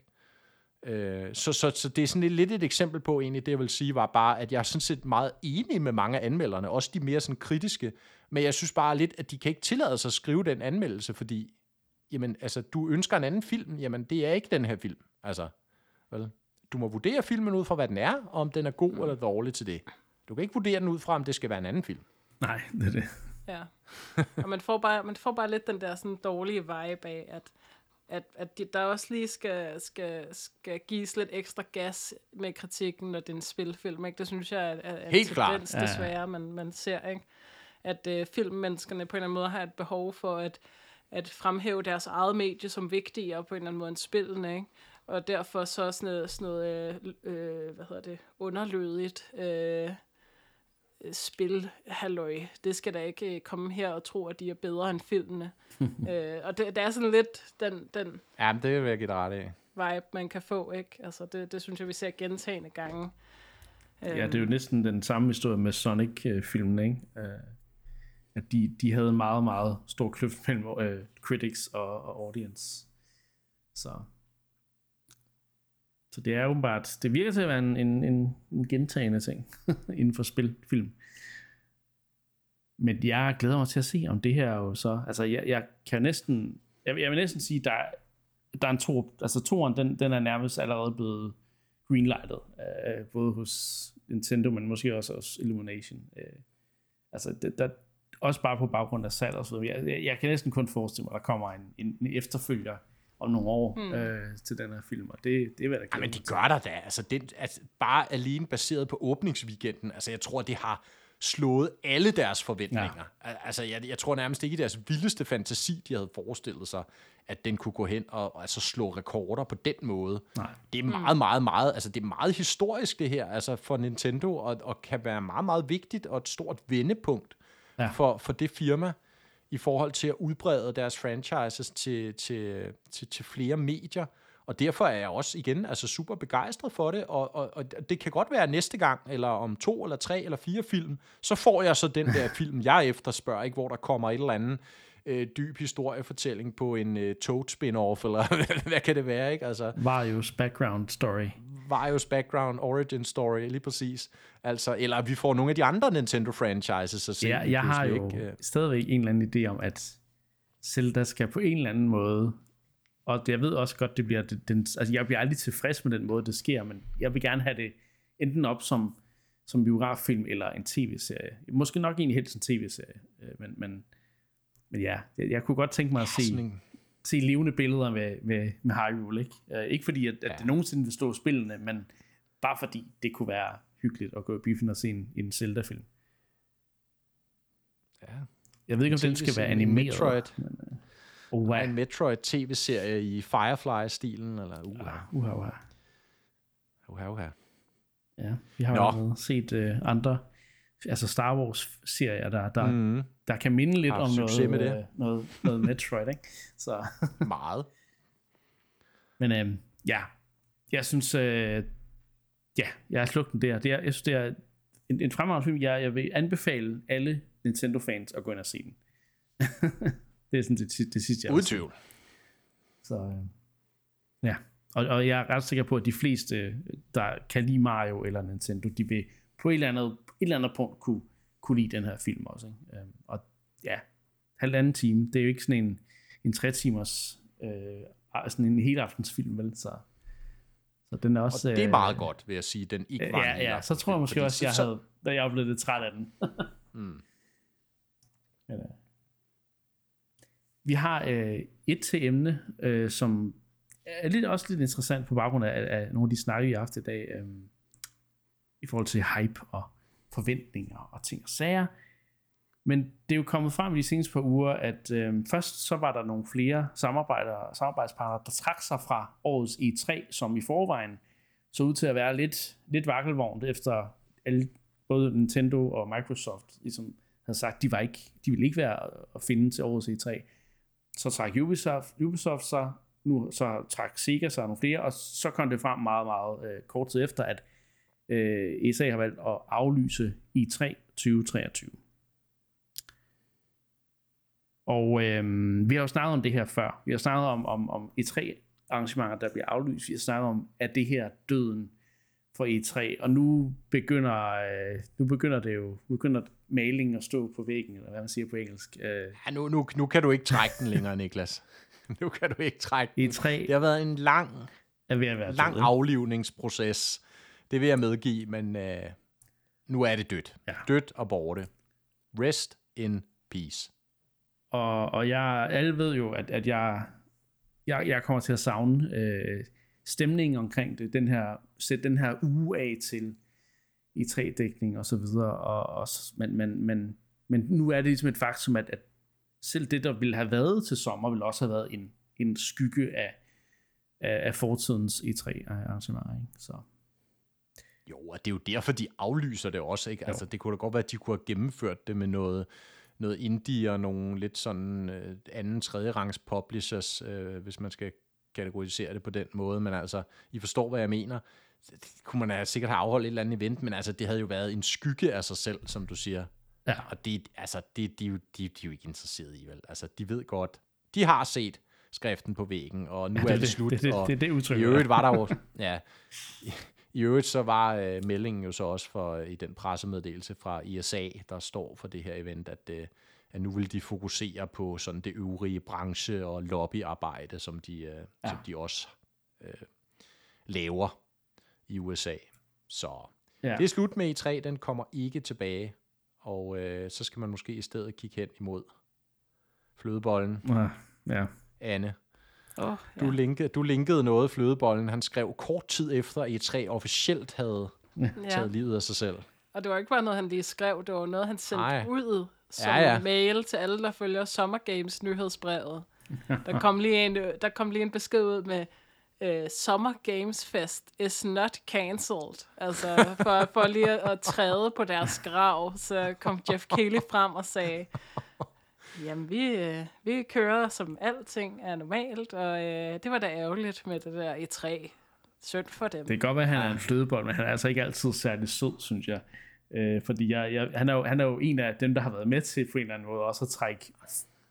Øh, så, så, så det er sådan lidt, lidt et eksempel på egentlig, det jeg vil sige, var bare, at jeg er sådan set meget enig med mange af anmelderne, også de mere sådan kritiske, men jeg synes bare lidt, at de kan ikke tillade sig at skrive den anmeldelse, fordi, jamen, altså, du ønsker en anden film, jamen, det er ikke den her film, altså, vel? Du må vurdere filmen ud fra, hvad den er, og om den er god eller dårlig til det. Du kan ikke vurdere den ud fra, om det skal være en anden film. Nej, det er det. Ja. Og man får, bare, man får bare lidt den der sådan dårlige vibe af, at, at, at de, der også lige skal, skal, skal gives lidt ekstra gas med kritikken, når det er en spilfilm. Ikke? Det synes jeg er, er, er Helt en klart. tendens, Ja, ja. desværre, man, man ser. Ikke? At øh, filmmenneskerne på en eller anden måde har et behov for at, at fremhæve deres eget medie som vigtigere på en eller anden måde end spillene. Ikke? Og derfor så sådan noget, sådan noget øh, øh, hvad hedder det, underlødigt øh, spil, halløj. Det skal da ikke øh, komme her og tro, at de er bedre end filmene. øh, og det, det er sådan lidt den, den Ja, men det vil jeg give ret af. vibe, man kan få, ikke? Altså, det, det synes jeg, vi ser gentagende gange. Øhm, Ja, det er jo næsten den samme historie med Sonic-filmen, ikke? Øh, at de, de havde en meget, meget stor kløft mellem øh, critics og, og audience. Så. Så det er åbenbart, det virker til at være en, en, en, en gentagende ting inden for spilfilm. Men jeg glæder mig til at se, om det her jo så, altså jeg, jeg kan næsten, jeg, jeg vil næsten sige, der, der er en to, altså toren, den, den er nærmest allerede blevet greenlightet, øh, både hos Nintendo, men måske også hos Illumination. Øh, altså, det, der, også bare på baggrund af salg og så videre. Jeg, jeg, jeg kan næsten kun forestille mig, at der kommer en, en, en efterfølger om nogle år mm. øh, til den her film, og det, det vil jeg da Ja, men de gør der da. Altså, det, altså, bare alene baseret på åbningsweekenden. Altså, jeg tror, det har slået alle deres forventninger. Ja. Altså, jeg, jeg tror nærmest ikke i deres vildeste fantasi, de havde forestillet sig, at den kunne gå hen og, og altså slå rekorder på den måde. Nej. Det er meget, meget, meget, altså det er meget historisk det her, altså for Nintendo, og, og kan være meget, meget vigtigt og et stort vendepunkt ja. for, for det firma i forhold til at udbrede deres franchises til, til, til, til flere medier. Og derfor er jeg også igen altså super begejstret for det, og, og, og det kan godt være næste gang, eller om to, eller tre, eller fire film, så får jeg så den der film, jeg efterspørger, ikke, hvor der kommer et eller andet øh, dyb historiefortælling på en øh, Toad spin-off, eller hvad kan det være, ikke? Altså, Varios background story. Varios background, origin story, lige præcis. Altså, eller vi får nogle af de andre Nintendo franchises at se. Ja, jeg har jo ikke? Øh, stadigvæk en eller anden idé om, at Zelda skal på en eller anden måde, og jeg ved også godt, det bliver, det, den, altså jeg bliver aldrig tilfreds med den måde, det sker, men jeg vil gerne have det enten op som, som biograffilm eller en tv-serie. Måske nok egentlig helst en tv-serie, øh, men, men, men ja, jeg, jeg kunne godt tænke mig at se, sådan en, se levende billeder med, med, med Hyrule. Ikke, uh, ikke fordi, at, at Ja. det nogensinde vil stå spillene, men bare fordi det kunne være hyggeligt at gå i biffen og se en, en Zelda-film. ja. Jeg ved ikke, om den skal være animeret. Metroid. Men, uh, er wow. en Metroid tv-serie i Firefly-stilen, eller uh, Uh, uh, uh. uh, uh, uh. Ja, vi har jo set uh, andre, altså Star Wars-serier, der, der, mm. Der kan minde lidt Har om noget, med det. øh, noget, noget Metroid. Ikke? Så, meget. men øh, ja, jeg synes, øh, ja, jeg har slugt den der. Det er, jeg synes, det er en, en fremragende film. Jeg, jeg vil anbefale alle Nintendo-fans at gå ind og se den. det er sådan det, det, sidste, jeg Uden vil sige. tvivl. Så øh, ja, og, og jeg er ret sikker på, at de fleste, der kan lide Mario eller Nintendo, de vil på et eller andet, et eller andet punkt kunne, kunne lide den her film også. Ikke? Øhm, og ja, halvanden time, det er jo ikke sådan en, en tre timers, øh, sådan en helaftensfilm, vel? Så, så den er også... Og det er øh, meget godt, vil jeg sige, den ikke var en Ja, ja, så tror jeg måske fordi også, jeg så- havde, da jeg blev lidt træt af den. Mm. Øh, vi har øh, et til emne, øh, som er lidt, også lidt interessant på baggrund af, af nogle af de snakke, vi har haft i dag, øh, i forhold til hype og forventninger og ting og sager. Men det er jo kommet frem i de seneste par uger, at øh, først så var der nogle flere samarbejder, samarbejdspartnere, der trak sig fra årets E3, som i forvejen så ud til at være lidt, lidt vakkelvognt efter alle, både Nintendo og Microsoft ligesom havde sagt, de var ikke, de ville ikke være at finde til årets E3. Så trak Ubisoft, Ubisoft sig, nu så trak Sega sig nogle flere, og så kom det frem meget, meget øh, kort tid efter, at øh, ESA har valgt at aflyse E3 2023. Og øh, vi har jo snakket om det her før. Vi har snakket om, om, om E3 arrangementer, der bliver aflyst. Vi har snakket om, at det her er døden for E3, og nu begynder, øh, nu begynder det jo, nu begynder malingen at stå på væggen, eller hvad man siger på engelsk. Øh, Ja, nu, nu, nu kan du ikke trække den længere, Niklas. nu kan du ikke trække den. E3 Det har været en lang, er ved at være lang død. aflivningsproces. Det vil jeg medgive, men øh, nu er det dødt. Ja. Dødt og borte. Rest in peace. Og, og jeg, alle ved jo, at, at jeg, jeg, jeg kommer til at savne øh, stemningen omkring det, den her, sætte den her uge af til i 3-dækning og så videre, og, og, men, men, men, men nu er det ligesom et faktum, at, at selv det, der ville have været til sommer, ville også have været en, en skygge af, af, af fortidens E3-arrangementer. Ikke? Så, Jo, og det er jo derfor, de aflyser det også, ikke? Altså, det kunne da godt være, at de kunne have gennemført det med noget, noget indie og nogle lidt sådan øh, anden, tredje rangs publishers, øh, hvis man skal kategorisere det på den måde, men altså, I forstår, hvad jeg mener. Det kunne man sikkert have afholdt et eller andet event, men altså, det havde jo været en skygge af sig selv, som du siger. ja. Og det, altså, det, de, er jo- de, de er jo ikke interesseret i, vel? Altså, de ved godt, de har set skriften på væggen, og nu Ja, er det, slut. Det, det, og, det, det, det udtryk. i øvrigt var der jo, ja, i, i øvrigt så var øh, meldingen jo så også for øh, i den pressemeddelelse fra ISA, der står for det her event, at, øh, at nu vil de fokusere på sådan det øvrige branche- og lobbyarbejde, som de, øh, ja. som de også øh, laver i USA. Så Ja. ja. det er slut med E3, den kommer ikke tilbage, og øh, så skal man måske i stedet kigge hen imod flødebollen. Ja, ja. Anne, Oh, du, ja. linkede, du linkede noget, flødebollen. Han skrev kort tid efter, at E3 officielt havde ja. taget livet af sig selv. Og det var ikke bare noget, han lige skrev, det var noget, han sendte Ej. ud som Ja, ja. mail til alle, der følger Summer Games nyhedsbrevet. Der kom lige en, der kom lige en besked ud med, uh, Summer Games Fest is not cancelled. Altså, for, for lige at, at træde på deres grav, så kom Jeff Keighley frem og sagde, jamen, vi, øh, vi kører som alting er normalt, og øh, det var da ærgerligt med det der E3. Synd for dem. Det kan godt være, at han er en flødebold, men han er altså ikke altid særlig sød, synes jeg. Øh, fordi jeg, jeg, han, er jo, han er jo en af dem, der har været med til på en eller anden måde også at trække,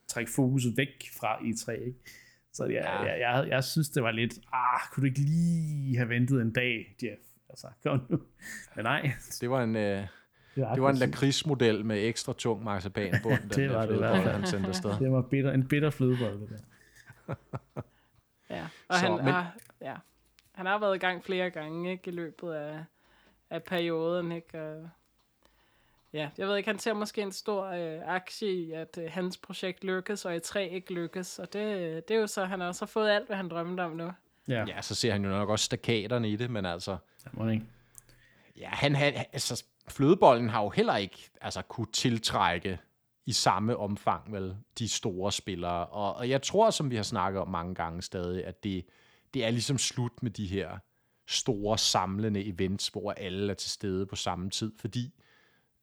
trække fokuset væk fra E3. Ikke? Så jeg, Ja. ja. jeg, jeg, jeg synes, det var lidt, ah, kunne du ikke lige have ventet en dag, Jeff? Altså, kom nu. Men nej. Det var en, øh, Det var, det var en lakridsmodel med ekstra tung marcipanbund. den Det der var det i hvert fald. han sendte afsted. det var bitter, en bitter flødebold, det der. Ja, og Så, han, men- har, ja, han har været i gang flere gange ikke, i løbet af, af perioden. Ikke? Og, ja, jeg ved ikke, han ser måske en stor øh, aktie i, at øh, hans projekt lykkes, og i 3 ikke lykkes. Og det, det er jo så, han har også fået alt, hvad han drømte om nu. Ja, Ja, så ser han jo nok også stakaterne i det, men altså... det må ikke. Ja, han, han, altså, flødebollen har jo heller ikke altså, kunne tiltrække i samme omfang vel de store spillere. Og, og jeg tror, som vi har snakket om mange gange stadig, at det, det er ligesom slut med de her store samlende events, hvor alle er til stede på samme tid, fordi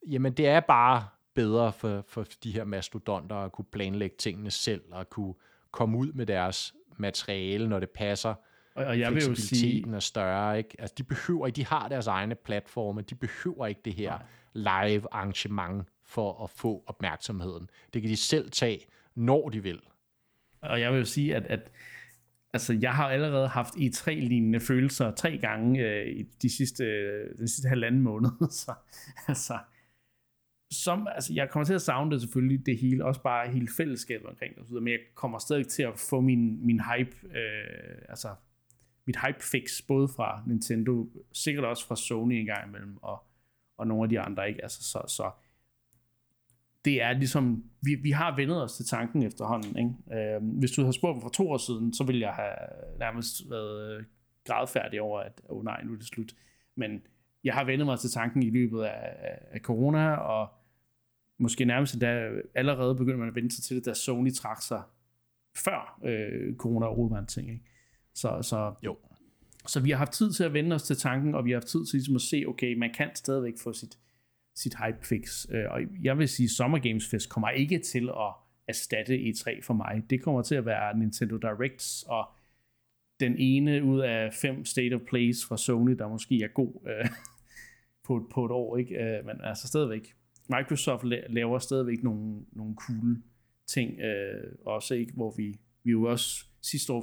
jamen, det er bare bedre for, for de her mastodonter at kunne planlægge tingene selv, og kunne komme ud med deres materiale, når det passer, og, og jeg vil jo sige, er større, ikke? Altså, de behøver de har deres egne platforme, de behøver ikke det her live arrangement for at få opmærksomheden. Det kan de selv tage, når de vil. Og jeg vil jo sige, at, at altså, jeg har allerede haft E3-lignende følelser tre gange øh, i de sidste, øh, den sidste halvanden måned. Så, altså, som, altså, jeg kommer til at savne det selvfølgelig, det hele, også bare hele fællesskabet omkring det, men jeg kommer stadig til at få min, min hype, øh, altså mit hype fix, både fra Nintendo, sikkert også fra Sony en gang imellem, og, og nogle af de andre, ikke? Altså, så, så det er ligesom, vi, vi har vendet os til tanken efterhånden. Ikke? Øh, hvis du havde spurgt mig for to år siden, så ville jeg have nærmest været øh, gradfærdig over, at åh oh, nej, nu er det slut. Men jeg har vendet mig til tanken i løbet af, af, af corona, og måske nærmest endda allerede begyndte man at vende sig til det, da Sony trak sig før øh, corona overhovedet var en ting. Ikke? Så, så, Jo. så vi har haft tid til at vende os til tanken, og vi har haft tid til ligesom at se, okay, man kan stadigvæk få sit, sit hype fix. Øh, Og jeg vil sige, Summer Games Fest kommer ikke til at erstatte E3 for mig. Det kommer til at være Nintendo Directs, og den ene ud af fem State of Plays fra Sony, der måske er god øh, på, et- på et år. Ikke? Øh, men altså stadigvæk. Microsoft la- laver stadigvæk nogle, nogle cool ting, øh, også ikke, hvor vi, vi jo også sidste år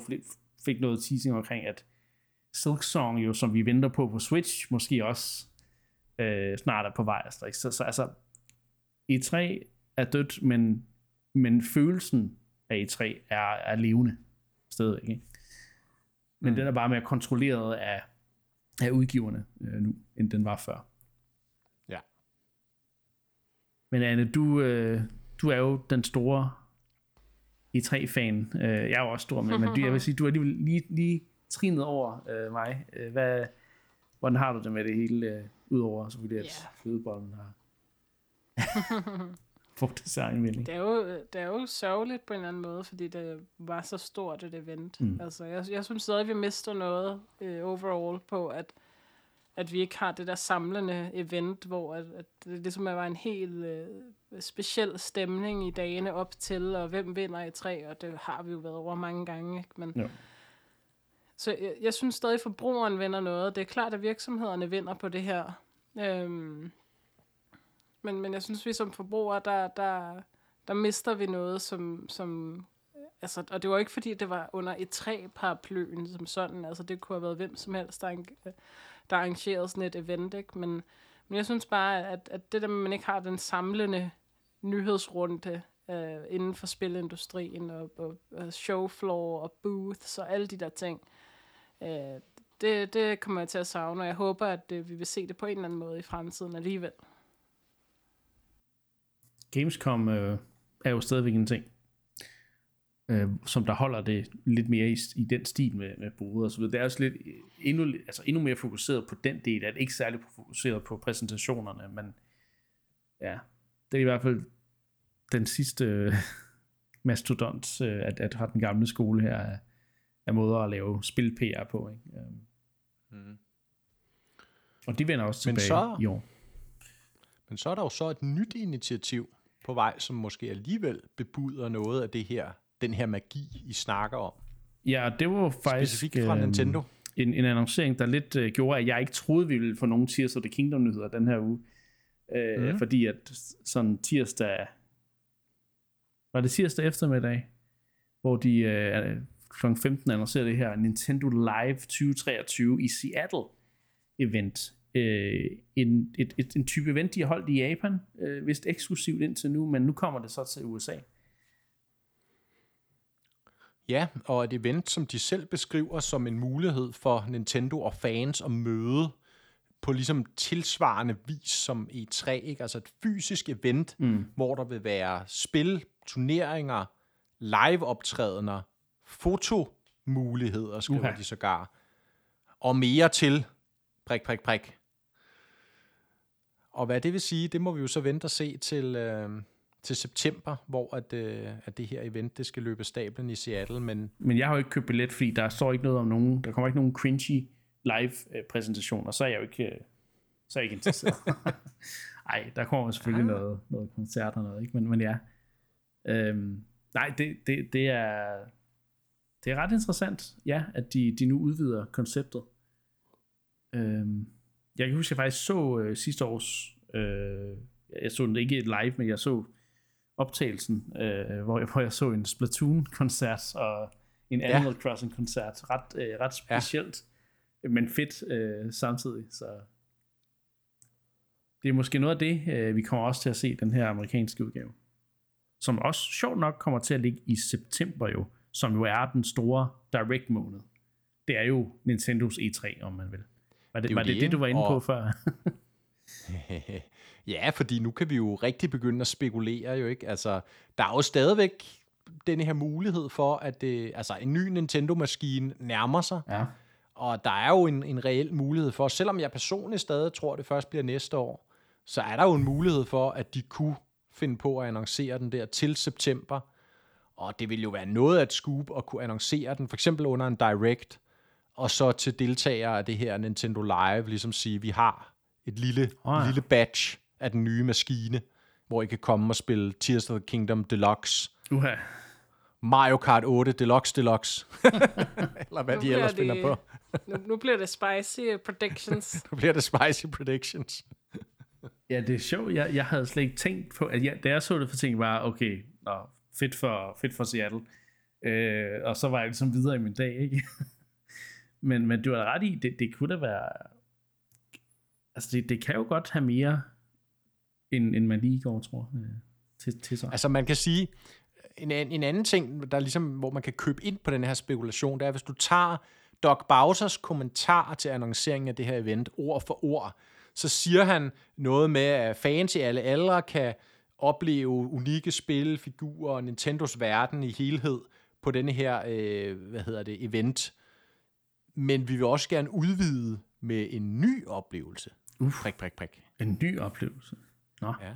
fik- noget teasing omkring, at Silksong jo, som vi venter på på Switch, måske også øh, snart er på vej. Altså, ikke? Så, så altså, E3 er dødt, men, men følelsen af E3 er, er levende stadigvæk. Ikke? Men mm. den er bare mere kontrolleret af, af udgiverne øh, nu, end den var før. Ja. Men Anne, du, øh, du er jo den store E3-fan. Øh, jeg er jo også stor, men, men du, jeg vil sige, du er alligevel lige, lige trinet over øh, mig. Øh, hvad, hvordan har du det med det hele, øh, udover selvfølgelig, at Ja. flødebollen har fået det melding? Det er, jo, det er jo sørgeligt på en eller anden måde, fordi det var så stort et event. Mm. Altså, jeg, jeg synes stadig, vi mister noget øh, overall på, at, at vi ikke har det der samlende event, hvor at, at det ligesom var en helt øh, speciel stemning i dagene op til, og hvem vinder i tre, og det har vi jo været over mange gange. Ikke? Men, Jo. Så jeg, jeg synes stadig, at forbrugeren vinder noget. Det er klart, at virksomhederne vinder på det her. Øhm, men, men jeg synes, vi som forbrugere, der, der, der mister vi noget, som, som altså, og det var ikke fordi, det var under et træ paraplyen som sådan, altså det kunne have været hvem som helst, der, arrange- der arrangerede sådan et event, ikke? Men, men jeg synes bare, at, at det der med, at man ikke har den samlende nyhedsrunde øh, inden for spilindustrien, og, og, og showfloor, og booths, og alle de der ting, øh, det, det kommer jeg til at savne, og jeg håber, at øh, vi vil se det på en eller anden måde i fremtiden alligevel. Gamescom øh, er jo stadigvæk en ting øh, som der holder det lidt mere i, i den stil med, med boder og så videre. Det er også lidt endnu, altså endnu mere fokuseret på den del, at ikke særlig fokuseret på præsentationerne, men ja, det er i hvert fald den sidste øh, mastodont, øh, at, at har den gamle skole her af, af måder at lave spil-PR på. Ikke? Um, mm. Og de vender også tilbage men så, i år. Men så er der jo så et nyt initiativ på vej, som måske alligevel bebuder noget af det her, den her magi, I snakker om. Ja, det var faktisk Specifikt fra øh, Nintendo. En, en annoncering, der lidt øh, gjorde, at jeg ikke troede, vi ville få nogen Tears of the Kingdom-nyheder den her uge. Øh, mm. Fordi at sådan tirsdag... Var det tirsdag eftermiddag? Hvor de øh, kl. 15 annoncerede det her Nintendo Live 2023 i Seattle event. Øh, en, et, et, en type event, de har holdt i Japan, øh, vist eksklusivt indtil nu, men nu kommer det så til USA. Ja, og et event, som de selv beskriver som en mulighed for Nintendo og fans at møde på ligesom tilsvarende vis som E3, ikke? altså et fysisk event, mm. hvor der vil være spil, turneringer, live-optrædener, fotomuligheder, skriver uh-huh. de sågar, og mere til, prik, prik, prik. Og hvad det vil sige, det må vi jo så vente og se til, øh, til september, hvor at, øh, at det her event det skal løbe stablen i Seattle. Men, men jeg har jo ikke købt billet, fordi der står ikke noget om nogen, der kommer ikke nogen cringy live-præsentationer, så er jeg jo ikke, øh, så er jeg ikke interesseret. Ej, der kommer selvfølgelig ja. noget, noget koncert og noget, ikke? Men, men ja. Øhm, nej, det, det, det er det er ret interessant, ja, at de, de nu udvider konceptet. Øhm, jeg kan huske, at jeg faktisk så øh, sidste års, øh, jeg så den ikke live, men jeg så optagelsen, øh, hvor, jeg, hvor jeg så en Splatoon-koncert og en ja. Animal Crossing-koncert. Ret, øh, ret specielt, ja. men fedt øh, samtidig. Så det er måske noget af det, øh, vi kommer også til at se den her amerikanske udgave. Som også sjovt nok kommer til at ligge i september jo som jo er den store direct måned. Det er jo Nintendos E3, om man vil. Var det det, var det, det, du var inde og... på før? ja, fordi nu kan vi jo rigtig begynde at spekulere jo, ikke? Altså, der er jo stadigvæk den her mulighed for, at det, altså, en ny Nintendo-maskine nærmer sig. Ja. Og der er jo en, en reel mulighed for, selvom jeg personligt stadig tror, det først bliver næste år, så er der jo en mulighed for, at de kunne finde på at annoncere den der til september, og det ville jo være noget at scoop at kunne annoncere den, for eksempel under en direct, og så til deltagere af det her Nintendo Live, ligesom sige, vi har et lille, oh ja. lille batch af den nye maskine, hvor I kan komme og spille Tears of the Kingdom Deluxe. Uha. Mario Kart 8 Deluxe Deluxe. Eller hvad nu de ellers finder på. nu, nu bliver det spicy predictions. nu bliver det spicy predictions. ja, det er sjovt. Jeg, jeg havde slet ikke tænkt på, at jeg, da jeg så det for ting var, okay, nå, fedt for, fedt for Seattle. Øh, og så var jeg ligesom videre i min dag, ikke? men, men du har ret i, det, det kunne da være... Altså, det, det kan jo godt have mere, end, end man lige går, tror jeg, til, til sig. Altså, man kan sige, en, en anden ting, der ligesom, hvor man kan købe ind på den her spekulation, det er, hvis du tager Doc Bowsers kommentar til annonceringen af det her event, ord for ord, så siger han noget med, at fans i alle aldre kan opleve unikke spil, figurer og Nintendos verden i helhed på denne her, øh, hvad hedder det, event. Men vi vil også gerne udvide med en ny oplevelse. Uff, prik, prik, prik. En ny oplevelse. Nå. Ja.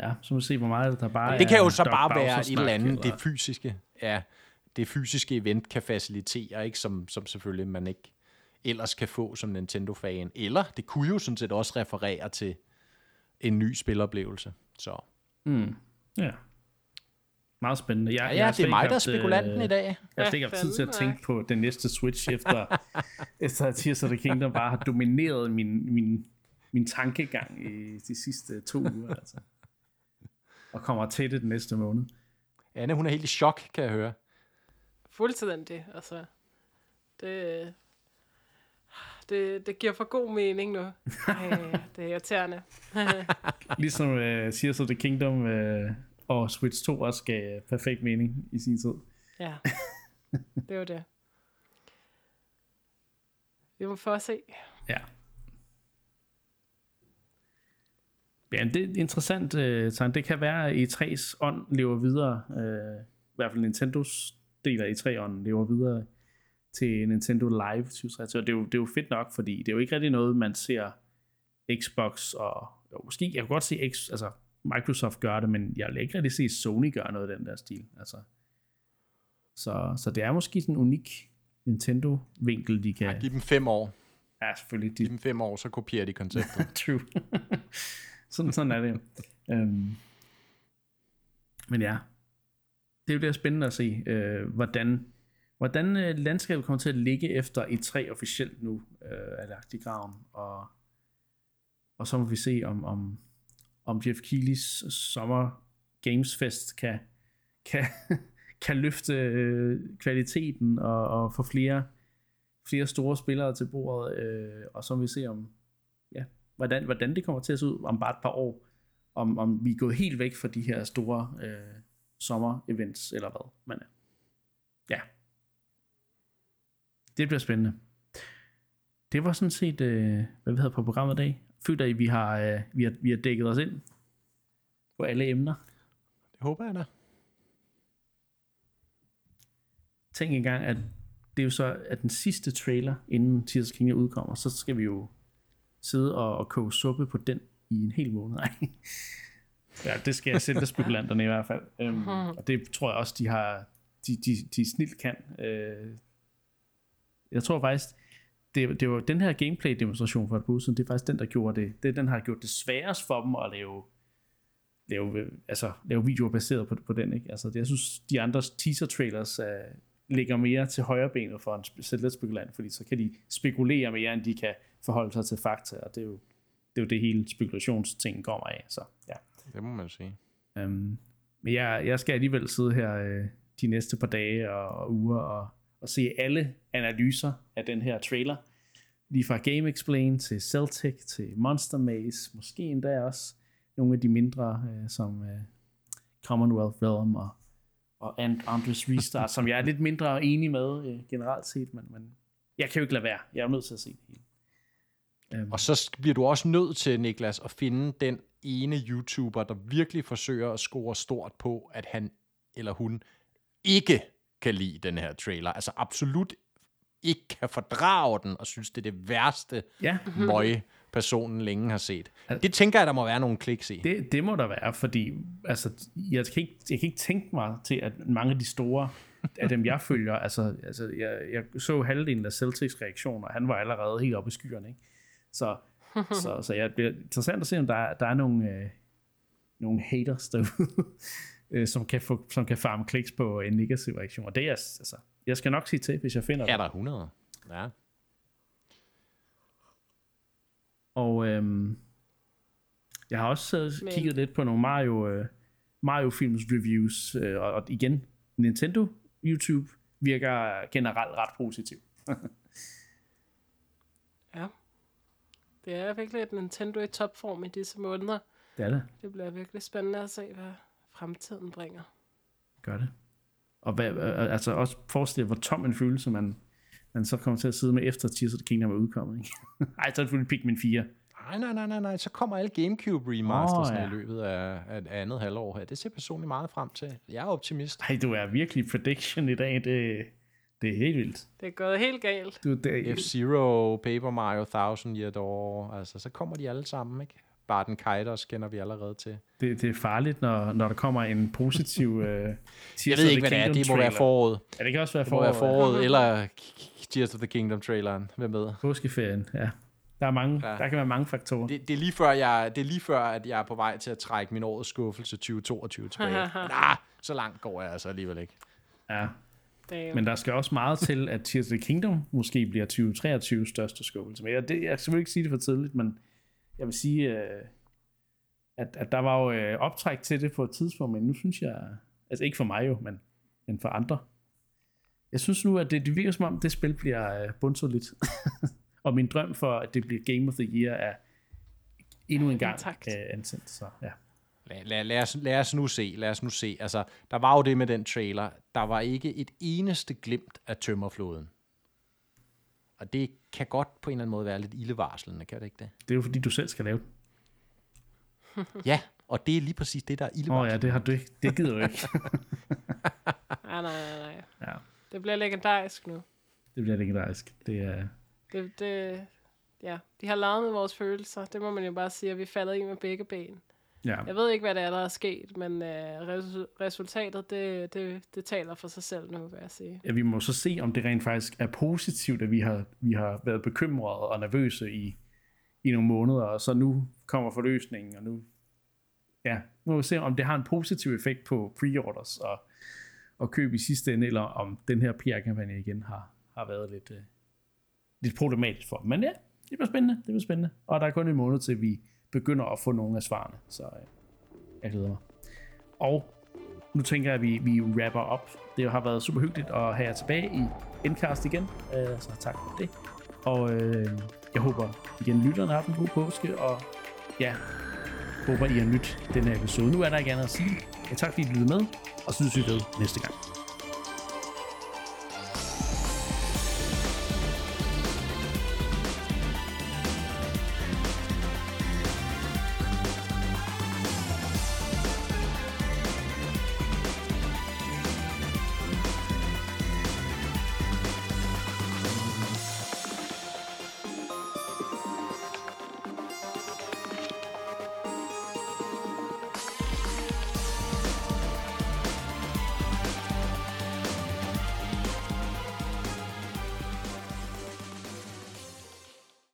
Ja, så må vi se, hvor meget der bare Det kan jo så bare være et eller andet, det fysiske. Ja, det fysiske event kan facilitere, ikke? Som, som selvfølgelig man ikke ellers kan få som Nintendo-fan. Eller det kunne jo sådan set også referere til en ny spiloplevelse. Så. Mm. Ja. Meget spændende. Jeg, ja, ja jeg det er mig, der er spekulanten øh, i dag. Jeg har ikke haft tid til at tænke på den næste Switch, efter, efter at Tears of the Kingdom bare har domineret min, min, min tankegang i de sidste to uger. Altså. Og kommer til det den næste måned. Anne, hun er helt i chok, kan jeg høre. Fuldstændig, altså. Det, det, det giver for god mening nu. Ej, det er irriterende. ligesom uh, Tears of the Kingdom uh, og Switch 2 også gav perfekt mening i sin tid. Ja, det var det. Vi må få se. Ja. Ja, det er interessant, uh, Det kan være, at E3's ånd lever videre uh, hvert fald Nintendos del af E3'ånden lever videre til Nintendo Live 2023. Og det er, jo, det er jo fedt nok, fordi det er jo ikke rigtig noget, man ser Xbox og jo, måske, jeg kan godt se X, altså Microsoft gøre det, men jeg vil ikke rigtig se Sony gøre noget af den der stil. Altså. Så, så det er måske sådan en unik Nintendo-vinkel, de kan... Ja, giv dem fem år. Ja, selvfølgelig. De... Giv dem fem år, så kopierer de konceptet. True. sådan, sådan er det jo. Um, men ja, det bliver spændende at se, øh, hvordan, hvordan øh, landskabet kommer til at ligge efter i 3 officielt nu øh, er lagt i graven. Og, og så må vi se, om, om, om Jeff Keighley's sommer Games Fest kan, kan, kan løfte øh, kvaliteten og, og få flere, flere store spillere til bordet. Øh, og så vi se, om, ja, hvordan, hvordan det kommer til at se ud om bare et par år. Om, om vi er gået helt væk fra de her store øh, sommer-events, eller hvad. Men er. ja, det bliver spændende. Det var sådan set, øh, hvad vi havde på programmet i dag. Føler I, vi har, øh, vi, har, vi har dækket os ind på alle emner? Det håber jeg da. Tænk engang, at det er jo så, at den sidste trailer, inden Tears Kingdom udkommer, så skal vi jo sidde og, og koge suppe på den i en hel måned. Ja, det skal jeg sælge spekulanterne i hvert fald. Um, og det tror jeg også, de har, de, de, de snilt kan. Uh, jeg tror faktisk, det, det var den her gameplay-demonstration for et par det er faktisk den, der gjorde det. det den har gjort det sværest for dem at lave, lave, altså, lave videoer baseret på, på den. Ikke? Altså, det, jeg synes, de andre teaser-trailers uh, ligger mere til højre benet for en spekulant, fordi så kan de spekulere mere, end de kan forholde sig til fakta, og det er jo det, er jo det hele spekulationsting kommer af. Så, ja. Det må man sige. Um, men jeg, jeg skal alligevel sidde her øh, de næste par dage og, og uger og, at se alle analyser af den her trailer. Lige fra Game Explain til Celtic til Monster Maze, måske endda også nogle af de mindre, øh, som øh, Commonwealth Realm og, og Andres Restart, som jeg er lidt mindre enig med øh, generelt set, men, men jeg kan jo ikke lade være. Jeg er nødt til at se det hele. Um. Og så bliver du også nødt til, Niklas, at finde den ene YouTuber, der virkelig forsøger at score stort på, at han eller hun ikke kan lide den her trailer. Altså absolut ikke kan fordrage den, og synes, det er det værste ja. møg, personen længe har set. Altså, det tænker jeg, der må være nogle kliks i. Det, det må der være, fordi altså, jeg, kan ikke, jeg kan ikke tænke mig til, at mange af de store af dem, jeg følger, altså, altså jeg, jeg så halvdelen af Celtics reaktioner, han var allerede helt oppe i skyerne, ikke? Så så, så ja, det bliver interessant at se, om der, der er nogle, øh, nogle haters derude, øh, som, kan få, som kan farme kliks på en negativ reaktion. Og det er, altså, jeg skal nok sige til, hvis jeg finder det. Er der 100? Ja. Og øhm, jeg har også uh, kigget lidt på nogle Mario, øh, Mario Films reviews, øh, og, og igen, Nintendo YouTube virker generelt ret positiv. ja. Det er virkelig et Nintendo i topform i disse måneder. Det er det. Det bliver virkelig spændende at se, hvad fremtiden bringer. Gør det. Og hvad, altså også forestil hvor tom en følelse man, man så kommer til at sidde med efter Tears of the Kingdom er udkommet. Ikke? Ej, så er det selvfølgelig Pikmin 4. Nej, nej, nej, nej, nej. Så kommer alle GameCube remasters oh, ja. i løbet af, af et andet halvår her. Det ser personligt meget frem til. Jeg er optimist. Nej, du er virkelig prediction i dag. Det, det er helt vildt. Det er gået helt galt. Du, det, F-Zero, Paper Mario, Thousand Year Door, altså så kommer de alle sammen, ikke? Barton Kaitos kender vi allerede til. Det, det er farligt, når, når der kommer en positiv uh, Jeg ved ikke, hvad det er. Det må være foråret. Ja, det kan også være foråret. Det må være foråret, eller Tears of the Kingdom-traileren. Hvem med? Påskeferien, ja. Der, er mange, ja. der kan være mange faktorer. Det, det, er lige før, jeg, det er lige før, at jeg er på vej til at trække min årets skuffelse 2022 tilbage. nah, så langt går jeg altså alligevel ikke. Ja, Damn. Men der skal også meget til, at Tears of the Kingdom måske bliver 2023 største skuffelse. Men jeg, det, jeg skal ikke sige det for tidligt, men jeg vil sige, øh, at, at der var jo øh, optræk til det på et tidspunkt, men nu synes jeg, altså ikke for mig jo, men, men for andre. Jeg synes nu, at det, det virker som om, det spil bliver øh, bundsolidt. og min drøm for, at det bliver Game of the Year, er endnu en gang øh, ansat. Så ja. Lad, lad, lad, os, lad os nu se, lad os nu se. Altså, der var jo det med den trailer. Der var ikke et eneste glimt af tømmerfloden. Og det kan godt på en eller anden måde være lidt ildevarslende, kan det ikke det? Det er jo fordi, du selv skal lave det. ja, og det er lige præcis det, der er ildevarslende. Åh oh, ja, det, har du ikke. det gider du ikke. nej, nej, nej, nej. Ja, Det bliver legendarisk nu. det bliver legendarisk. Det er... Det, det, ja, de har lavet med vores følelser. Det må man jo bare sige, at vi falder i med begge ben. Ja, Jeg ved ikke, hvad det er, der er sket, men øh, resu- resultatet, det, det, det taler for sig selv nu, vil jeg sige. ja, vi må så se, om det rent faktisk er positivt, at vi har, vi har været bekymrede og nervøse i, i nogle måneder, og så nu kommer forløsningen, og nu, ja, nu må vi se, om det har en positiv effekt på pre-orders og, og køb i sidste ende, eller om den her PR-kampagne igen har, har været lidt, øh, lidt problematisk for dem. Men ja, det bliver spændende, det bliver spændende. Og der er kun en måned til, vi begynder at få nogle af svarene, så øh, jeg glæder mig. Og nu tænker jeg, at vi, vi wrapper op. Det har været super hyggeligt at have jer tilbage i Endcast igen, øh, så tak for det. Og øh, jeg håber igen, lytterne har haft en god påske, og ja, håber I har nyt den her episode. Nu er der ikke andet at sige. Ja, tak fordi I lyttede med, og så synes vi ved næste gang.